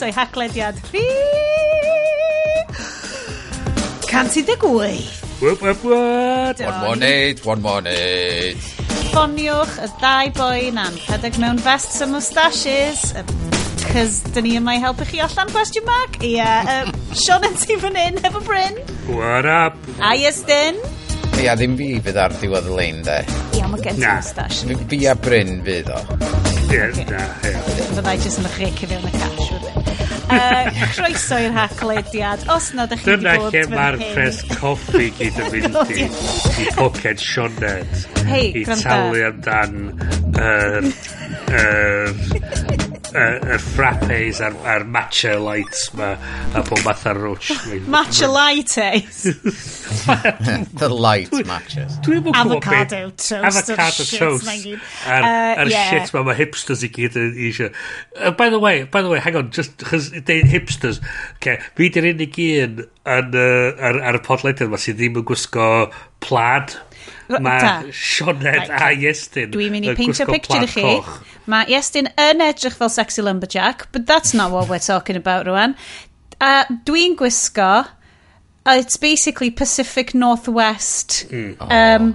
croeso i haglediad fi... Cant i 118. Wop, wop, wop. One more night, one more night. Ffoniwch y ddau boi na'n rhedeg mewn vests a moustaches. Cys dyn ni yma i helpu chi allan question mark. Ie, yeah, um, Sean yn ti fan hyn efo Bryn. What up? A Iestyn. Ia, ddim fi fydd ar diwedd y lein, de. Ia, mae gen ti Na. mustache. Fi a Bryn fydd o. Ie, na, ie. Fyddai jyst yn ychrych i fewn y car uh, croeso i'r hachlediad. Os nad ydych chi wedi bod fan hyn... Dyna mae'r pres coffi gyd yn mynd i. I poced Sionet. Hei, gwranda. I talu amdan yr... Uh, uh, y frappes a'r, ar matcha lights ma a pob math ar roach matcha lightes the light matches avocado toast avocado toast. a'r uh, shit ma mae hipsters i gyd eisiau. Uh, by the way by the way hang on just chos hipsters okay, fi di'r unig un ar, uh, ar, ar y podlediad ma sydd ddim yn gwisgo plaid. Mae Sioned a Iestyn Dwi'n mynd i peintio picture i chi. Mae Iestyn yn edrych fel sexy lumberjack, but that's not what we're talking about rwan. uh, dwi'n gwisgo, uh, it's basically Pacific Northwest mm. um,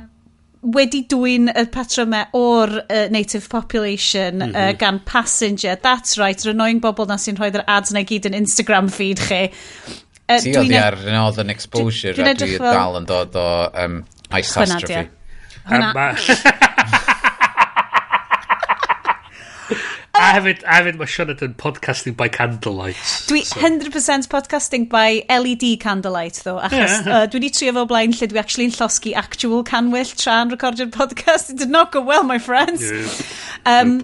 wedi dwy'n y patrymau o'r uh, native population mm -hmm. uh, gan passenger. That's right, yr annoying bobl na sy'n rhoi'r ads na gyd yn Instagram feed chi. Uh, Ti oedd ar Northern Exposure dwi, dwi a dwi dal yn dod o um, Ice Astrophy. Hwnna. a hefyd, a hefyd mae Sionet yn podcasting by candlelight. Dwi so. 100% podcasting by LED candlelight, ddo, achos yeah. uh, dwi wedi trio fo blaen lle dwi actually yn llosgu actual canwyll tra'n recordio'r podcast. It did not go well, my friends. Yeah. Um,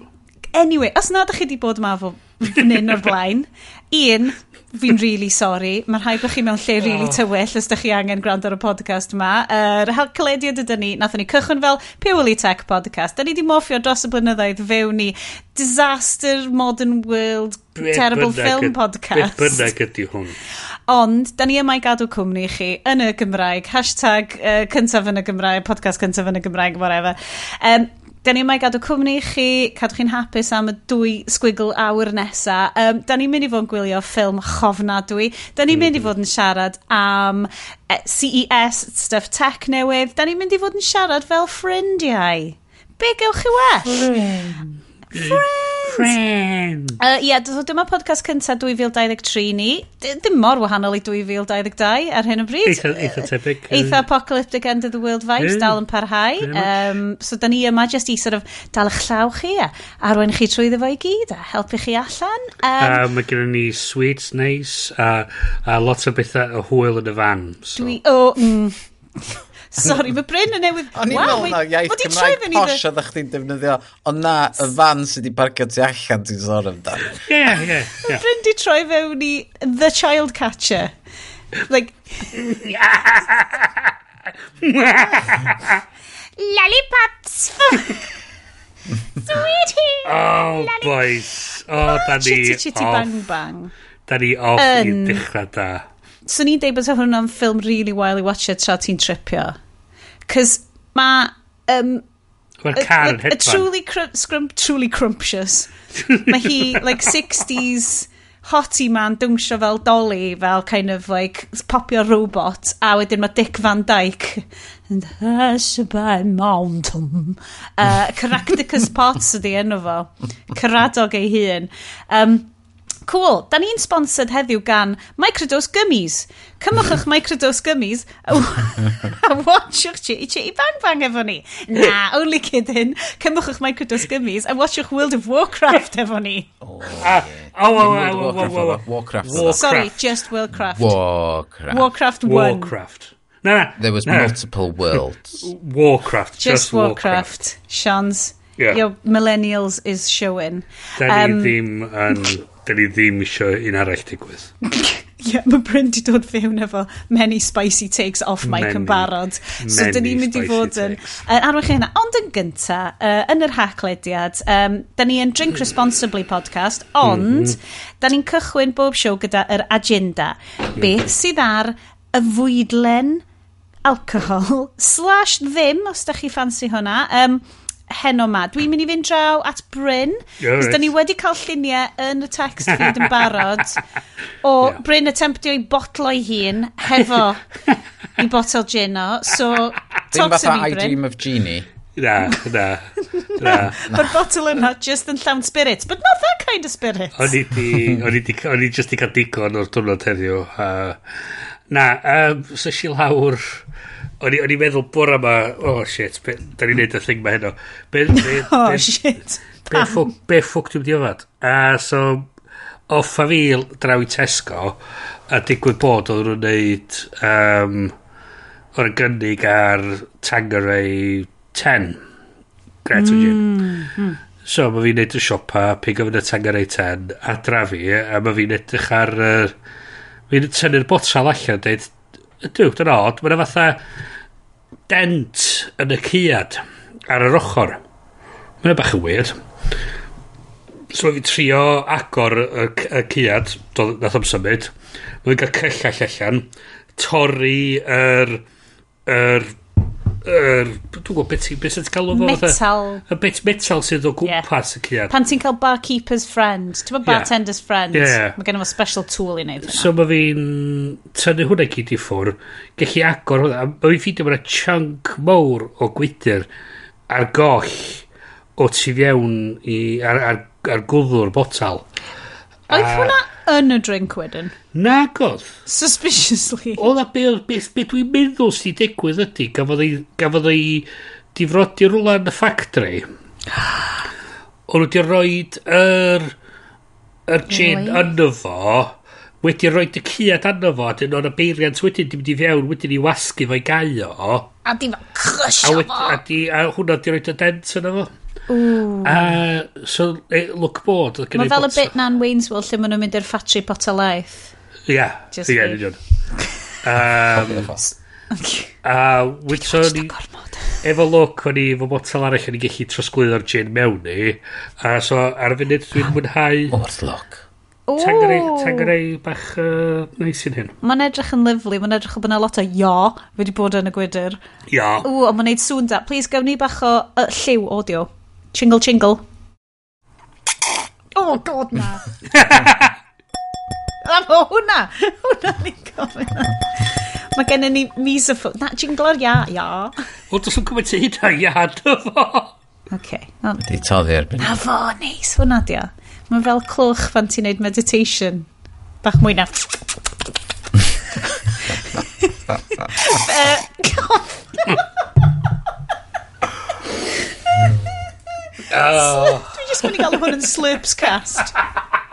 anyway, os nad ydych chi wedi bod yma fo fan hyn o'r blaen, un, fi'n really sorry. Mae'n rhaid bod chi mewn lle really tywyll os ydych chi angen gwrando ar y podcast yma. Yr er, calediad ydy ni, nath ni cychwyn fel Purely Tech Podcast. Da ni di moffio dros y blynyddoedd fewn ni Disaster, Modern World, Be Terrible Film Podcast. Be bynnag ydy hwn. Ond, da ni yma i gadw cwmni i chi yn y Gymraeg. Hashtag uh, cyntaf yn y Gymraeg, podcast cyntaf yn y Gymraeg, whatever. Um, Da ni'n mai gadw cwmni i chi, cadw chi'n hapus am y dwy sgwigl awr nesa. Um, da ni'n mynd i fod yn gwylio ffilm chofnadwy. Da ni'n mynd i mm-hmm. fod yn siarad am e, CES, stuff tech newydd. Da ni'n mynd i fod yn siarad fel ffrindiau. Be gewch chi well? Friend. Friend. Friends! Uh, Ie, yeah, dyma podcast cyntaf 2023 ni. Dim mor wahanol i 2022 ar hyn o bryd. Eitha, eitha tebyg. Eitha apocalyptic end of the world vibes, yeah. dal yn parhau. Um, so da ni yma just i sort of dal eich llaw chi a arwain chi trwy ddefo i gyd a helpu chi allan. Um, uh, mae gennym ni sweets nice, a, a lot o bethau o hwyl yn y fan. So. Dwi, o, oh, mm. Sorry, fy bryn yn newydd... O'n i'n meddwl na iaith Cymraeg posh oedd chdi'n defnyddio, ond na y fan sydd wedi parcio tu allan ti'n sôn amdano. Ie, ie, ie. Bryn di troi fewn i The Child Catcher. Like... Lollipops! Sweetie! Oh, boys. Oh, oh, da ni... Chitty chitty bang bang. Da ni off i dechrau da. So ni'n deud bod hwnna'n ffilm really wild i watcha tra ti'n tripio. Cys mae... Um, Mae'r car yn hedfan. truly, scrum, truly crumptious. mae hi, like, 60s hottie man dwngsio fel dolly, fel kind of like popio robot, a wedyn mae Dick Van Dyke and by mountain uh, Caractacus Potts ydi enw fo Caradog ei hun um, Cool. Da ni'n sponsored heddiw gan Microdose Gummies. Cymwch eich Microdose Gummies a watchwch Chitty Chitty Bang Bang efo ni. Na, only kidding. Cymwch eich Microdose Gummies a watchwch World of Warcraft efo ni. Oh, oh yeah. Oh, oh oh, oh, oh, oh, Warcraft. Sorry, just Warcraft. Warcraft. Warcraft 1. Warcraft. Na, na. There was na. multiple worlds. Warcraft. Just, just Warcraft. Warcraft. Shans. Yeah. Your millennials is showing. Da ni um, ddim yn... Um, da ni ddim isio un arall digwydd. Ie, yeah, mae Bryn di dod fewn efo many spicy takes off mic many, yn barod. So, dyn ni'n mynd i fod yn uh, arwch chi hynna. Ond yn gynta, uh, yn yr haclediad, um, da ni yn Drink Responsibly podcast, ond mm -hmm. da ni'n cychwyn bob show gyda'r er agenda. Beth sydd ar y fwydlen alcohol slash ddim, os da chi ffansi hwnna. Um, heno ma. Dwi'n mynd i fynd draw at Bryn. Cos da ni wedi cael lluniau yn y text feed yn barod. O yeah. Bryn attemptio i botlo ei hun hefo i botel gin o. So, talk to me, I Bryn. Dream of genie. Na, na, na. Mae'r botol yna just yn llawn spirit, but not that kind of spirit. O'n i di, o'n i di, o'n i just i cael digon o'r diwrnod heddiw. Uh, na, um, so si lawr O'n i'n meddwl bora ma, oh shit, be, da ni'n neud y thing ma heno. Be, be, oh be, shit. Be ffwc, be ffwc dwi'n diofad? A so, off a fi draw i Tesco, a digwydd bod oedd nhw'n neud, um, o'r gynnig ar Tangeray 10. Gret o gin. Mm, mm. So, mae fi'n neud y siopa, pig o fynd y Tangeray 10, a drafi, a mae fi'n edrych ar... Uh, fi'n tynnu'r botal allan, dweud, dwi'n dwi'n od, mae'n fatha dent yn y ciad ar yr ochr. Mae'n bach yn weird. So fi trio agor y, y ciad, nath am symud. Mae'n cael cyllall allan. Torri yr... Er, yr er er, dwi'n gwybod beth sy'n beth sy'n galw fo metal. Y bit metal sydd o gwmpas yeah. y cyad pan ti'n cael barkeeper's friend ti'n bod bartender's yeah. friend yeah. mae gen fo special tool i wneud so mae fi'n tynnu hwnna gyd i ffwr gallu agor hwnna. Mae fi'n ffeindio mae'n chunk mowr o gwydr ar goll o tu fiewn i, ar, ar, ar gwddw'r botal. Oedd hwnna yn y drink wedyn. Na godd. Suspiciously. O na be, be, be dwi'n meddwl sy'n digwydd ydy, gafodd ei, gafodd ei difrodi rwla yn y ffactri. O'n nhw wedi rhoi yr, yr gin yno fo, wedi rhoi dy ciad yno fo, a dyn o'n beiriant wedyn, di mynd i fewn, wedyn i wasgu fo'i gael o. A di fel crysio fo. A, a, di, a hwnna di rhoi dy dent yno fo. A, so, e, look bod. Mae fel y bit na'n Wainswell lle maen nhw'n mynd i'r ffatri pot o laeth. Ia, ia, union. Um, a wytso ni... Efo look, o'n i fo botel arall o'n i gallu trosglwyddo'r gin mewn i. A so, ar y funud dwi'n mwynhau... Wrth look. Tangreu bach uh, neis yn hyn. Mae'n edrych yn lyflu, mae'n edrych yn bod yna lot o ia wedi bod yn y gwydr. Ia. Ww, ond mae'n neud sŵn da. Please, gawn ni bach o uh, lliw audio. Chingle chingle. Oh, god na. Am o hwnna. Hwnna ni'n gofyn. Mae gen ni misophone. Na, jingler, ia, ia. O, dos yn cymryd hynna, ia, dy fo. Oce. Di toddi erbyn. Na fo, neis, hwnna di o. Mae'n fel clwch fan ti'n neud meditation. Bach mwy na. uh, Oh. Dwi'n just mynd i gael hwn yn slips cast.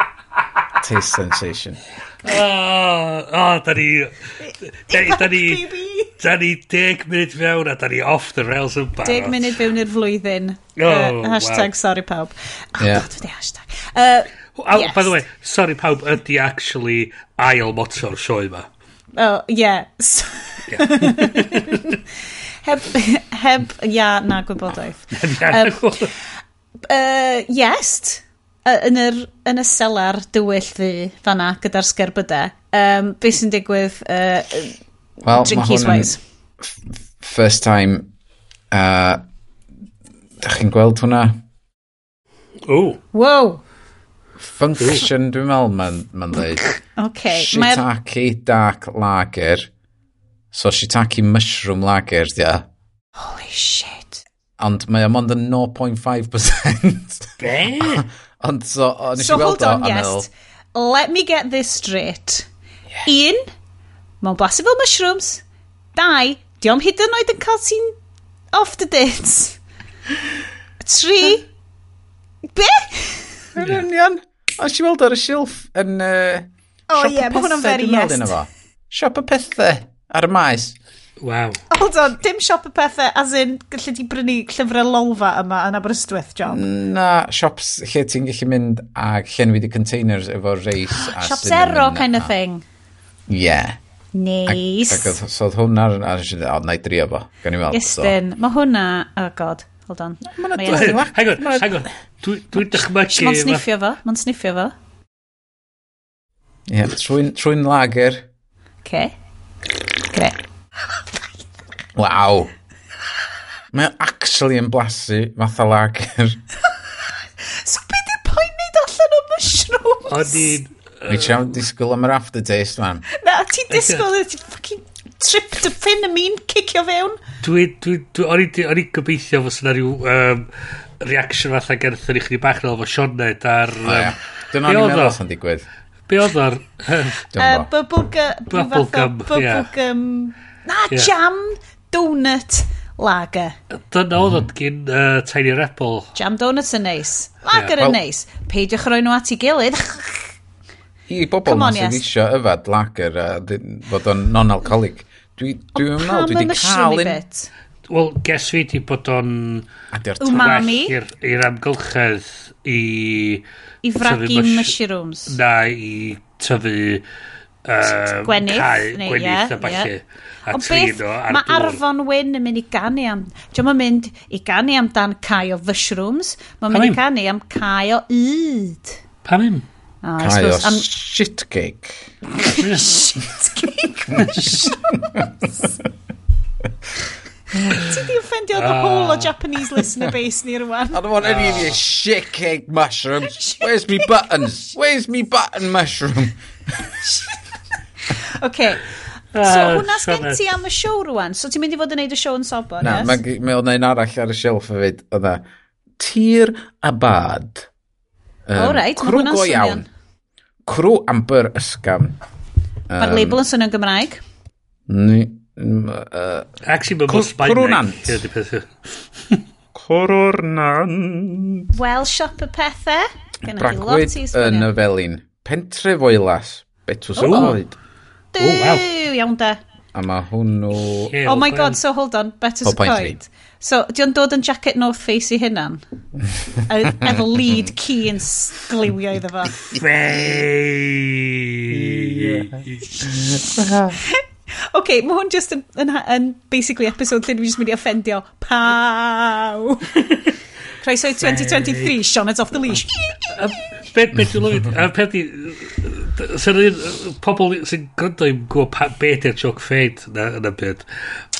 Taste sensation. Oh, oh, da ni... Da ni... Da ni deg munud fewn a da ni off the rails yn barod. Deg munud fewn i'r flwyddyn. Oh, uh, hashtag wow. sorry pawb. Oh, yeah. God, wedi hashtag. Uh, oh, yes. By the way, sorry pawb ydy actually ail motor sioe ma. Oh, yeah. yeah. heb, heb, ia, na gwybodaeth. um, uh, iest yn yr, yn y selar dywyll ddi fanna gyda'r sgerbydau. Um, be sy'n digwydd uh, well, drinkies wise? First time uh, da chi'n gweld hwnna? O! Wow! Function dwi'n meddwl ma'n ma dweud. okay. Shiitake dark lager. So shiitake mushroom lager, dia. Holy shit ond mae o mond yn 0.5%. Be? ond so, o'n so, weld hold on, yes. Meddwl... Let me get this straight. Yeah. Un, mae'n blasu fel mushrooms. Dau, diom hyd yn oed yn cael ti'n off the dates. Tri, be? Yn union. Ond i weld ar y silff yn... Uh, o ie, mae hwnna'n very yes. Siop y pethau ar y maes. Wow. Hold on, dim siop y pethau, as in, gallu di brynu llyfrau lolfa yma yn Aberystwyth, John? Na, siops lle ti'n gallu mynd a llenwi di containers efo reis. a zero ero kind of thing. Yeah. Neis. Ac, ac so oedd hwnna, a nes i o, na i drio fo, gan i weld. Ysbyn, so. mae hwnna, oh god, hold on. Mae'n dweud, hang on, hang on, dwi'n dychmygu. Mae'n sniffio fo, mae'n sniffio fo. Ie, yeah, trwy'n lager. Okay. Gre. Waw. Mae o actually yn blasu fatha lager. so be di'r pwynt neud allan o mushrooms? Odin. Uh... Mi ti'n disgwyl am yr aftertaste, man. Na, ti'n disgwyl, ti'n fucking tripped y pin y mi'n cicio fewn. Dwi, dwi, dwi, o'n i gobeithio fos yna rhyw um, reaction fatha gerthyn i chdi bach na fo Sioned ar... Um, oh, yeah. Dyna ni'n meddwl sy'n digwydd. Be oedd o'r... Bubblegum. Bubblegum, ie. Na, jam donut lager. Dyna oedd o'n gyn uh, Tiny Rebel. Jam donuts yn neis. Lager yeah, yn well, neis. Peidiwch roi nhw at ei gilydd. I bobl na sydd eisiau yfad lager a fod o'n non-alcoholic. Dwi, dwi yn meddwl, dwi wedi cael un... Wel, ges fi di bod o'n... Umami. I'r amgylchedd i... I fragu mushrooms. Na, i tyfu um, gwenith, cae, neu, gwenith yeah, a falle. Yeah. A Ond beth, ar mae Arfon Wyn yn mynd i ganu am... Ti'n ma'n mynd i ganu amdan cae o fyshrooms, mae'n mynd i ganu am cae o yd. Pa im? Oh, cae o am... shit shitcake. shitcake mushrooms. Ti di offendio the ah. whole o Japanese listener base ni rwan. I don't want any of your ah. shit cake mushrooms. Where's me buttons? Where's me button mushroom? okay. So, uh, hwnna sgen ti am y siow rwan? So, ti'n mynd i fod yn neud y siow yn sobor, Na, yes? mae ma oedd un arall ar y shelf hefyd, oedd e, tir a bad. Um, o, reit, mae hwnna'n swnio'n... iawn. Crw amber ysgam. Um, Mae'r label yn swnio'n Gymraeg? Ni... Uh, Actually, mae'n mwyn Sbaeneg. Cwrwnant. Cwrwnant. Wel, siop y pethau. Bragwyd yn y felin. Pentre foelas. Betws yn oed. Duw, oh, wow. iawn de. A mae hwnnw... Oh my god, so hold on, better support. coed. So, di o'n dod yn jacket North Face i hynna'n? Efo lead key yn sgliwio iddo fo. OK, mae hwn just yn, yn, yn basically episode lle dwi'n mynd i offendio Pow! Croeso i 2023, Sean it's off the leash. Be dwi'n lwyd? A peth i... Sy'n un... Pobl sy'n gwrando i'n gwybod beth yw'r joc ffeid yn y byd.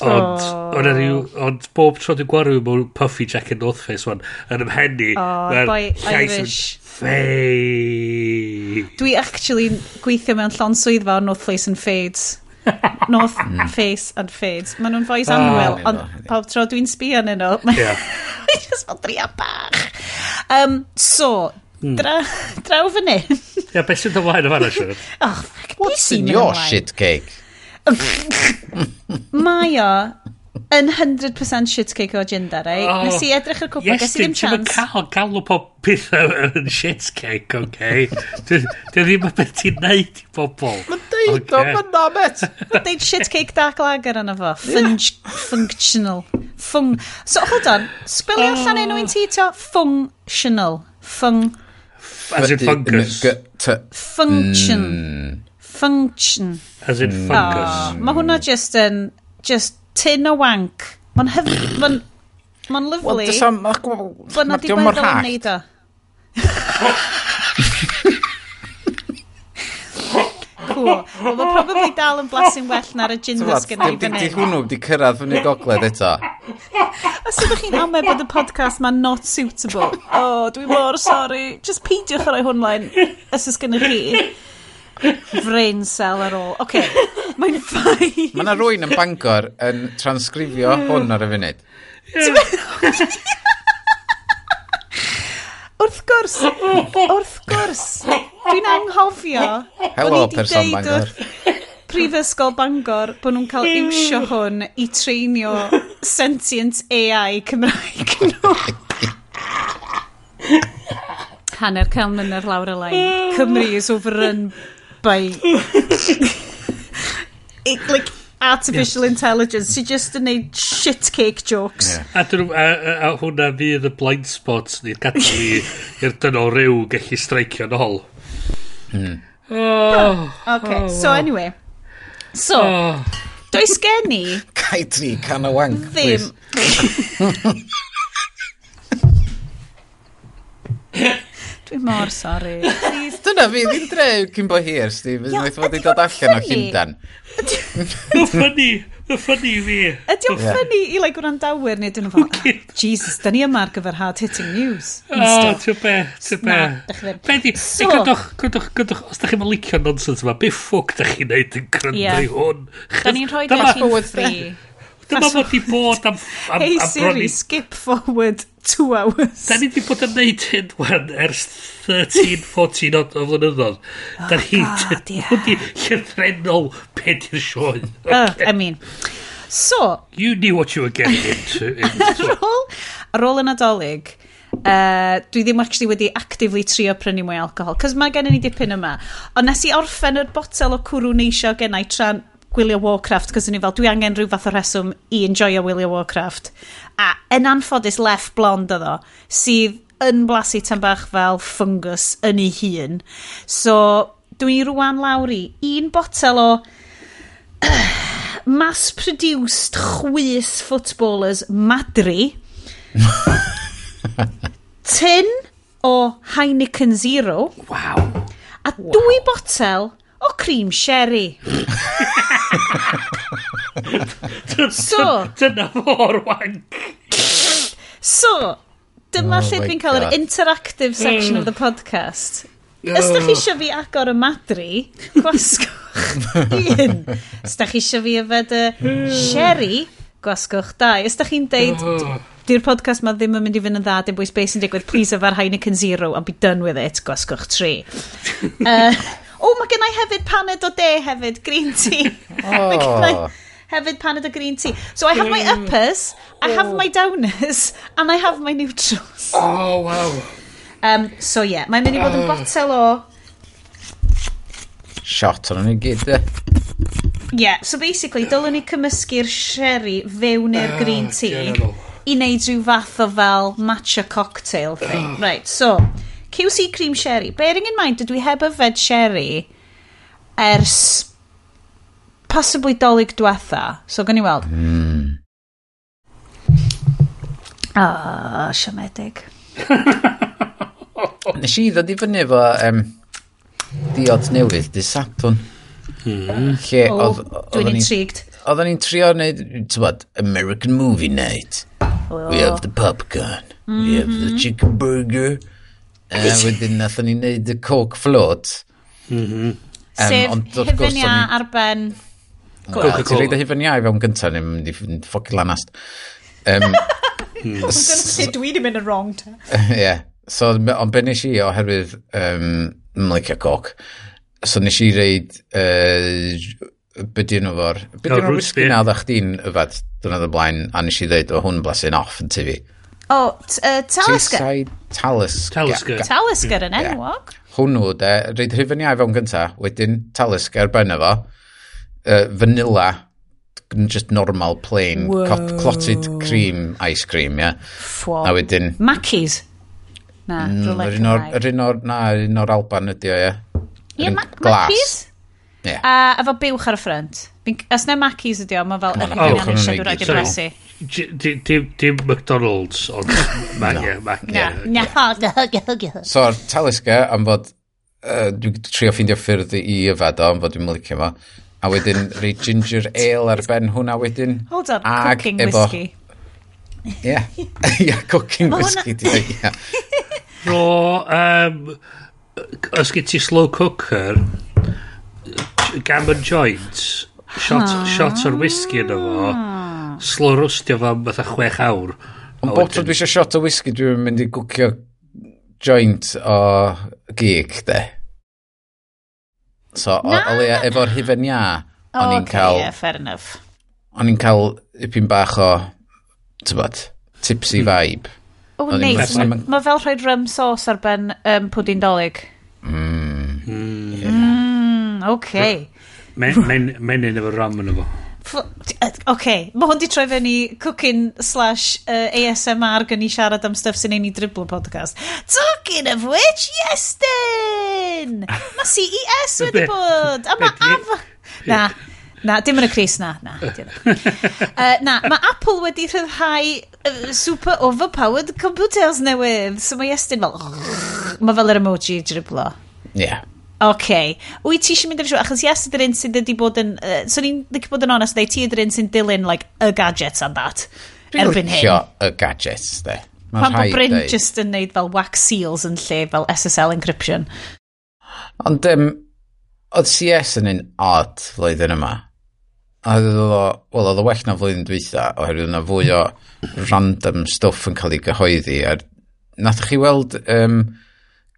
Ond... Ond oh. ond bob tro dwi'n gwarw mewn Puffy Jack and North Face one yn ymhenni. Oh, boi Irish. Ffeid. Dwi actually gweithio mewn llon swyddfa o North Face and Fades. North Face and Fades. Maen nhw'n voice ah, anwyl, ah, ond pawb tro dwi'n sbio yn nhw, mae'n just fel dria bach. Um, so, hmm. dra, draw fan hyn. Ia, beth sy'n dymlaen o fan yna, Oh, fuck, What's in your ymlaen? shit cake? mae o yn 100% shit cake o agenda, rei? Oh, Nes i edrych ar cwpl, yes, ges i ddim chans. Yes, cael galw pob pethau yn shit cake, oce? Okay? Dwi ddim yn beth i'n neud i bobl dweud o, fyna met. Deud shit cake dark lager yna fo. Fung, functional. Fung. So, hold on. Sbili oh. allan enw i'n ti to? Functional. Fung. As in fungus. Function. Function. As in fungus. Ah, Mae hwnna just yn... Just tin o wank. Mae'n hyfryd. Mae'n... Mae'n lyflu. Wel, dysa... Mae'n diwedd o'n neud o. cwr. Wel, mae probably dal yn blasu'n well na'r gin ddysg i ei fyny. Di hwnnw wedi cyrraedd fyny gogledd eto. Os ydych chi'n amau bod y podcast ma'n not suitable, oh, dwi mor sorry, just peidiwch ar ei hwn lain, os ys gennych chi. Brain cell ar ôl. Oce, okay. mae'n ffain. Mae yna rwy'n yn bangor yn transgrifio hwn ar y funud. Wrth gwrs, wrth gwrs, Dwi'n anghofio. Helo, person Bangor. Prifysgol Bangor, bod nhw'n cael iwsio hwn i treinio sentient AI Cymraeg nhw. Hanner cael mynd ar lawr y lain. Cymru is overrun by... It, like, artificial yes. intelligence sy'n just yn neud shit cake jokes. Yeah. A, dyn, a, a, a hwnna fydd y blind spots ni'r gadw i'r dynol ryw gallu streicio ôl. Mm. Oh, okay. oh, so anyway. So, oh. does gen i... Cai tri can o wank, Ddim. please. Dwi'n mor sori. Dyna fi, fi'n dref cyn bo hir, Steve. Ydyn ni wedi dod allan o Llundan. Mae'n ni ffynnu i fi. Ydy o'n ffynnu i like gwrandawyr neu dyn nhw fel, ah, Jesus, da ni yma ar gyfer hard hitting news. O, ti'n be, ti'n be. Be di, so, gwydwch, gwydwch, gwrandwch, os da chi'n licio nonsens yma, be ffwc da chi'n neud yn gwrando i hwn? Da ni'n rhoi da chi'n ffri. Dyma fod i bod am... am hey am Siri, broni... skip forward two hours. Da ni wedi bod yn neud hyn wan ers 13, 14 o, o flynyddoedd. Oh, da ni wedi llythrenol beth i'r sioe. Uh, I mean... So... You knew what you were getting into. ar, ôl, ar ôl y Nadolig, uh, dwi ddim actually wedi actively trio prynu mwy alcohol, cos mae gen i ni dipyn yma. Ond nes i orffen yr botel o cwrw neisio gen i tran gwylio Warcraft cos o'n i fel dwi angen rhyw fath o reswm i enjoyo wylio Warcraft a yn anffodus left blond oedd o sydd yn blasu tan bach fel fungus yn ei hun so dwi rwan lawr i un botel o mass-produced chwys footballers Madri tin o Heineken Zero wow. a dwy wow. botel o cream sherry So... Dyna fo'r wank. So, dyma oh lle dwi'n cael yr interactive section of the mm. podcast. Oh. Os da chi eisiau fi agor y madri, gwasgwch un. Os da chi eisiau fi yfed y sherry, gwasgwch dau. Os da chi'n deud, oh. di'r podcast ma ddim yn mynd i fynd yn dda, dim bwys beth sy'n digwydd, please yfa'r Heineken Zero and be done with it, gwasgwch tri. uh, o, mae gennau hefyd paned o de hefyd, green tea. oh hefyd pan ydw green tea. So I have my hmm. uppers, I have oh. my downers, and I have my neutrals. Oh, wow. Um, so yeah, mae'n mynd i fod yn oh. botel o... Shot o'n i gyd, e. Yeah, so basically, dylwn ni cymysgu'r sherry fewn i'r ah, green tea general. i wneud rhyw fath o fel matcha cocktail thing. Ah. Right, so, QC cream sherry. Bearing in mind, dydw i heb yfed sherry ers possibly dolyg diwetha. So, gan i weld. Mm. Ah, oh, siomedig. Nes i ddod i fyny efo um, diod newydd, di Saturn. Mm. Lle, oh, dwi'n intrigued. Oedden ni'n trio wneud, tywad, American Movie Night. Oh. We have the popcorn. Mm -hmm. We have the chicken burger. Uh, wedyn nath ni wneud y coke float. Mm -hmm. Um, Sef, hyfynia ar ben Coca-Cola. Ti'n reid y hyfen iau fewn gyntaf, ni'n mynd i ffocil anast. Um, lle dwi wedi mynd yn wrong ta. Ie. So, ond be nes i oherwydd um, yn coc. So nes i reid uh, be di nhw fo'r... Be di nhw'r whisky na oedd chdi'n yfad dyna y blaen a nes i ddeud o hwn blasu'n off yn tyfu. O, Talisgar. Talisgar. Talisgar yn enwog. Hwnnw, de, reid rhyfen iau fewn gyntaf, wedyn Talisgar ben efo uh, vanilla, just normal, plain, clot, clotted cream ice cream, ie. Yeah. Ffwo. A wedyn... Mackies? Na, mm, yr un o'r, yr un o'r, na, yr un o'r Alban ydi o, ie. Ie, Mackies? Ie. A efo buwch ar y ffrant. Os na Mackies ydi o, mae fel yr un yn eisiau dwi'n agresu. Dim McDonald's, ond Magia, Magia. Na, na, na, So'r talisga am fod, uh, dwi'n trio ffeindio ffyrdd i yfad o, am fod dwi'n mylicio fo a wedyn rei ginger ale ar ben hwnna wedyn. Hold on, ag cooking efo, whisky. Ie, yeah. yeah, cooking whisky Hwnna... yeah. Ro, um, os gyd ti slow cooker, gammon joint, shot, ah. shot o'r whisky yna fo, slow rwstio fo am fatha chwech awr. Ond bob tro dwi eisiau shot o whisky, dwi'n mynd i gwcio joint o gig, de. So, o, o leia, efo'r hufen ia, o'n i'n cael... yeah, fair enough. O'n i'n cael ipyn bach o, tybod, tipsy hmm. vibe. O, oh, neis. Mae ma fel rhoi rum sauce ar ben um, pwdyn dolyg. Mm. Mm, yeah. mm, okay. Mae'n un efo rum yn efo. OK, mae hwn di troi fyny cooking slash uh, ASMR gan i siarad am stuff sy'n ei ni driblo podcast. Talking of which, Iestyn! Mae CES wedi bod! A mae af... Na, na, dim yn y Chris na, na. uh, na, mae Apple wedi rhyddhau uh, super overpowered computers newydd. So mae Iestyn fel... Mae fel yr emoji driblo. Yeah. Ok, Wyt ti eisiau mynd i'r siw? Achos yes, ydy'r un sydd wedi bod yn... Uh, so ni'n ddic bod yn onest, ti ydy'r un sy'n dilyn, like, y gadgets and that. Dwi'n erbyn hyn. y gadgets, de. Pan bod Bryn dweud. just yn neud fel wax seals yn lle fel SSL encryption. Ond, um, oedd CS yn un odd flwyddyn yma. A oedd o, wel, oedd o well na flwyddyn dwytha, oherwydd yna fwy o random stuff yn cael ei gyhoeddi. A nath chi weld um,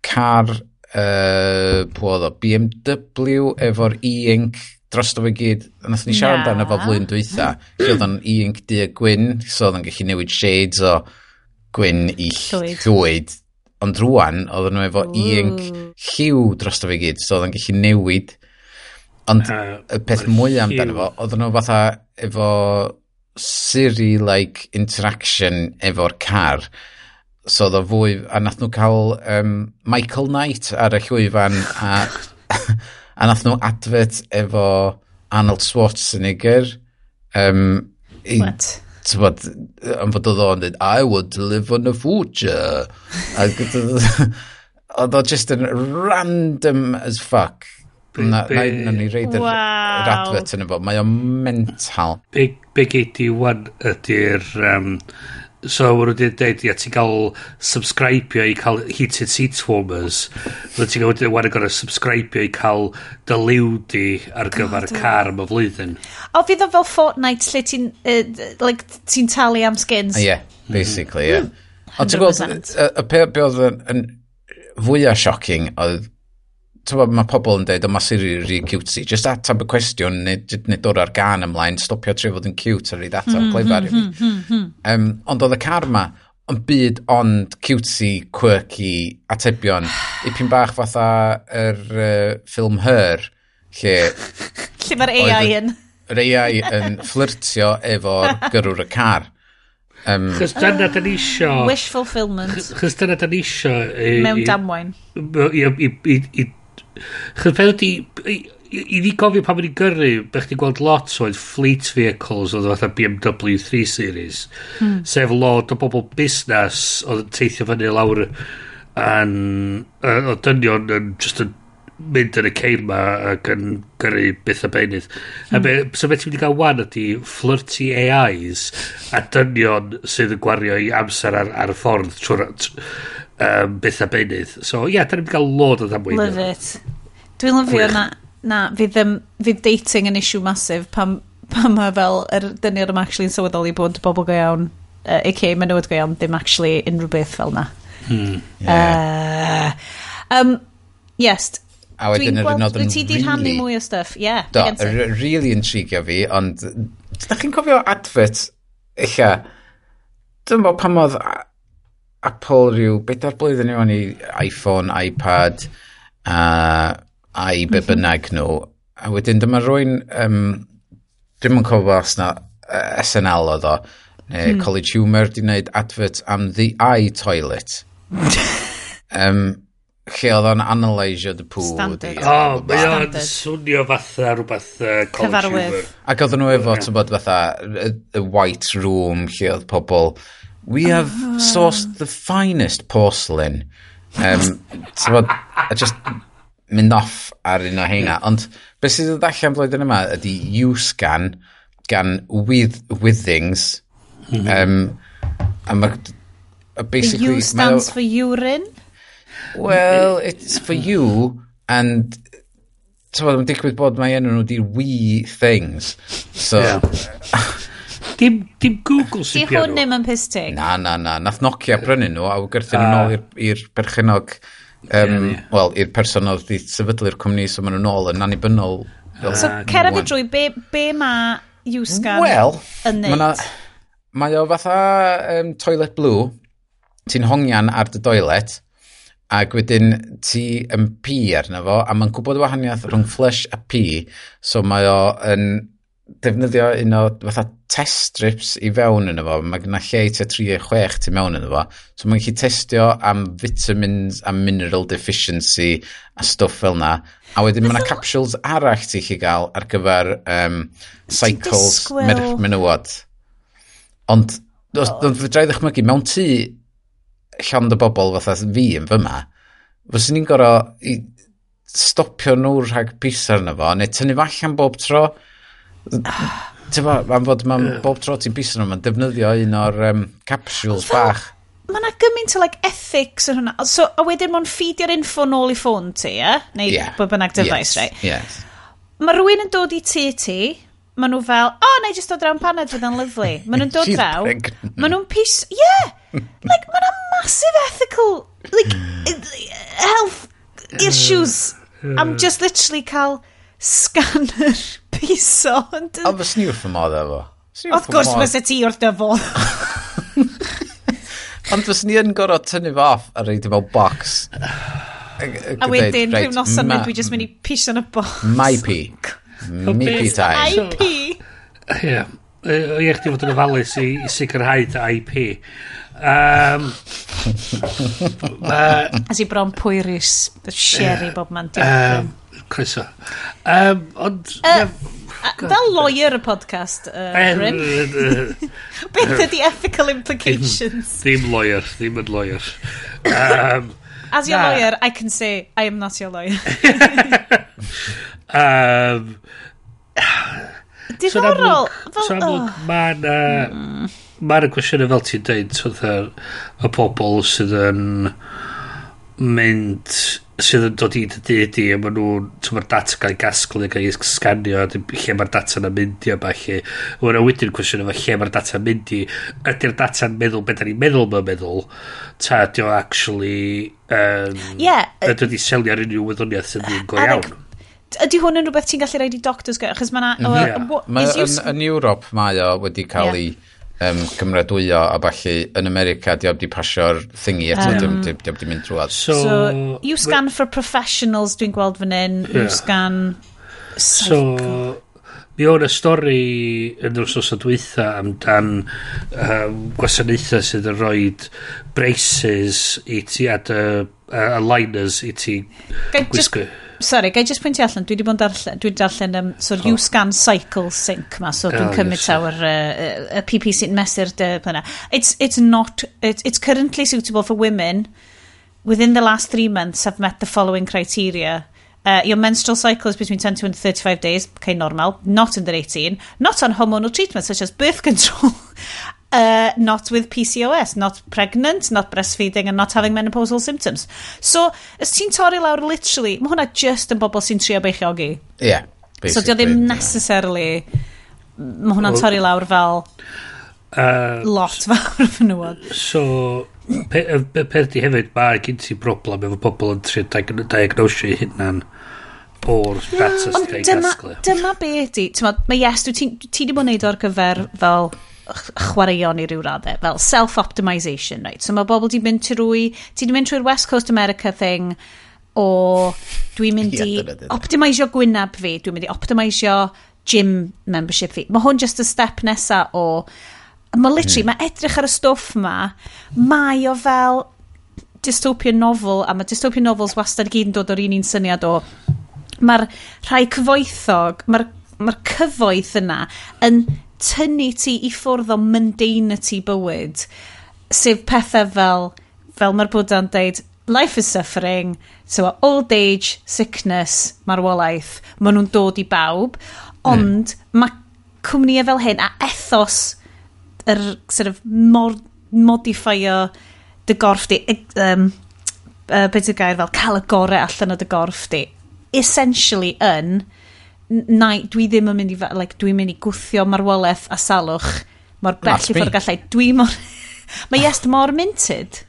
car uh, pw o, BMW efo'r e-ink drosto fe gyd. Nath ni siarad amdano fo flwyddyn dwytha. Lle oedd o'n e-ink di a gwyn, so oedd o'n gallu newid shades o gwyn i llwyd. Ond rwan, oedd nhw efo e-ink lliw drosto fe gyd, so oedd o'n gallu newid. Ond uh, y peth mwy amdano fo, oedd nhw fatha efo Siri-like interaction efo'r car so oedd o fwy, a nath nhw cael um, Michael Knight ar y llwyfan, a, a nath nhw adfet efo Arnold Schwarzenegger. Um, i, What? Tybod, am fod oedd o'n dweud, I would live on the future. oedd o just yn random as fuck. Na, na, na ni reid yr wow. adfet yn efo, mae o'n mental. Be, be gei di wan ydy'r um, So mae nhw wedi dweud, ia, ti'n cael subscribio i cael heated seat warmers. Mae ti'n gwybod, wedi gorau subscribio i cael dylewdi ar gyfer y car am y flwyddyn. O, fydd o fel Fortnite lle ti'n uh, like, ti talu am skins. Ie, Yeah, basically, ie. yeah. Mm. O, ti'n gweld, y peth oedd yn fwyaf shocking oedd Tywod, mae pobl yn dweud, o, mae Siri rhi cutesy. Just atab y cwestiwn, neu, neu dod ar gan ymlaen, stopio trwy fod yn cute a rhaid atab mm, clefar i fi. Mm, mm, um, ond oedd y car ma, yn byd ond cutesy, quirky atebion. Ipyn bach fatha yr uh, ffilm Her, lle... lle mae'r AI yn. Yr AI yn flirtio efo'r gyrwr y car. Um, Chos dyna dyn ni isio... Wish fulfillment. Chos dyna dyn ni isio... Mewn damwain. I, i, i, i Chyd peth ydi, i ni gofio pan mae'n gyrru, bych chi'n gweld lot oedd fleet vehicles oedd fatha BMW 3 Series, Hmm. sef lot o bobl busnes oedd yn teithio fyny lawr yn, o dynion yn just yn mynd yn y ceir ma ac yn gyrru beth a benydd. Mm. A be, so beth ti'n mynd i gael wan ydy flirty AIs a dynion sydd yn gwario i amser ar, ar y ffordd trwy'r um, bethau benydd. So ie, yeah, da ni'n cael lod o ddamweinio. Love it. Dwi'n lyfio na, na fydd, um, fydd dating yn issue masif pam, pam mae fel yr er yma actually yn sylweddoli bod bobl go iawn, uh, aka menywod go iawn, ddim actually unrhyw beth fel na. Hmm. Yeah. Uh, um, yes, A wedyn yr unod yn ti di rhannu mwy o stuff, ie. Yeah, Do, really intrigio fi, ond... Da chi'n cofio advert, eich Dwi'n bod pan oedd Apple rhyw bedair blwyddyn i o'n i iPhone, iPad a, a i be mhm. bynnag nhw. A wedyn dyma rwy'n, um, dwi'n yn cofio os na e, uh, SNL oedd o, neu hmm. College Humor di wneud advert am the eye toilet. um, lle oedd o'n analysio dy pŵ. Standard. O, oh, mae o'n swnio fatha rhywbeth uh, e, College Humor. Ac oedd nhw efo, yeah. ti'n bod fatha, y, y white room lle oedd pobl we oh, have uh. sourced the finest porcelain. Um, so, a just mynd off ar un o heina. Ond beth sydd wedi allan flwyddyn yma ydy U-scan gan with, Withings. Mm -hmm. Um, a ma, a basically... The U stands ma, for urine? Well, it's for you and so mae'n digwydd bod mae enw nhw di we things. So... Yeah. Dim, dim Google sy'n piano. Di hwn ddim yn pistig. Na, na, na. Nath Nokia brynu nhw a gyrthyn nhw ah. nôl i'r berchenog, um, yeah, wel, i'r person oedd wedi sefydlu'r cwmni, so maen nhw'n nôl yn annibynnol. Uh, so, cerdd fi drwy, be, be mae Uscan well, yn neud? Mae, mae o fatha um, toilet blue, ti'n hongian ar dy doilet, ac wedyn ti yn pi arno fo, a mae'n gwybod wahaniaeth rhwng flush a pi, so mae o yn defnyddio un o fatha test strips i fewn yn efo, Mae gyda lle te 3 6 ti mewn yn efo. So mae'n gallu testio am vitamins a mineral deficiency a stwff fel na. A wedyn mae yna capsules arall ti chi gael ar gyfer um, cycles merch menywod. Ond oh. oh. fydrai ddechmygu, mewn tŷ llond o bobl fatha fi yn fyma, fyswn ni'n gorau i stopio nhw rhag pisar yna fo, neu tynnu falle'n bob tro, Ti'n fawr, am fod mae'n bob tro ti'n busyn nhw, mae'n defnyddio un o'r um, capsules bach. Mae yna gymaint o like, ethics yn hwnna. So, a wedyn mae'n ffidio'r info nôl i ffôn ti, ie? Eh? Neu yeah. bod bynnag device, yes. right? Yes. Mae rhywun yn dod i ti ti, mae nhw fel, o, oh, neu jyst dod drawn paned fydd yn lyflu. Mae nhw'n dod draw. mae nhw'n pis... Yeah! Like, mae yna massive ethical... Like, health issues. I'm just literally cael scanner piso. Ond fes ni wrth y modd efo. Wrth gwrs fes y ti wrth y. Ond fes ni yn gorau tynnu fo off a reid i fel box. A wedyn, rhyw noson mynd, dwi just mynd i piso yn y box. My pee. Mi pee time. My pee. Ie. Ie, chdi fod yn ofalus i, i sicrhau dy IP. Um, uh, As i bron pwyrus, sherry bob man. Um, Croeso. Um, ond... Uh, God. Fel lawyer y podcast, uh, Bryn. Beth ydi ethical implications? Ddim, lawyer, ddim yn lawyer. Um, As your na. lawyer, I can say, I am not your lawyer. um, Diddorol. So, so amlwg, oh. mae'n... Uh, mm. Mae'r cwestiynau fel ti'n dweud, so y pobl sydd yn mynd sydd yn dod i dy dyd i, a maen nhw'n, ti'n ma'r data gael ei gasglu, gael ei sganio, a lle mae'r data na'n mynd i, a falle. Wna wedyn cwestiwn efo lle mae'r data yn mynd i. Ydy'r data'n meddwl beth ni'n meddwl mae'n meddwl, ta ydy o actually... Um, yeah. Ydy wedi selio ar unrhyw wyddoniaeth sy'n ddim go iawn. Ydy hwn yn rhywbeth ti'n gallu rhaid i doctors gael? Achos mae'na... Mm -hmm. uh, yeah. Is ma, yn, yn Ewrop mae o wedi cael yeah. ei um, cymradwyo a falle yn America di diolch di pasio'r thingy eto, um, di di, di mynd drwad. So, so you scan for professionals dwi'n gweld fan hyn, yeah. you scan. So, mi o'n y stori yn yr wrthnos o dwytha amdan um, gwasanaethau sydd yn rhoi braces i ti a dy uh, aligners i ti gwisgo. Just sorry, gai just pwyntio allan, dwi wedi bod yn darllen, dwi wedi darllen um, so oh. U-scan cycle sync ma, so dwi'n oh, cymryd yes, tawr y uh, uh, PP sy'n mesur dy yna. It's, it's not, it's, it's currently suitable for women within the last three months have met the following criteria. Uh, your menstrual cycle is between 10 and 35 days, okay, normal, not under 18, not on hormonal treatment such as birth control, uh, not with PCOS, not pregnant, not breastfeeding and not having menopausal symptoms. So, os ti'n torri lawr literally, mae hwnna just yn bobl sy'n trio beichiogi. Yeah, basically. So, o ddim necessarily, mae hwnna'n well, torri lawr fel uh, lot fawr o fenywod. So, pe, pe, pe hefyd, mae gen ti broblem efo pobl yn trio diag diagnosio hunan o'r status yeah. Ond dyma, dyma be ydi, mae yes, ti ti di bod yn neud o'r gyfer fel chwaraeon i ryw raddau, fel self-optimization, right? So mae bobl di mynd trwy, ti di mynd trwy'r West Coast America thing o dwi'n mynd i optimisio gwynab fi, dwi'n mynd i optimisio gym membership fi. Mae hwn just y step nesa o, mae literally, mm. mae edrych ar y stwff ma, mae o fel dystopian novel, a mae dystopian novels wastad gyd yn dod o'r un un syniad o, mae'r rhai cyfoethog, mae'r mae cyfoeth yna yn tynnu ti i ffwrdd o mundanity bywyd, sef pethau fel, fel mae'r Bwda'n deud, life is suffering, so old age, sickness, marwolaeth, maen nhw'n dod i bawb, ond mm. mae cwmnïau fel hyn a ethos yr sort of mor, modifio dy gorff di, um, uh, beth yw'r gair fel, cael y gorau allan o dy gorff di, essentially yn na, dwi ddim yn mynd i, like, dwi'n mynd i gwthio marwolaeth a salwch mor bell i ffwrdd gallai. Dwi mor... mae yes mor minted.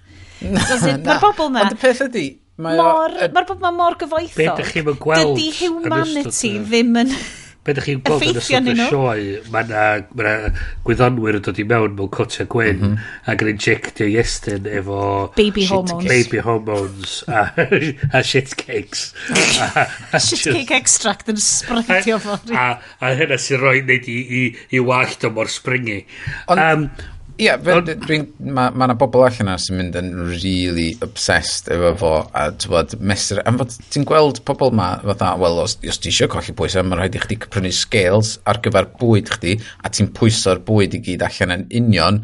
Mae'r bobl na. Ond y peth ydi, Mae'r bobl ma mor gyfoethog. Be ydych chi'n gweld? Dydy humanity ddim yn... Be ydych chi'n gweld yn ystod y sioe, mae yna ma gwyddonwyr yn dod i mewn mewn cotio gwyn mm -hmm. ac yn injectio iestyn efo... Baby hormones. Baby hormones a, a shit cakes. a, a shit cake extract yn spreitio fo. A, a, a hynna sy'n rhoi wneud i, i, i wallt o mor springy. On, um, Ie, yeah, mae ma yna bobl allan yna sy'n mynd yn really obsessed efo fo, a ti'n mesur, am fod ti'n gweld pobl ma, fatha, wel, os, os ti eisiau colli pwysau, mae'n rhaid i chdi prynu scales ar gyfer bwyd chdi, a ti'n pwyso'r bwyd i gyd allan yn union,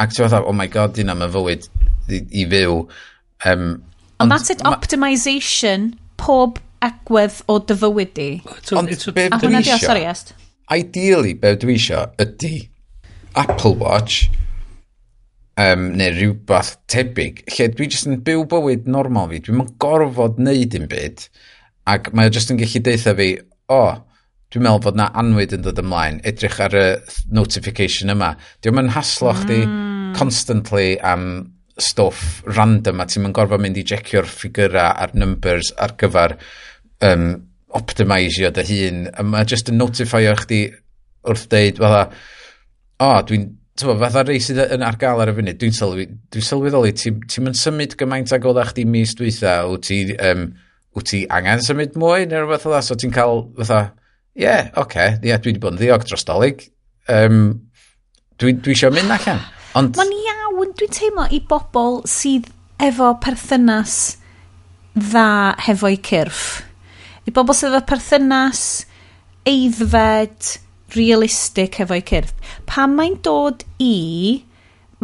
ac ti'n fatha, oh my god, dyna mae fywyd i, i fyw. Um, Ond that's it, optimisation, pob agwedd o dy fywyd di. Ond be dwi eisiau, ideally, be dwi eisiau ydy Apple Watch, um, neu rhywbeth tebyg, lle dwi jyst yn byw bywyd normal fi, dwi'n gorfod wneud un byd, ac mae o jyst yn gallu deitha fi, o, oh, dwi'n meddwl bod na anwyd yn dod ymlaen, edrych ar y notification yma. Dwi'n yn haslo mm. chdi constantly am stwff random a ti'n mynd gorfod mynd i jecio'r ffigurau a'r numbers ar gyfer um, optimisio dy hun. Mae jyst yn notifio chdi wrth deud, fatha, o, oh, dwi'n Tewa, fatha rei sydd yn ar gael ar y funud, dwi'n sylwi, dwi sylweddoli, ti'n ti, ti symud gymaint ag oeddach chdi mis dwytha, wyt ti, um, wyt ti angen symud mwy neu rhywbeth oedda, so ti'n cael fatha, ie, yeah, oce, okay, yeah, dwi wedi bod yn ddiog dros dolyg, um, dwi, dwi eisiau mynd allan. Ond... Mae'n iawn, dwi'n teimlo i bobl sydd efo perthynas dda hefo'i cyrff. I bobl sydd efo perthynas eiddfed, realistic hefo'i cyrff. Pan mae'n dod i,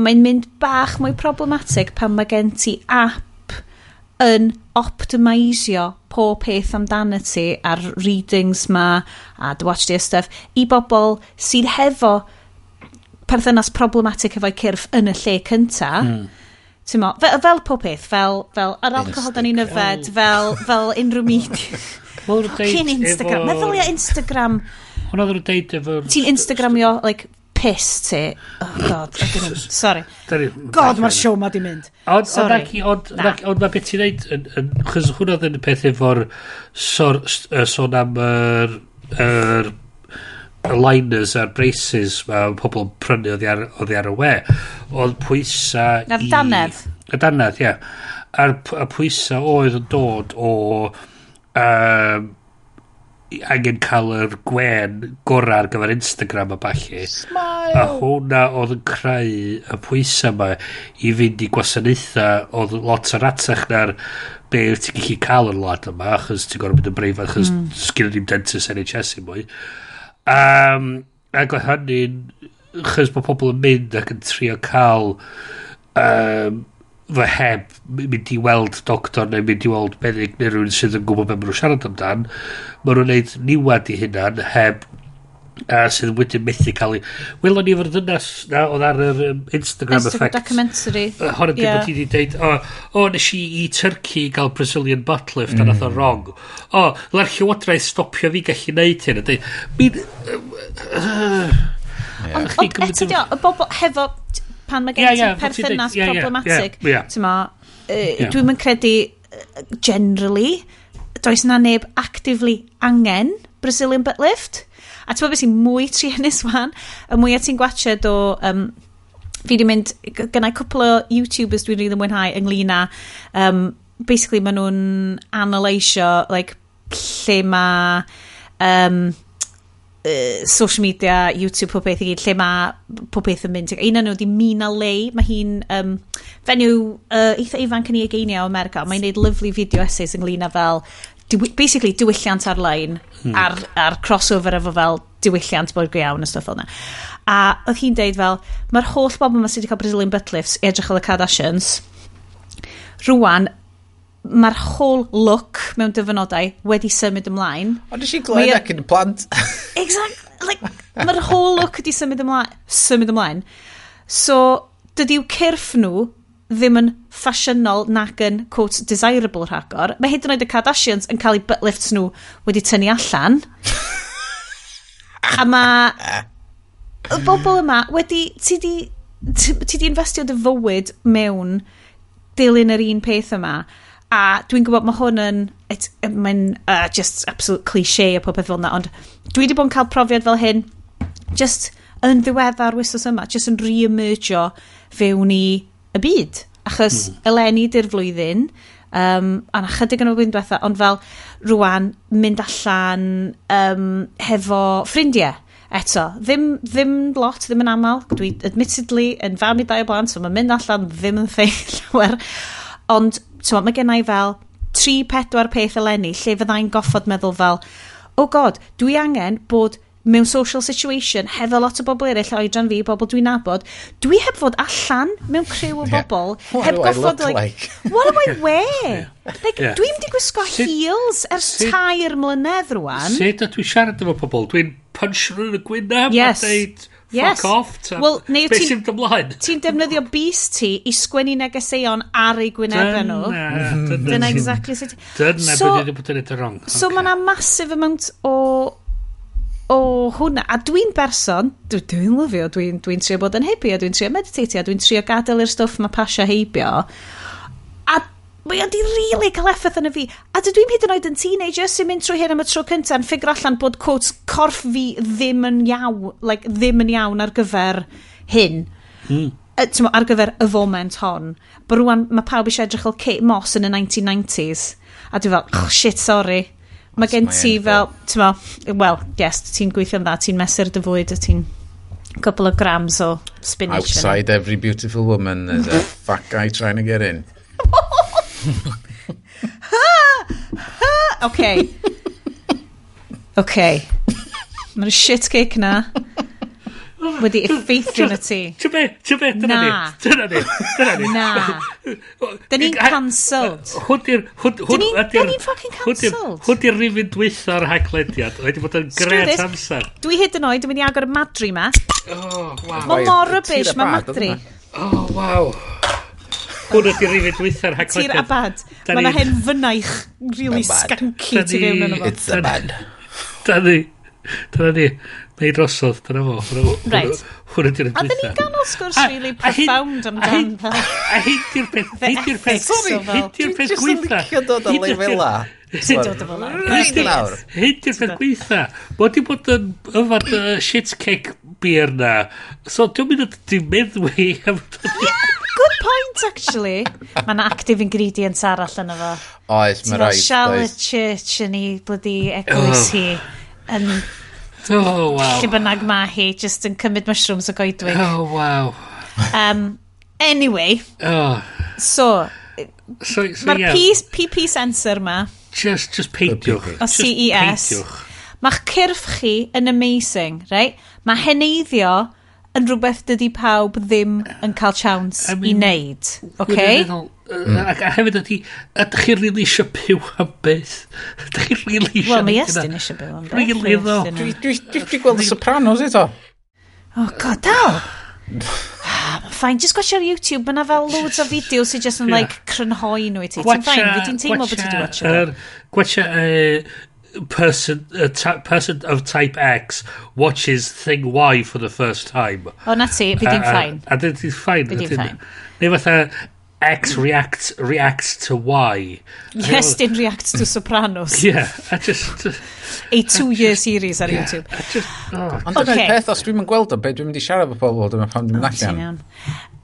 mae'n mynd bach mwy problematig pan mae gen ti app yn optimisio pob peth amdano ti a'r readings ma a the watch day stuff i bobl sydd hefo perthynas problematic efo'i cyrff yn y lle cynta. Mm. Mo, fel, fel pob peth, fel, fel yr alcohol da ni'n yfed, fel, fel unrhyw media. Cyn Instagram, meddylia Instagram Hwna ddyn nhw'n deud efo... Ti'n Instagramio, like, piss ti. Oh god, ydyn nhw. Sorry. God, mae'r show ma di mynd. Ond ond mae beth ti'n neud, chys hwnna ddyn y peth efo'r sôn am yr er, liners a'r braces mae pobl yn prynu oddi ar y we. Oedd pwysa i... Na'r danedd. Y danedd, ie. A'r pwysa oedd yn dod o... Um, angen cael yr gwen gorau ar gyfer Instagram a balli. A hwnna oedd yn creu y pwysau yma i fynd i gwasanaethau oedd lot o ratach na'r be wyt ti'n gallu cael yn lad yma achos ti'n gorfod mynd yn breifat achos mm. sgyn ni'n dentist NHS i mwy. Um, ac oedd hynny'n achos bod pobl yn mynd ac yn trio cael um, fy heb mynd i weld doctor neu mynd i weld meddyg neu rhywun sydd yn gwybod beth maen nhw'n siarad amdan, maen nhw'n neud niwad i hynna'n heb a sydd wedyn methu cael ei... Welon ni efo'r dynas na, oedd ar yr um, Instagram Instagram effect. documentary. Uh, Hwna yeah. ti wedi deud o, oh, oh, nes i i Turkey gael Brazilian butt lift mm. a nath o mm. wrong. O, oh, la'r llywodraeth stopio fi gallu neud hyn. A dweud, mi... Uh, uh, yeah. Ond eto, y bobl hefo pan mae gen yeah, yeah, perthynas yeah, problematic. Yeah, yeah, yeah. Uh, yeah. Dwi'n credu, uh, generally, does na neb actively angen Brazilian butt lift. A ti'n beth sy'n mwy triennus wan, y mwyaf ti'n gwachod o... Um, fi di mynd, gynnau cwpl o YouTubers dwi'n rili mwynhau ynglyn â... Um, basically, maen nhw'n analysio like, lle mae... Um, uh, social media, YouTube, pob beth i gyd, lle mae pob beth yn mynd. Un o'n nhw di Mina Lei, mae hi'n um, fenyw uh, eitha ifanc yn ei egeinia o America, mae'n neud lyflu video essays ynglyn â fel basically diwylliant ar-lein hmm. ar, ar crossover efo fel diwylliant bod iawn a stuff fel yna a oedd hi'n deud fel mae'r holl bobl yma sydd wedi cael Brazilian butt lifts edrych fel y Kardashians rwan mae'r whole look mewn dyfynodau wedi symud ymlaen. Ond nes i glywed ac yn y plant. exact, like, mae'r whole look wedi symud ymlaen. Symud ymlaen. So, dydy'w cyrff nhw ddim yn ffasiynol nac yn, quote, desirable rhagor. Mae hyd yn oed y Kardashians yn cael eu butt lifts nhw wedi tynnu allan. a mae... Y bobl yma wedi... Ti di, ti di investio dy fywyd mewn dilyn yr un peth yma A dwi'n gwybod mae hwn yn... Mae'n uh, just absolute cliché a popeth fel yna, ond dwi wedi bod yn cael profiad fel hyn, just yn ddiweddar wythnos yma, just yn re-emergio fewn i y byd. Achos mm. eleni di'r flwyddyn, um, a na chydig yn y flwyddyn diwetha, ond fel rwan mynd allan um, hefo ffrindiau. Eto, ddim, ddim lot, ddim yn aml. Dwi admittedly yn fam i dau o blant, so mae'n mynd allan ddim yn thing llawer. Ond so, mae gennau fel tri, pedwar peth eleni lle fyddai'n goffod meddwl fel, oh god, dwi angen bod mewn social situation hefo lot o bobl eraill oedran fi, bobl dwi'n nabod, dwi heb fod allan mewn criw o bobl. Yeah. Heb goffod, like, like? what do I wear? yeah. Like, yeah. Dwi'n di gwisgo Sut, heels ers sit, tair mlynedd rwan. Sut ydw i siarad efo pobl? Dwi'n punch nhw yn y gwynaf yes. a deud, Yes. Fuck off. Ta. Well, neu Be sy'n dymlaen? Ti'n defnyddio bus ti i sgwennu negeseuon ar eu gwynebau nhw. Dyna exactly sut... Dyna so, beth bod yn edrych wrong. So okay. mae yna massive amount o o hwnna. A dwi'n berson, dwi'n dwi lyfio, dwi'n dwi trio bod yn heibio, dwi'n trio meditatio, dwi'n trio gadael i'r stwff mae pasio heibio mae o'n di really cael effaith yn y fi. A dydw i'n hyd yn oed yn teenager sy'n mynd trwy hyn am y tro cyntaf yn ffigur allan bod quotes corff fi ddim yn iawn, like, ddim yn iawn ar gyfer hyn. Mm. Ar gyfer y foment hon. But rwan, mae pawb eisiau edrych fel Kate Moss yn y 1990s. A dwi fel, oh, shit, sorry. Mae gen ti fel, ti'n ma, well, yes, ti'n gweithio am dda, ti'n mesur dy fwyd, ti'n couple of grams o spinach. Outside every beautiful woman, there's a fat guy trying to get in. ha! Ha! Okay. Okay. Mae'r shit cake na wedi effeithio na ti. Ti'n be? Ti'n be? Dyna ni. Dyna ni. Dyna ni. Na. Dyn ni'n cancelled. Hwn di'r... Dyn ni'n fucking cancelled. Hwn di'r rifin dwytha'r haglediad. Wedi bod yn gret amser. Dwi hyd yn oed yn mynd i agor y madri ma. Oh, wow. Mae mor rybys, mae madri. Oh, wow. Hwn ydy'r rifid dwytha'r haglen. Ti'n abad. Mae yna hen fynaich really skanky ti fewn yn efo. It's a bad. Da ni. Da ni. Neu drosodd, dyna fo. Right. Hwn ydy'r dwytha. A dyn ni'n ganol sgwrs really profound amdan. A hyn di'r peth, hyn di'r peth, hyn di'r peth gwytha. Dwi'n dod o lefela. Dod o lefela. Hyn di'r peth gweitha. Bod i bod yn yfad shit cake beer na. So, dwi'n mynd at dwi'n meddwi am... Ie! good point, actually. Mae yna active ingredients arall yn efo. Oes, mae rhaid. Charlotte does. Church yn ei blydi eglwys oh. hi. Yn... Oh, wow. Lle bynnag mae hi, just yn cymryd mushrooms o goedwig. Oh, wow. Um, anyway. Oh. So, so, so mae'r yeah. PP sensor ma. Just, just peidiwch. O CES. peidiwch. Mae'ch cyrff chi yn amazing, right? Mae heneiddio yn rhywbeth dydy pawb ddim yn cael chance I mean, i wneud. Okay? Mm. Ac hefyd ydy, ydych chi rili eisiau byw am beth? Ydych chi rili eisiau... Wel, mae Estyn eisiau byw am beth. Really ddo. Dwi gweld y Sopranos eto. Oh, god, dal! Ah, fine, just gwach ar YouTube, mae'na fel loads o fideos sy'n just yn, like, crynhoi nhw i ti. Ti'n fine, fi di'n teimlo bod ti'n watcha. Gwacha person uh, person of type X watches thing Y for the first time. O, na ti, fi di'n ffain. A dyn ti'n ffain. Fi di'n ffain. Neu fatha X reacts, reacts to Y. Yes, dyn reacts to Sopranos. yeah, I just... A two-year series ar yeah, YouTube. Just, oh. Ond dyna'r okay. peth, os dwi'n gweld o, be dwi'n mynd i siarad o pobl, dyma pan dwi'n mynd allan.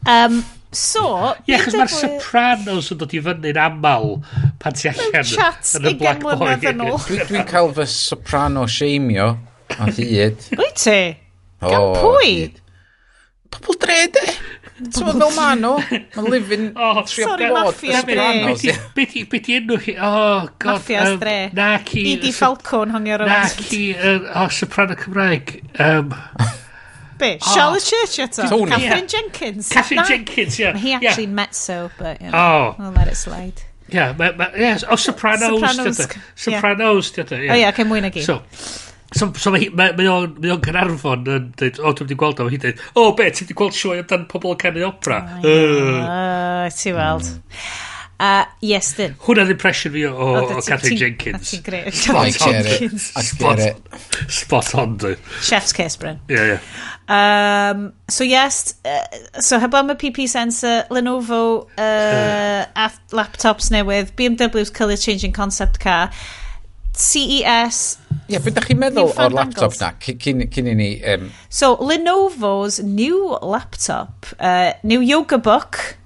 Um, So... Ie, chos mae'r Sopranos yn dod i fyny'n aml pan ti allan yn y Black Boy. Dwi'n dwi cael fy Soprano seimio a hyd. Wyt ti? Gan pwy? Pobl dre, de. Ti'n fel ma nhw? Mae'n lifin trio bod y Sopranos. Be di enw chi? Oh, god. Maffias dre. Na ki... Idi Falcon hongi ar y Na ki... O, Soprano Cymraeg. Um, Be? Ah. Charlotte Church eto? Tony. Catherine yeah. Jenkins. Catherine no. Jenkins, yeah. He actually yeah. met so, but you know, oh. we'll let it slide. Yeah, ma, ma, yes, o oh, Sopranos. Sopranos. Sopranos, oh, yeah. yeah. O oh, yeah, okay, mwy na gyd. So, So, so mae ma, ma o'n, ma o'n Gynarfon yn dweud, o, dwi'n wedi gweld o, mae hi'n dweud, o, be, ti wedi gweld sioe amdan pobl yn canu opera? Oh, uh. uh, ti weld. Mm. A dyn. Hwna ddim pressure fi o, o, o Catherine Jenkins. That's great. Catherine Jenkins. Spot, spot on, dwi. Chef's kiss, Bryn. Yeah, yeah. Um, so, yes, uh, so heb am y PP sensor, Lenovo uh, uh. laptops newydd, BMW's colour-changing concept car, CES. Ie, yeah, beth ydych chi'n meddwl o'r laptop na, cyn i ni... Um... So, Lenovo's new laptop, uh, new yoga book,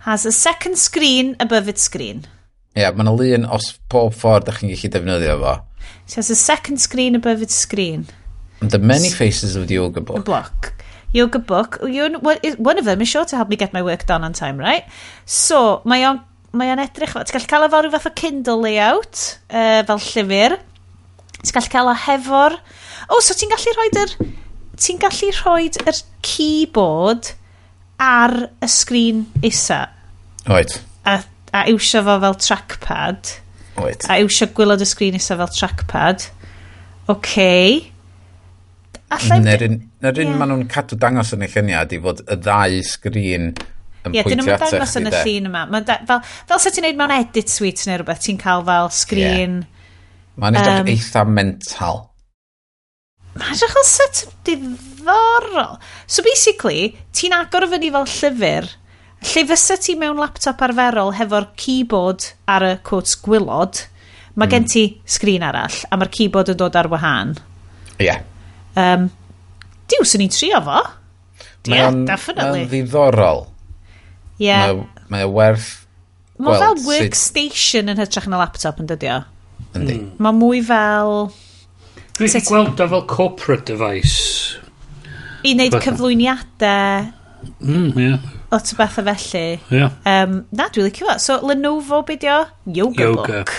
has a second screen above its screen. Ie, yeah, mae yna lun os pob ffordd ydych chi'n gallu defnyddio fo. It has a second screen above its screen. And the many faces of the yoga book. The. Yoga book. You, one of them is sure to help me get my work done on time, right? So, mae o'n mae o'n edrych fel, ti'n gallu cael o fel rhyw fath o Kindle layout, uh, fel llyfr. Ti'n gallu cael o hefo'r... O, oh, so ti'n gallu rhoi yr... Ti'n gallu rhoi yr keyboard ar y sgrin isa. Oed. A, a iwsio fo fel trackpad. Oed. A iwsio gwylod y sgrin isa fel trackpad. Oce. Okay. Alla Na'r un, ner un yeah. maen nhw'n cadw dangos yn y lluniau i fod y ddau sgrin yn yeah, pwyntio atach. Ie, dyn nhw'n dangos yn y llun yma. Ma da, fel, fel sa ti'n neud mewn edit suite neu rhywbeth, ti'n cael fel sgrin... Yeah. Mae'n edrych um, eitha mental mae'n achos set diddorol. So basically, ti'n agor fyny fel llyfr, lle fysa ti mewn laptop arferol hefo'r keyboard ar y quotes gwylod, mae mm. gen ti sgrin arall, a mae'r keyboard yn dod ar wahân. Ie. Yeah. Um, Diw, sy'n ni'n trio fo. Mae yeah, definitely. Mae'n ddiddorol. Ie. Yeah. Mae, mae werth Mae fel workstation yn hytrach na laptop yn dydio. Yndi. Mm. Mae mwy fel... Dwi'n Sut... gweld o fel corporate device. I wneud cyflwyniadau. Mm, ie. Yeah. Lot o bethau felly. Ie. Yeah. Um, na, dwi'n licio fo. So, Lenovo bydio? Yoga, Yoga. book.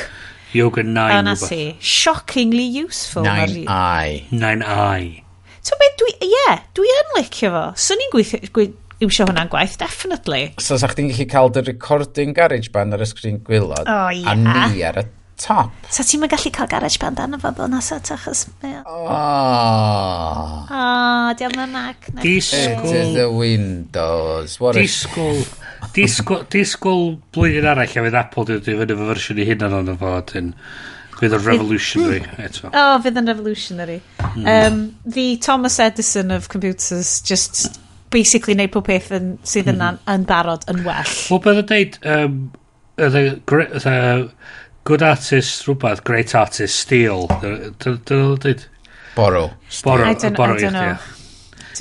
Yoga 9. O, na si. Shockingly useful. 9i. 9i. So, beth dwi... Ie, yeah, dwi yn licio fo. So, ni'n gweithio... Iwsio hwnna'n gwaith, definitely. So, sa'ch chi'n gallu cael dy recording garage band ar y sgrin gwylod? O, oh, ie. Yeah. A ni ar y top. So ti'n gallu cael garage band arno fo fel nes at achos... Oh. Oh, diolch yn Mac. Disgwyl. The windows. What disgwyl. disgwyl, disgwyl blwyddyn arall a fydd Apple dwi'n dwi fyny fy fersiwn i hyn ond fo dyn. Fydd yn revolutionary hmm. eto. O, oh, fydd yn revolutionary. Um, the Thomas Edison of computers just basically neud pob peth yn, sydd yna mm. yn barod yn well. Wel, beth yn dweud, um, the, the, Good artist, rhywbeth, great artist, steal. Dyna nhw'n dweud? Borrow. Borrow, borrow, ie.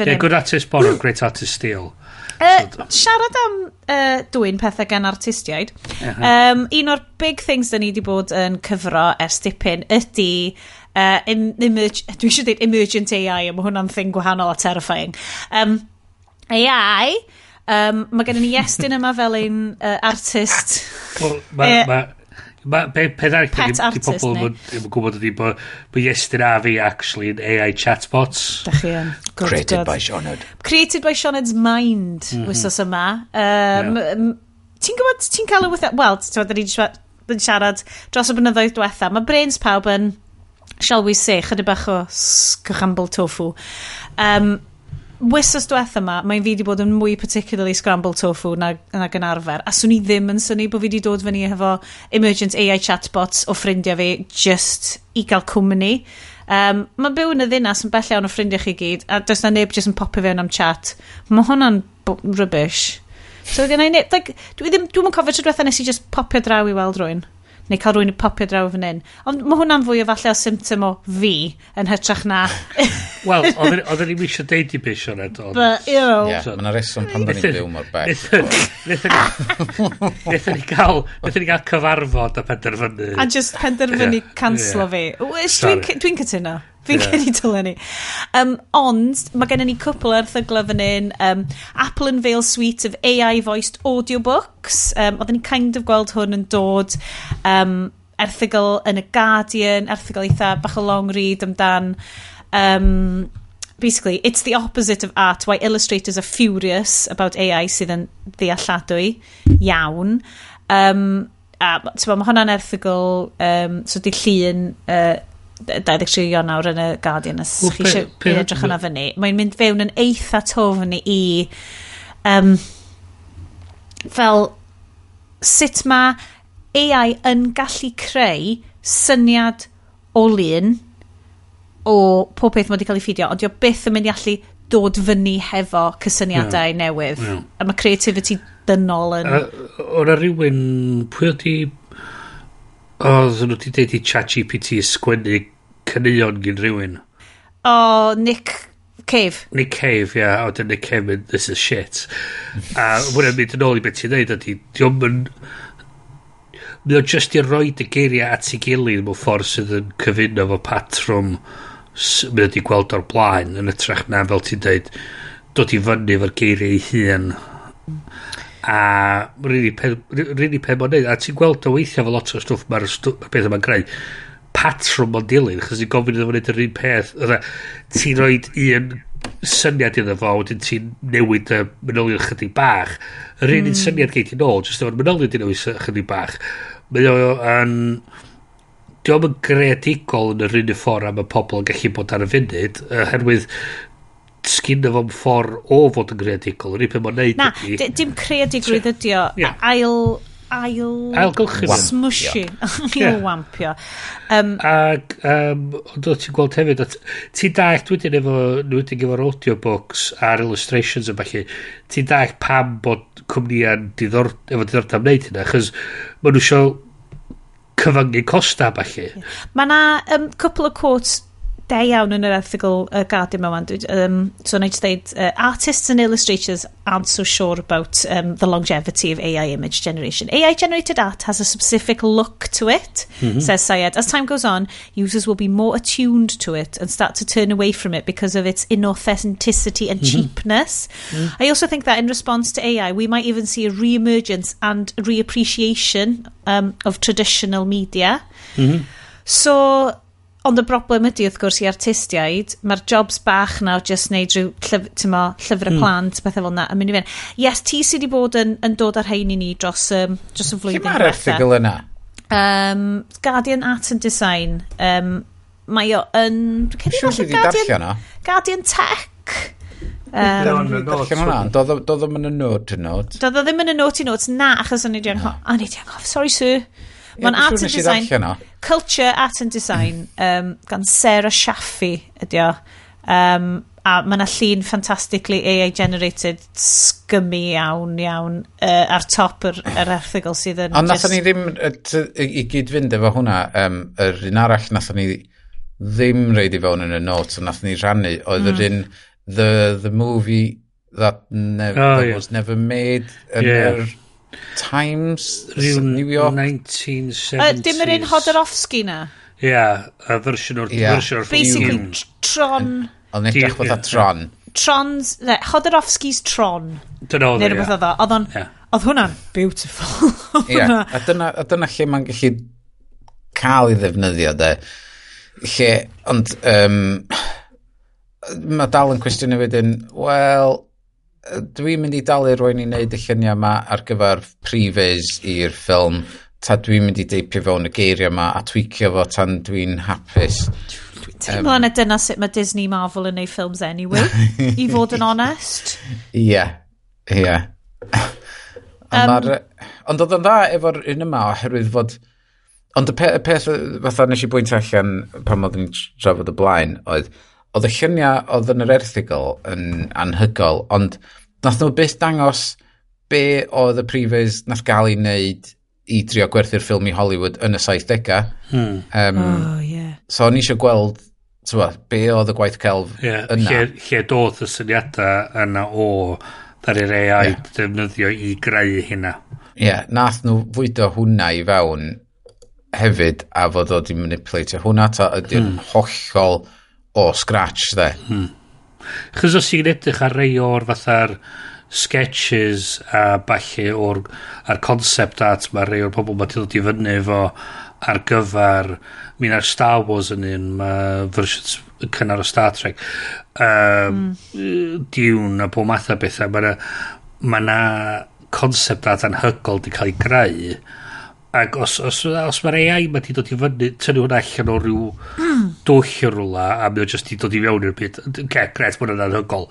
Yeah, good artist, borrow, great artist, steal. Uh, siarad am uh, dwy'n pethau gan artistiaid, uh -huh. um, un o'r big things da ni wedi bod yn cyfro ers dipyn ydy uh, im, emerge, dwi eisiau dweud emergent AI, a mae hwnna'n thing gwahanol a terrifying. Um, AI, um, mae gen i ni Iestyn yma fel un uh, artist. Wel, ma, eh. Ma, ma Ma, be, peth arall, Pet di, di pobl ddim yn gwybod ydy bod bo Iestyn a fi actually yn AI chatbots. Da chi yn. Created God. by Sioned. Created by Sioned's mind, mm -hmm. wysos yma. Um, yeah. Ti'n gwybod, ti'n cael y wythnos... Wel, ti'n gwybod, da ni'n siarad dros y blynyddoedd diwetha. Mae brains pawb yn, shall we say, chydig bach o sgwchambl tofu. Um, wisos diwetha yma, mae'n fi wedi bod yn mwy particularly scrambled tofu na, na gan arfer, a swn i ddim yn syni bod fi wedi dod fyny efo emergent AI chatbots o ffrindiau fi just i gael cwmni. Um, mae byw yn y ddinas yn bell iawn o ffrindiau chi gyd, a does na neb jyst yn popio fewn am chat. Mae hwnna'n rubbish. So, dwi ddim, dwi ddim yn cofio tro diwetha nes i just popio draw i weld rwy'n neu cael rhywun i popio draw fan hyn. Ond mae hwnna'n fwy o falle o symptom o fi yn hytrach na... Wel, oedden ni'n eisiau deud i beth Sioned. Ie, mae yna reswm pan da ni'n byw mor bell. Nethon ni gael, nethon ni gael cyfarfod a penderfynu. A just penderfynu canslo fi. Dwi'n cytuno. Fi'n yeah. gen dylen ni. Um, ond, mae gennym ni cwpl erthyglau fan hyn. Um, Apple Unveil Suite of AI-voiced audiobooks. Um, oedden ni kind of gweld hwn yn dod. Um, erthygl yn y Guardian, erthygl eitha bach o long read amdan. Um, basically, it's the opposite of art, why illustrators are furious about AI sydd yn ddealladwy iawn. Um, a, tywa, mae hwnna'n erthygl, um, so di llun uh, 23 Ionawr yn y Guardian os chi eisiau edrych yna fyny mae'n mynd fewn yn eitha tofn i um, fel sut mae AI yn gallu creu syniad o lun o pob peth mae wedi cael ei ffidio ond dio byth yn mynd i allu dod fyny hefo cysyniadau yeah. newydd yeah. a mae creativity dynol yn... Uh, O'r rhywun, pwy oedd Oedd nhw wedi deud i chat GPT sgwennu caneuon gyn rhywun. O, Nick Cave. Nick Cave, ia. Yeah. A wedyn Nick Cave mynd, this is shit. a wna'n mynd yn ôl i beth i'n neud, ydy, diolch yn... Mae o just i roi dy geiriau at ei gilydd mewn ffordd sydd yn cyfuno fo patrwm mae wedi gweld o'r blaen yn ytrach na fel ti'n deud dod i fyny efo'r geiriau ei hun a rili pe, rili pe mo'n neud. A ti'n gweld o weithio fel lot o stwff mae'r ma peth yma'n greu. Patrwm o'n dilyn chos ti'n gofyn iddo fo wneud yr un peth. Ti'n rhoi un syniad iddo fo wedyn ti'n newid y manylion chydig bach. Yr un mm. syniad gei ti'n ôl jyst efo'r manylion ti'n newid chydig bach. Mae o'n yn diolch yn greadigol yn yr un ffordd am y pobl yn gallu bod ar y funud oherwydd sgyn fo'n ffordd o fod yn greadigol. Rwy'n peth mae'n neud Na, ydy. dim creadigrwydd ydy o. Yeah. Ail... Ail... Ailgylchu. Smushy. Ail wampio. Um, Ac, um, ond o ti'n gweld hefyd, ti'n daeth wedyn efo, wedyn efo'r audiobooks a'r illustrations yma chi, ti'n daeth pam bod cwmnia'n diddor, efo diddordeb wneud hynna, achos maen nhw eisiau cyfyngu costa falle. Mae yna um, cwpl o quotes da iawn yn yr erthigol uh, Guardian mewn. Um, so na i just dweud, uh, artists and illustrators aren't so sure about um, the longevity of AI image generation. AI generated art has a specific look to it, says Syed. As time goes on, users will be more attuned to it and start to turn away from it because of its inauthenticity and cheapness. I also think that in response to AI, we might even see a re-emergence and reappreciation um, of traditional media. So, Ond y broblem ydy, wrth gwrs, i artistiaid, mae'r jobs bach na o just neud rhyw llyf, tymo, llyfr y mm. plant, pethau fel na, yn mynd i fynd. Yes, ti sydd wedi bod yn, yn dod ar hein i ni dros, um, dros y flwyddyn. Lle mae'r erthigol yna? Um, Guardian Art and Design. Um, mae o yn... Siwr sydd wedi darllen o? Guardian Tech. Um, Doedd o'n yn y nod i nod. Doedd o ddim yn y nod i nod. Na, achos o'n i di anghof. Sorry, sir. Mae'n art and design. Culture, art and design um, gan Sarah Shaffi ydi o. Um, a mae yna llun fantastically AI generated sgymmu iawn iawn uh, ar top yr, yr erthigol sydd yn... Ond nathon ni ddim i gyd fynd efo hwnna um, yr un arall nathon ni ddim reid i fewn yn y notes ond nathon ni rannu, oedd mm. yr un the, the movie that, never, oh, that yeah. was never made yn yeah. yr Times Rhyw New York. 1970s. Uh, dim yr un Hodorowski na. Ia, yeah, fersiwn o'r yeah. fersiwn o'r Basically, Tron. Ond edrych bod Tron. Tron's, ne, Hodorowski's Tron. Dyna oedd e, ia. Oedd o'n, oedd hwnna'n beautiful. Ia, a dyna, a dyna lle mae'n gallu cael ei ddefnyddio, de. Lle, ond, um, mae dal yn cwestiwn i wedyn, wel, dwi'n mynd i dalu rwy'n i wneud y lluniau yma ar gyfer prifys i'r ffilm ta dwi'n mynd i deipio fewn y geiriau yma a tweakio fo tan dwi'n hapus. Dwi'n teimlo um, dyna sut mae Disney Marvel yn neud ffilms anyway, i fod yn onest. Ie, yeah, ie. Yeah. Ond um, ond oedd yn dda efo'r un yma oherwydd fod... Ond y peth, y peth fatha nes i bwynt allan pan oedd ni'n trafod y blaen oedd oedd y lluniau oedd yn yr erthigol yn anhygol, ond nath nhw byth dangos be oedd y prifys nath gael ei wneud i drio gwerthu'r ffilm i Hollywood yn y 70au. Hmm. Um, oh, yeah. So o'n eisiau gweld tywa, be oedd y gwaith celf yeah, yna. Lle, lle doedd y syniadau yna o ddaru'r AI yeah. defnyddio i greu hynna. Ie, yeah, nath nhw fwydo hwnna i fewn hefyd a fod o di manipulatio hwnna ta ydy'n hmm. hollol o scratch dde. Hmm. Chos os i'n edrych ar rei o'r fatha'r sketches a balle o'r a'r concept art mae rei o'r pobl mae dod i fyny efo ar gyfer mi'n ar Star Wars yn un mae versions cynnar o Star Trek um, mm. diwn a bob math o bethau mae na, ma na concept art anhygol di cael ei greu Ac os, os, os mae'r AI mae di dod i fyny, tynnu hwnna allan o ryw mm. dwll o rwla, a mae o jyst di dod i fewn i'r byd. Ge, gret, mae hwnna'n anhygol.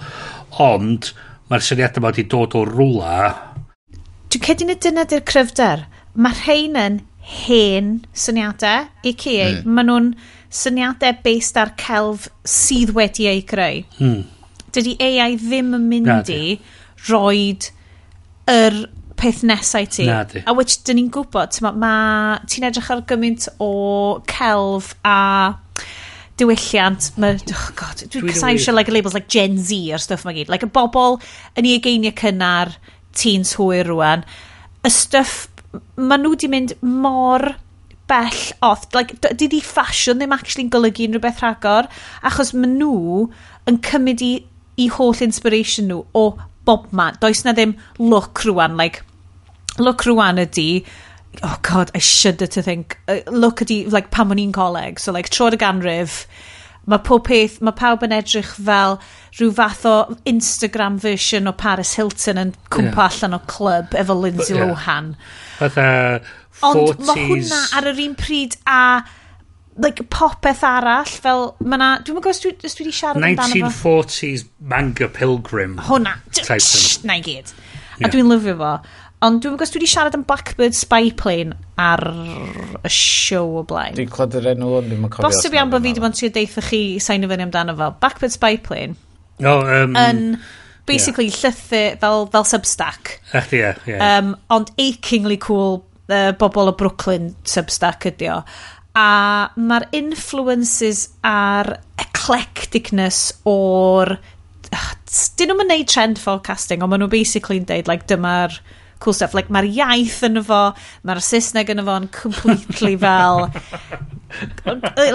Ond, mae'r syniad yma di dod o rwla... Dwi'n cedi na dyna di'r cryfder. Mae rhain yn hen syniadau i ci. Mm. Maen nhw'n syniadau based ar celf sydd wedi ei greu. Hmm. Dydy AI ddim yn mynd i roed yr peth nesau ti. Na di. A which, dyn ni'n gwybod, ti'n ma, ti'n edrych ar gymaint o celf a diwylliant, ma, oh god, dwi'n casau eisiau like labels like Gen Z a'r stuff mae gyd. Like y bobl yn ei egeiniau cynnar, teens hwyr rwan, y stuff, ma nhw di mynd mor bell off. Like, di di ffasiwn ddim actually'n golygu unrhyw beth rhagor, achos ma nhw yn cymryd i, i holl inspiration nhw o bob man. Does na ddim look rwan, like, look rwan ydy, oh god, I shudder to think, uh, look ydi, like, pam o'n i'n coleg, so, like, troed y ganrif, mae pob peth, mae pawb yn edrych fel rhyw fath o Instagram version o Paris Hilton yn cwmpa yeah. allan o clwb efo Lindsay But. Lohan. Fatha uh, 40s... Ond mae hwnna ar yr un pryd a like, popeth arall, fel, mae na, dwi'n meddwl os dwi wedi siarad amdano fo. 1940s manga pilgrim. Hwna, na i gyd. A dwi'n lyfio fo. Ond dwi'n gwybod dwi wedi siarad am Blackbird Spy Plane ar y show o blaen. Dwi'n clod yr enw ond dwi'n cofio. Bosib iawn bod fi wedi bod yn trio deitha chi sain o fyny amdano fo. Blackbird Spy Plane. No, um, yn basically yeah. llythyr fel, fel substack. Uh, yeah, yeah. Um, ond achingly cool uh, bobl o Brooklyn substack ydi o. A mae'r influences a'r eclecticness o'r... Dyn nhw'n mynd trend forecasting, ond maen nhw basically'n deud, like, dyma'r cool stuff. Like, mae'r iaith yn fo, mae'r Saesneg yn fo yn completely fel...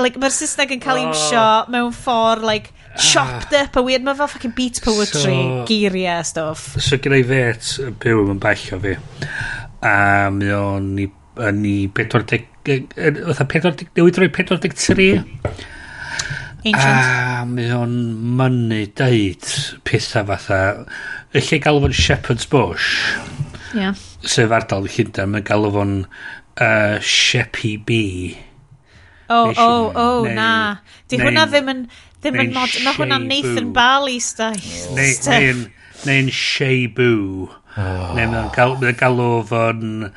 like, mae'r Saesneg yn cael ei oh. mewn ffordd, like, chopped ah. up a weird. Mae fel fucking beat poetry, so, geiriau a stuff. So gyda i fet yn byw yn bell o fi. A mi o'n i yn i 40... Fytha 40... Newid roi 43. Ancient. A mi o'n mynnu deud pethau fatha... Lle gael fo'n Shepherd's Bush. Yeah. Sef ardal i Llundain, mae'n galw fo'n uh, Sheppy Bee. O, o, o, na. Di hwnna ddim yn... Ddim yn mod... Mae hwnna'n Nathan Barley stuff. Neu'n neu'n Shea Boo. Oh. Neu mae'n gal, galw fo'n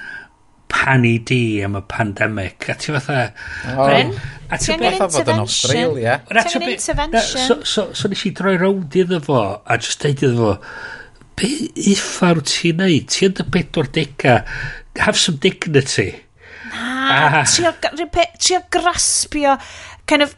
Panny D am y pandemic. A ti fatha... Bryn? A ti fatha fod yn Australia. Ti'n intervention. So nes i droi rownd iddo fo, a just deud iddo fo, be uffar ti'n neud? Ti yn dy bedwar dega. Have some dignity. Na, ah. trio graspio kind of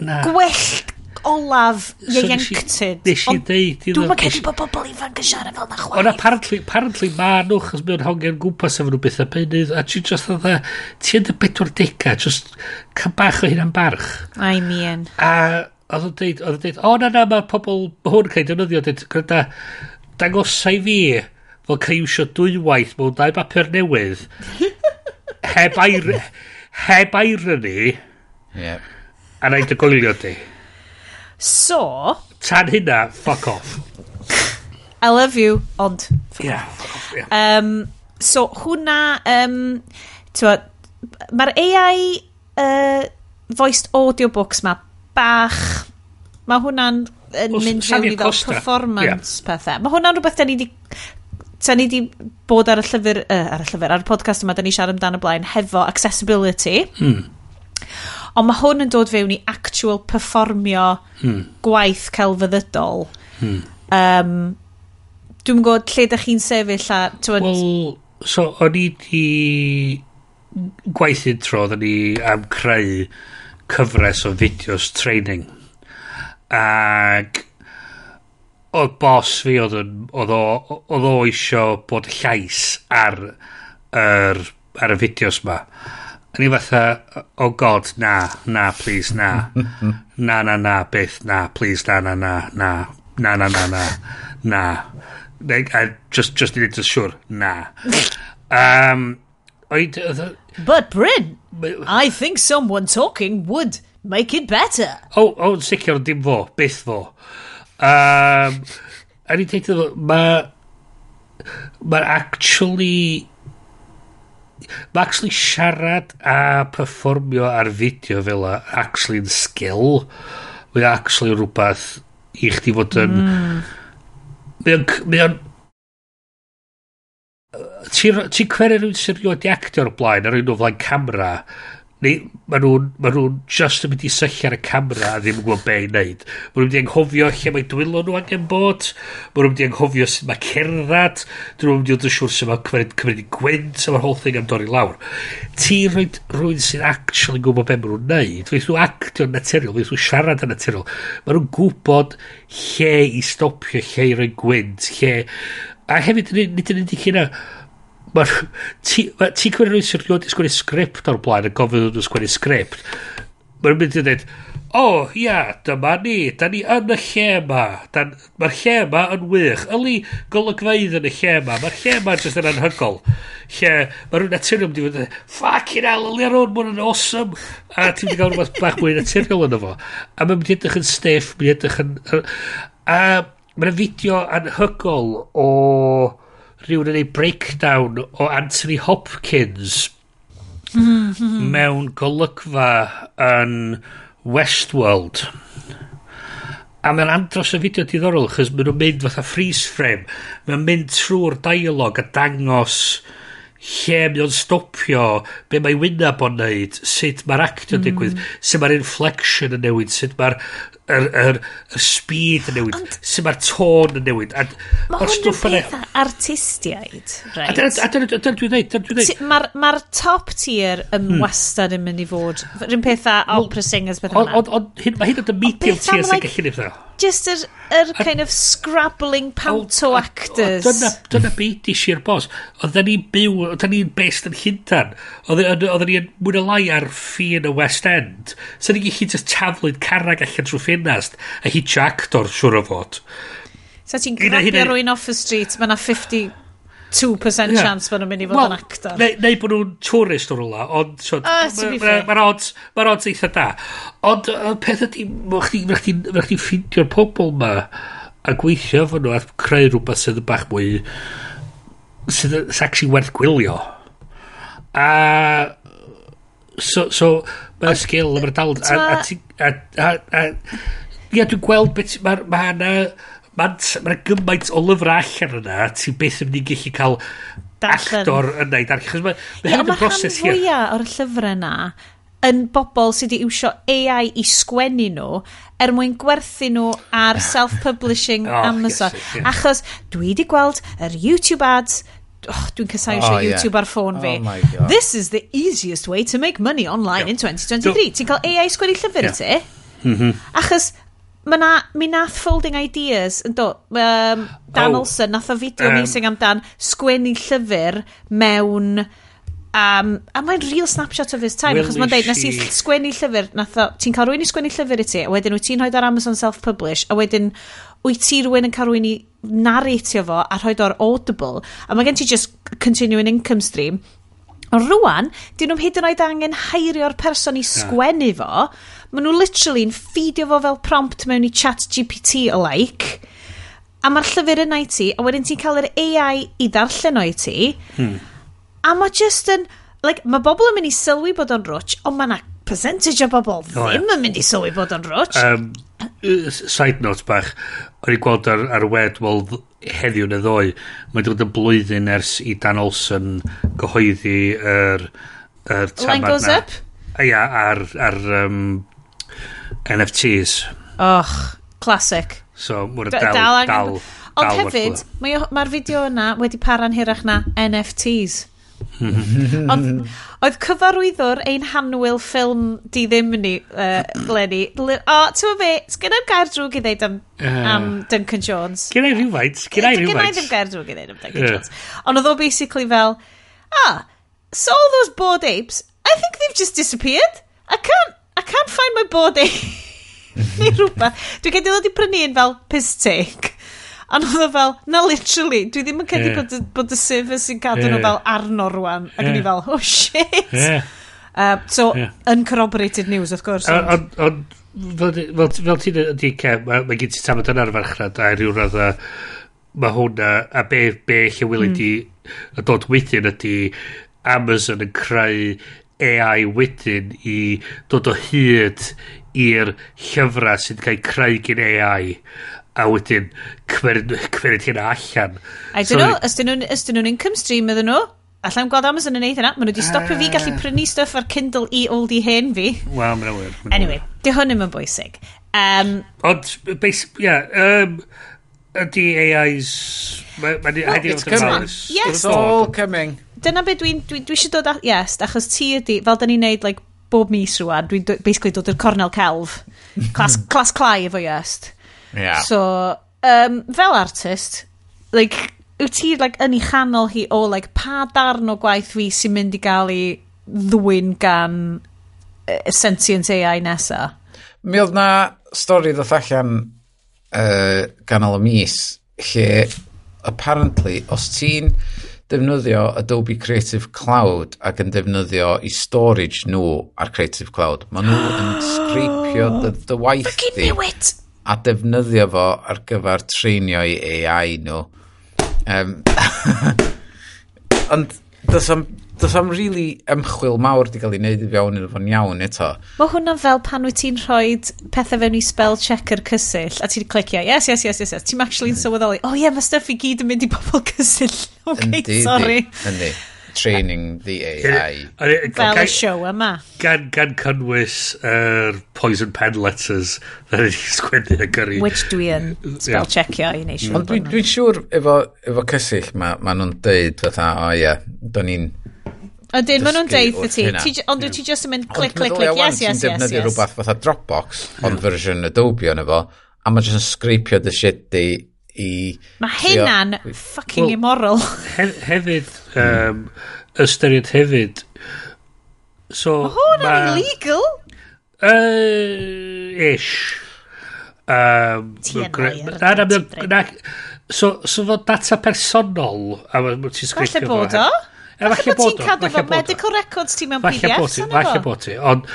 na. gwellt olaf ieuenctid. Nes i ddeud. Dwi'n mynd cedi bod bobl ifanc yn siarad fel na chwaith. Ond apparently, apparently ma nhw, chos mewn hongen gwmpas efo nhw beth a peinydd, a ti'n just dda, ti yn dy bedwar dega, just cam bach o hyn am barch. I mean. A oedd yn deud, oedd yn deud, o na na, mae pobl, mae hwn yn cael defnyddio, dweud, dangosa i fi fel creiwsio dwywaith mewn dau bapur newydd. Heb air heb irony. Yep. a neud y goelio di. So? Tan hynna fuck off. I love you ond yeah, off, yeah. Um, so hwnna um, mae'r AI uh, voiced audiobooks ma bach mae hwnna'n yn mynd fewn i fel costa. performance yeah. pethau. Mae hwnna'n rhywbeth da ni wedi ta ni wedi bod ar y llyfr, uh, ar y llyfr, ar y podcast yma, da ni siarad amdano blaen hefo accessibility. Hmm. Ond mae hwn yn dod fewn i actual performio hmm. gwaith celfyddydol. Hmm. Um, Dwi'n gwybod lle da chi'n sefyll a... Wel, so o'n i di gwaith intro, o'n i am creu cyfres o fideos training. Ac o bos fi oedd yn o, o isio bod llais ar, yr, ar y fideos ma. A ni fatha, oh god, na, na, please, na. na, na, na, beth, na, please, na, na, na, na, na, na, na, na, na. I just, just need to sure, na. Um, oed, But Bryn, I think someone talking would Make it better. O, oh, o'n sicr, dim fo, byth fo. Um, a ni'n teithio, mae... Mae actually... Mae actually siarad a performio ar fideo fel a actually yn skill. Mae actually rhywbeth i chdi fod yn... Mm. Mae o'n... Ti'n ti cweru rhywun sy'n rhywun di actio o'r blaen ar un o flaen camera Neu, ma nhw'n ma nhw just yn mynd i syllu ar y camera a ddim yn gwybod be i wneud. Ma nhw'n mynd i anghofio lle mae dwylo nhw angen bod. Ma nhw'n mynd i anghofio sut mae cerdded. Dyn nhw'n mynd i oedd yn siŵr sut mae cymryd, cymryd i gwynt a mae'r whole thing am dorri lawr. Ti rhoi rhywun sy'n actually gwybod be ma nhw'n wneud. Feith nhw actio'n naturiol, feith nhw siarad yn naturiol. Ma nhw'n gwybod lle i stopio, lle i roi gwynt, lle... A hefyd, nid yn unig hynna, Mae'r... Ti'n cymryd rhywun sy'n rhywun sgwennu sgript o'r blaen yn gofyn nhw'n sgwennu sgript. Mae'n mynd i dweud, o, oh, ia, dyma ni, da ni yn y lle yma. Mae'r lle yma yn wych. Yli golygfeidd yn y lle yma. Mae'r lle yma jyst yn anhygol. Lle, mae rhywun naturiol wedi bod, ffucking hell, yli ar ôl, mae'n awesome. A ti'n mynd i gael rhywbeth bach mwy naturiol yn efo. A mae'n mynd i edrych yn stiff, mae'n mynd i edrych yn... A mae'n fideo anhygol o rhywun yn ei breakdown o Anthony Hopkins mm -hmm. mewn golygfa yn Westworld. A mae'n andros y fideo diddorol, chys maen nhw'n mynd fatha freeze frame. Mae'n mynd trwy'r dialog a dangos lle mae o'n stopio, be mae wynaf o'n neud, sut mae'r actio'n mm. digwydd, sut mae'r inflection yn newid, sut mae'r yr, yr, y speed yn newid, sut mae'r tôn yn newid. Mae hwn yn beth e- artistiaid, right? A dyna dwi'n dweud, dyna dwi'n dweud. Mae'r ma top tier yn hmm. wastad yn mynd i fod. Rhywun pethau opera singers, beth yna. Ond hyn oedd y medium tier sy'n gallu ni just yr, yr a, kind of scrabbling panto actors. Dyna, dyna beth i Sir Bos. Oedden ni'n byw, oedden ni'n best yn Llundan. Oedden ni'n mwyn y lai ar ffi yn y West End. So ni'n gallu just taflu'n carreg allan trwy ffinast a hitio actor siwr o fod. So ti'n grabio rwy'n off y street, mae yna 50 2% yeah. chance bod nhw'n mynd i fod well, yn actor. Neu, neu bod nhw'n tourist o'r rwla, ond so, uh, mae'r odds, ma odds eitha da. Ond y peth ydy, mae'ch chdi, ffindio'r pobl ma a gweithio fo nhw a creu rhywbeth sydd yn bach mwy sydd yn actually werth gwylio. A so, so mae'r sgil, mae'r dal a, a, a, a, a, a, a, a, a, a, a, a, a, a, a, a, a, mae'n ma gymaint o lyfrau allan yna, ti'n beth yn mynd i gallu cael Darllen. actor yna i darllen. Chos mae ma hyn yn broses hir. Mae o'r llyfrau yna yn bobl sydd wedi iwsio AI i sgwennu nhw er mwyn gwerthu nhw ar self-publishing oh, Amazon. Yes, yes. Achos dwi wedi gweld yr YouTube ads oh, dwi'n cysau eisiau oh, YouTube yeah. ar ffôn fi. Oh This is the easiest way to make money online yeah. in 2023. Ti'n cael AI sgwennu llyfr yeah. ti? Mm -hmm. Achos Ma na, mi nath Folding Ideas, yn do, um, Dan oh, Olsen, nath o fideo um, amazing amdan sgwennu llyfr mewn... Um, a mae'n real snapshot of his time, achos mae'n deud, nes i sgwennu llyfr, nath o, ti'n cael rwy'n i sgwennu llyfr i ti, a wedyn wyt ti'n rhoi ar Amazon Self-Publish, a wedyn wyt ti rwy'n yn cael rwy'n i narratio fo a rhoi o'r Audible, a mae gen ti just continuing income stream. Ond rwan, dyn nhw'n hyd yn oed angen hairio'r person i sgwennu fo, yeah maen nhw literally'n ffidio fo fel prompt mewn i chat GPT o like, a mae'r llyfr yna i ti, a wedyn ti'n cael yr AI i ddarllen o i ti, hmm. a mae just yn, like, mae bobl yn mynd i sylwi bod o'n rwch, ond mae yna percentage o bobl ddim oh, yeah. yn mynd i sylwi bod o'n rwch. Um, side note bach, o'n i gweld ar, ar wed, wel, heddiw neu ddoe, mae'n dod yn blwyddyn ers i Dan Olsen gyhoeddi yr... Er, er Line goes up? Ia, ar, ar um, NFTs. Och, classic. So, mwyn dal, dal, dal, Ond hefyd, mae'r mae fideo yna wedi para'n hirach na NFTs. Ond oedd cyfarwyddwr ein hanwyl ffilm di ddim ni, uh, Lenny. O, oh, ti'n fe, sgynnau'n gair drwg i ddeud am, uh, am Duncan Jones. Gynnau rhywfaint, gynnau rhywfaint. Gynnau ddim gair drwg i ddeud am Duncan Jones. Ond oedd o basically fel, ah, so all those bored apes, I think they've just disappeared. I can't can't find my body. Neu rhywbeth. Dwi'n cael ddod i prynu un fel piss take. A nhw dda fel, na literally, dwi ddim yn cedi yeah. bod, bod y sifr sy'n cadw yeah. nhw fel arno rwan. Ac yeah. i fel, oh shit. Yeah. Uh, so, yeah. uncorroborated news, of course. Ond, on, fel, ti'n ydi Cem, mae ma gen ti tafod yn arfarchnad a rhyw radd a mae hwnna, a be, be lle wyl ydi hmm. mm. a dod wedyn ydi Amazon yn creu AI wedyn i dod o hyd i'r llyfrau sydd cael creu gen AI a wedyn cymryd hynna allan. I don't know, ystyn nhw'n income stream ydyn nhw? Alla gweld Amazon yn neud hynna. Maen nhw wedi stopio uh, fi gallu ah. prynu stuff ar Kindle i old i hen fi. Wel, mae'n awyr. Anyway, di hwn yn bwysig. Um, Ond, base, yeah, um, ydy AI's... Mae'n well, it's coming. Yes. It's all coming dyna beth dwi'n... Dwi, dwi eisiau dod at... Yes, achos ti ydi, fel da ni'n neud like, bob mis rwan, dwi'n basically dod i'r cornel celf. Clas, clas clai oh efo iest. Yeah. So, um, fel artist, like, wyt ti like, yn ei chanol hi o like, pa darn o gwaith fi sy'n mynd i gael ei ddwyn gan uh, sentient AI nesa? Mi oedd na stori ddoth allan uh, ganol y mis lle apparently os ti'n defnyddio Adobe Creative Cloud ac yn defnyddio i storage nhw ar Creative Cloud. Maen nhw yn sgripio dy, dy waith di a defnyddio fo ar gyfer treinio i AI nhw. Um, ond does am does am really ymchwil mawr di gael ei wneud i fewn iddo fo'n iawn eto. Mae hwnna'n fel pan wyt ti'n rhoi pethau fewn i spell checker cysill a ti'n clicio, yes, yes, yes, yes, yes. Ti'n actually yn sylweddoli, oh ie, yeah, mae stuff i gyd yn mynd i bobl cysill. OK, sorry. Yndi, training the AI. Fel y show yma. Gan, gan cynnwys yr uh, poison pen letters that ydy sgwennu y gyrru. Which dwi yn spell checkio i neu siwr. Ond dwi'n siŵr efo, efo cysill ma, ma nhw'n deud fatha, o ie, do'n ni'n... Ydyn, maen nhw'n deud ti. ti. Ond wyt ti just yn mynd clic, click, clic, yes, yes, yes. Ond defnyddio rhywbeth fatha Dropbox, ond fersiwn hmm. Adobe o'n efo, a mae just yn sgripio dy shit di i... Mae hynna'n fucking immoral. Hefyd, um, ystyried hefyd, so... Mae hwnna'n illegal? Uh, ish. Um, Ti'n na, So, so fod data personol a ti'n sgrifio fo. Falle bod o? E, Falle bod o. Falle bod o. Medical records ti mewn falle PDFs yna fo. Falle bod ti. Ond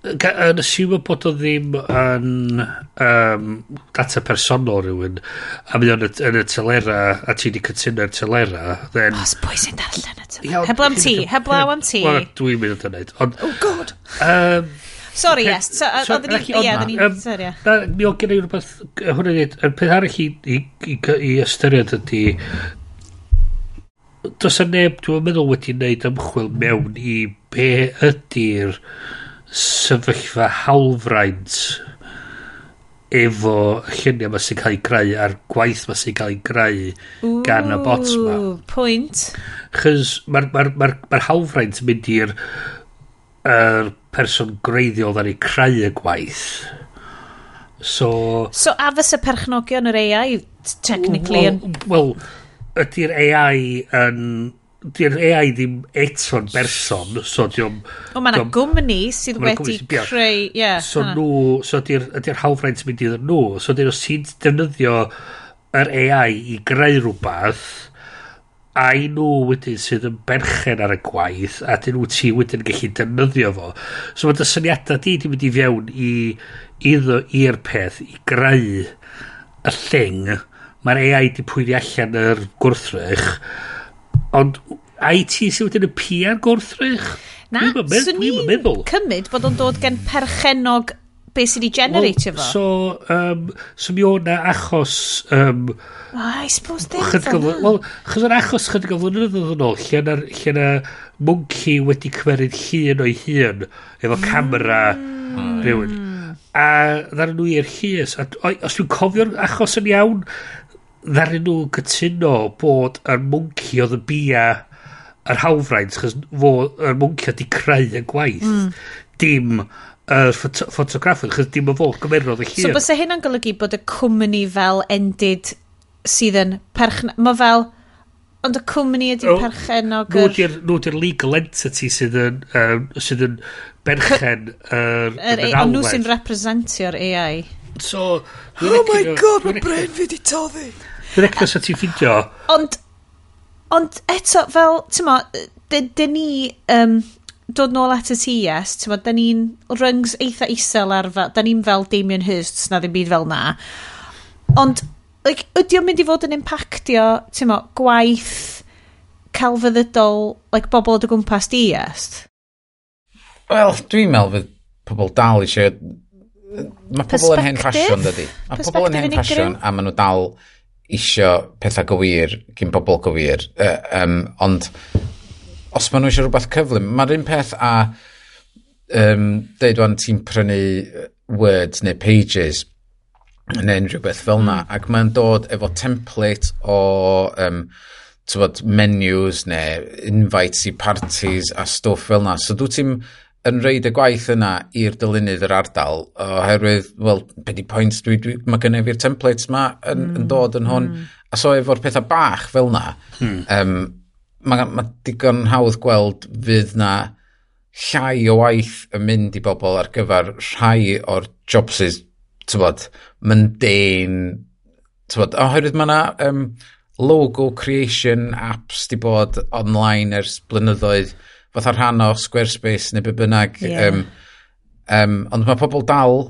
yn assume bod o ddim yn um, data personol rhywun a mynd yn, yn y telera a ti wedi cytuno'r telera then... Os pwy sy'n darllen y telera heblaw am ti heblaw am ti Wel, dwi'n mynd yn dweud ond oh god um, Sorry, yes. So, oedden ni... Ie, oedden ni... Sorry, ie. Mi o gen i rhywbeth... Hwna i dweud, y peth arall i, i, i, i ystyried ydy Does y neb, dwi'n meddwl wedi wneud ymchwil mewn i be ydy'r sefyllfa hawlfraint efo lluniau mae sy'n cael ei greu a'r gwaith mae sy'n cael ei greu gan y bots ma. Pwynt. Chys mae'r ma ma ma, hawlfraint yn mynd i'r er person greiddiol dda'n ei creu y gwaith. So... So a fys y perchnogion yr AI technically yn... Wel, well, ydy'r AI yn... Ydy'r AI ddim eto'n berson, so diwm... O, mae'na gwmni sydd wedi creu... Yeah, so nhw, so ydy'r ydy hawfraint sy'n mynd iddyn nhw, so dyn nhw sy'n defnyddio yr AI i greu rhywbeth, a i nhw wedyn sydd yn berchen ar y gwaith a dyn nhw ti wedyn gallu defnyddio fo. So mae dy syniadau di di mynd i fewn i iddo i'r peth i greu y thing mae'r AI di pwyni allan yr gwrthrych, ond IT sydd wedyn y PR gwrthrych? Na, swn i'n cymryd bod o'n dod gen perchenog be sydd wedi generatio fo. So, um, so mi o'na achos... Um, oh, I suppose ddim. Wel, chos o'n achos chydig o flynyddoedd yn ôl, lle yna, lle yna monkey wedi cymeryd hun o'i hun, efo mm. camera mm. rhywun. A ddaren nhw i'r hys. A, os dwi'n cofio'r achos yn iawn, ddaru nhw gytuno bod yr mwnci oedd y bia yr hawfraint, chos fo, yr mwnci oedd i creu y gwaith, mm. dim yr ffot ffotograffydd, chos dim y fo gymerodd y hir. So bys e hyn yn golygu bod y cwmni fel endid sydd yn perchna... Mae fel... Ond y cwmni ydy perchenog... Nhw ydy'r er... legal entity sydd yn, um, sydd yn berchen yr er, er, Ond nhw sy'n representio'r AI. So... Oh my god, mae brain fi di toddi! Dwi'n Direct os ti'n ffindio... Ond, ond eto, fel, ti'n mo, dyn ni... Um, dod nôl at y TS, ti'n modd, da ni'n ryngs eitha isel ar fel, da ni'n fel Damien Hirst, na ddim byd fel na. Ond, like, ydy o'n mynd i fod yn impactio, ti'n modd, gwaith celfyddydol, like, bobl o dy gwmpas TS? Wel, dwi'n meddwl fydd pobl dal eisiau... Mae pobl yn hen ffasiwn, dydy. Mae pobl yn hen ffasiwn, a maen nhw dal isio pethau gywir gyn pobl gywir. Uh, um, ond os maen nhw eisiau rhywbeth cyflym, mae'r un peth a um, deud wan ti'n prynu words neu pages neu unrhyw beth fel yna. Hmm. Ac mae'n dod efo template o um, tywod, menus neu invites i parties a stwff fel yna. So dwi ti'n yn hmm. reid y gwaith yna i'r dylunydd yr ardal oherwydd, wel, be di pwynt, dwi, dwi, mae gennym fi'r templates ma yn, mm. yn hmm. dod yn hwn. Mm. A so efo'r pethau bach fel na, mm. um, mae ma digon hawdd gweld fydd na llai o waith yn mynd i bobl ar gyfer rhai o'r jobsys, tywod, mundane, tywod, oherwydd mae yna... um, logo creation apps di bod online ers blynyddoedd, mm fatha rhan o Squarespace neu be bynnag. Yeah. Um, um, ond mae pobl dal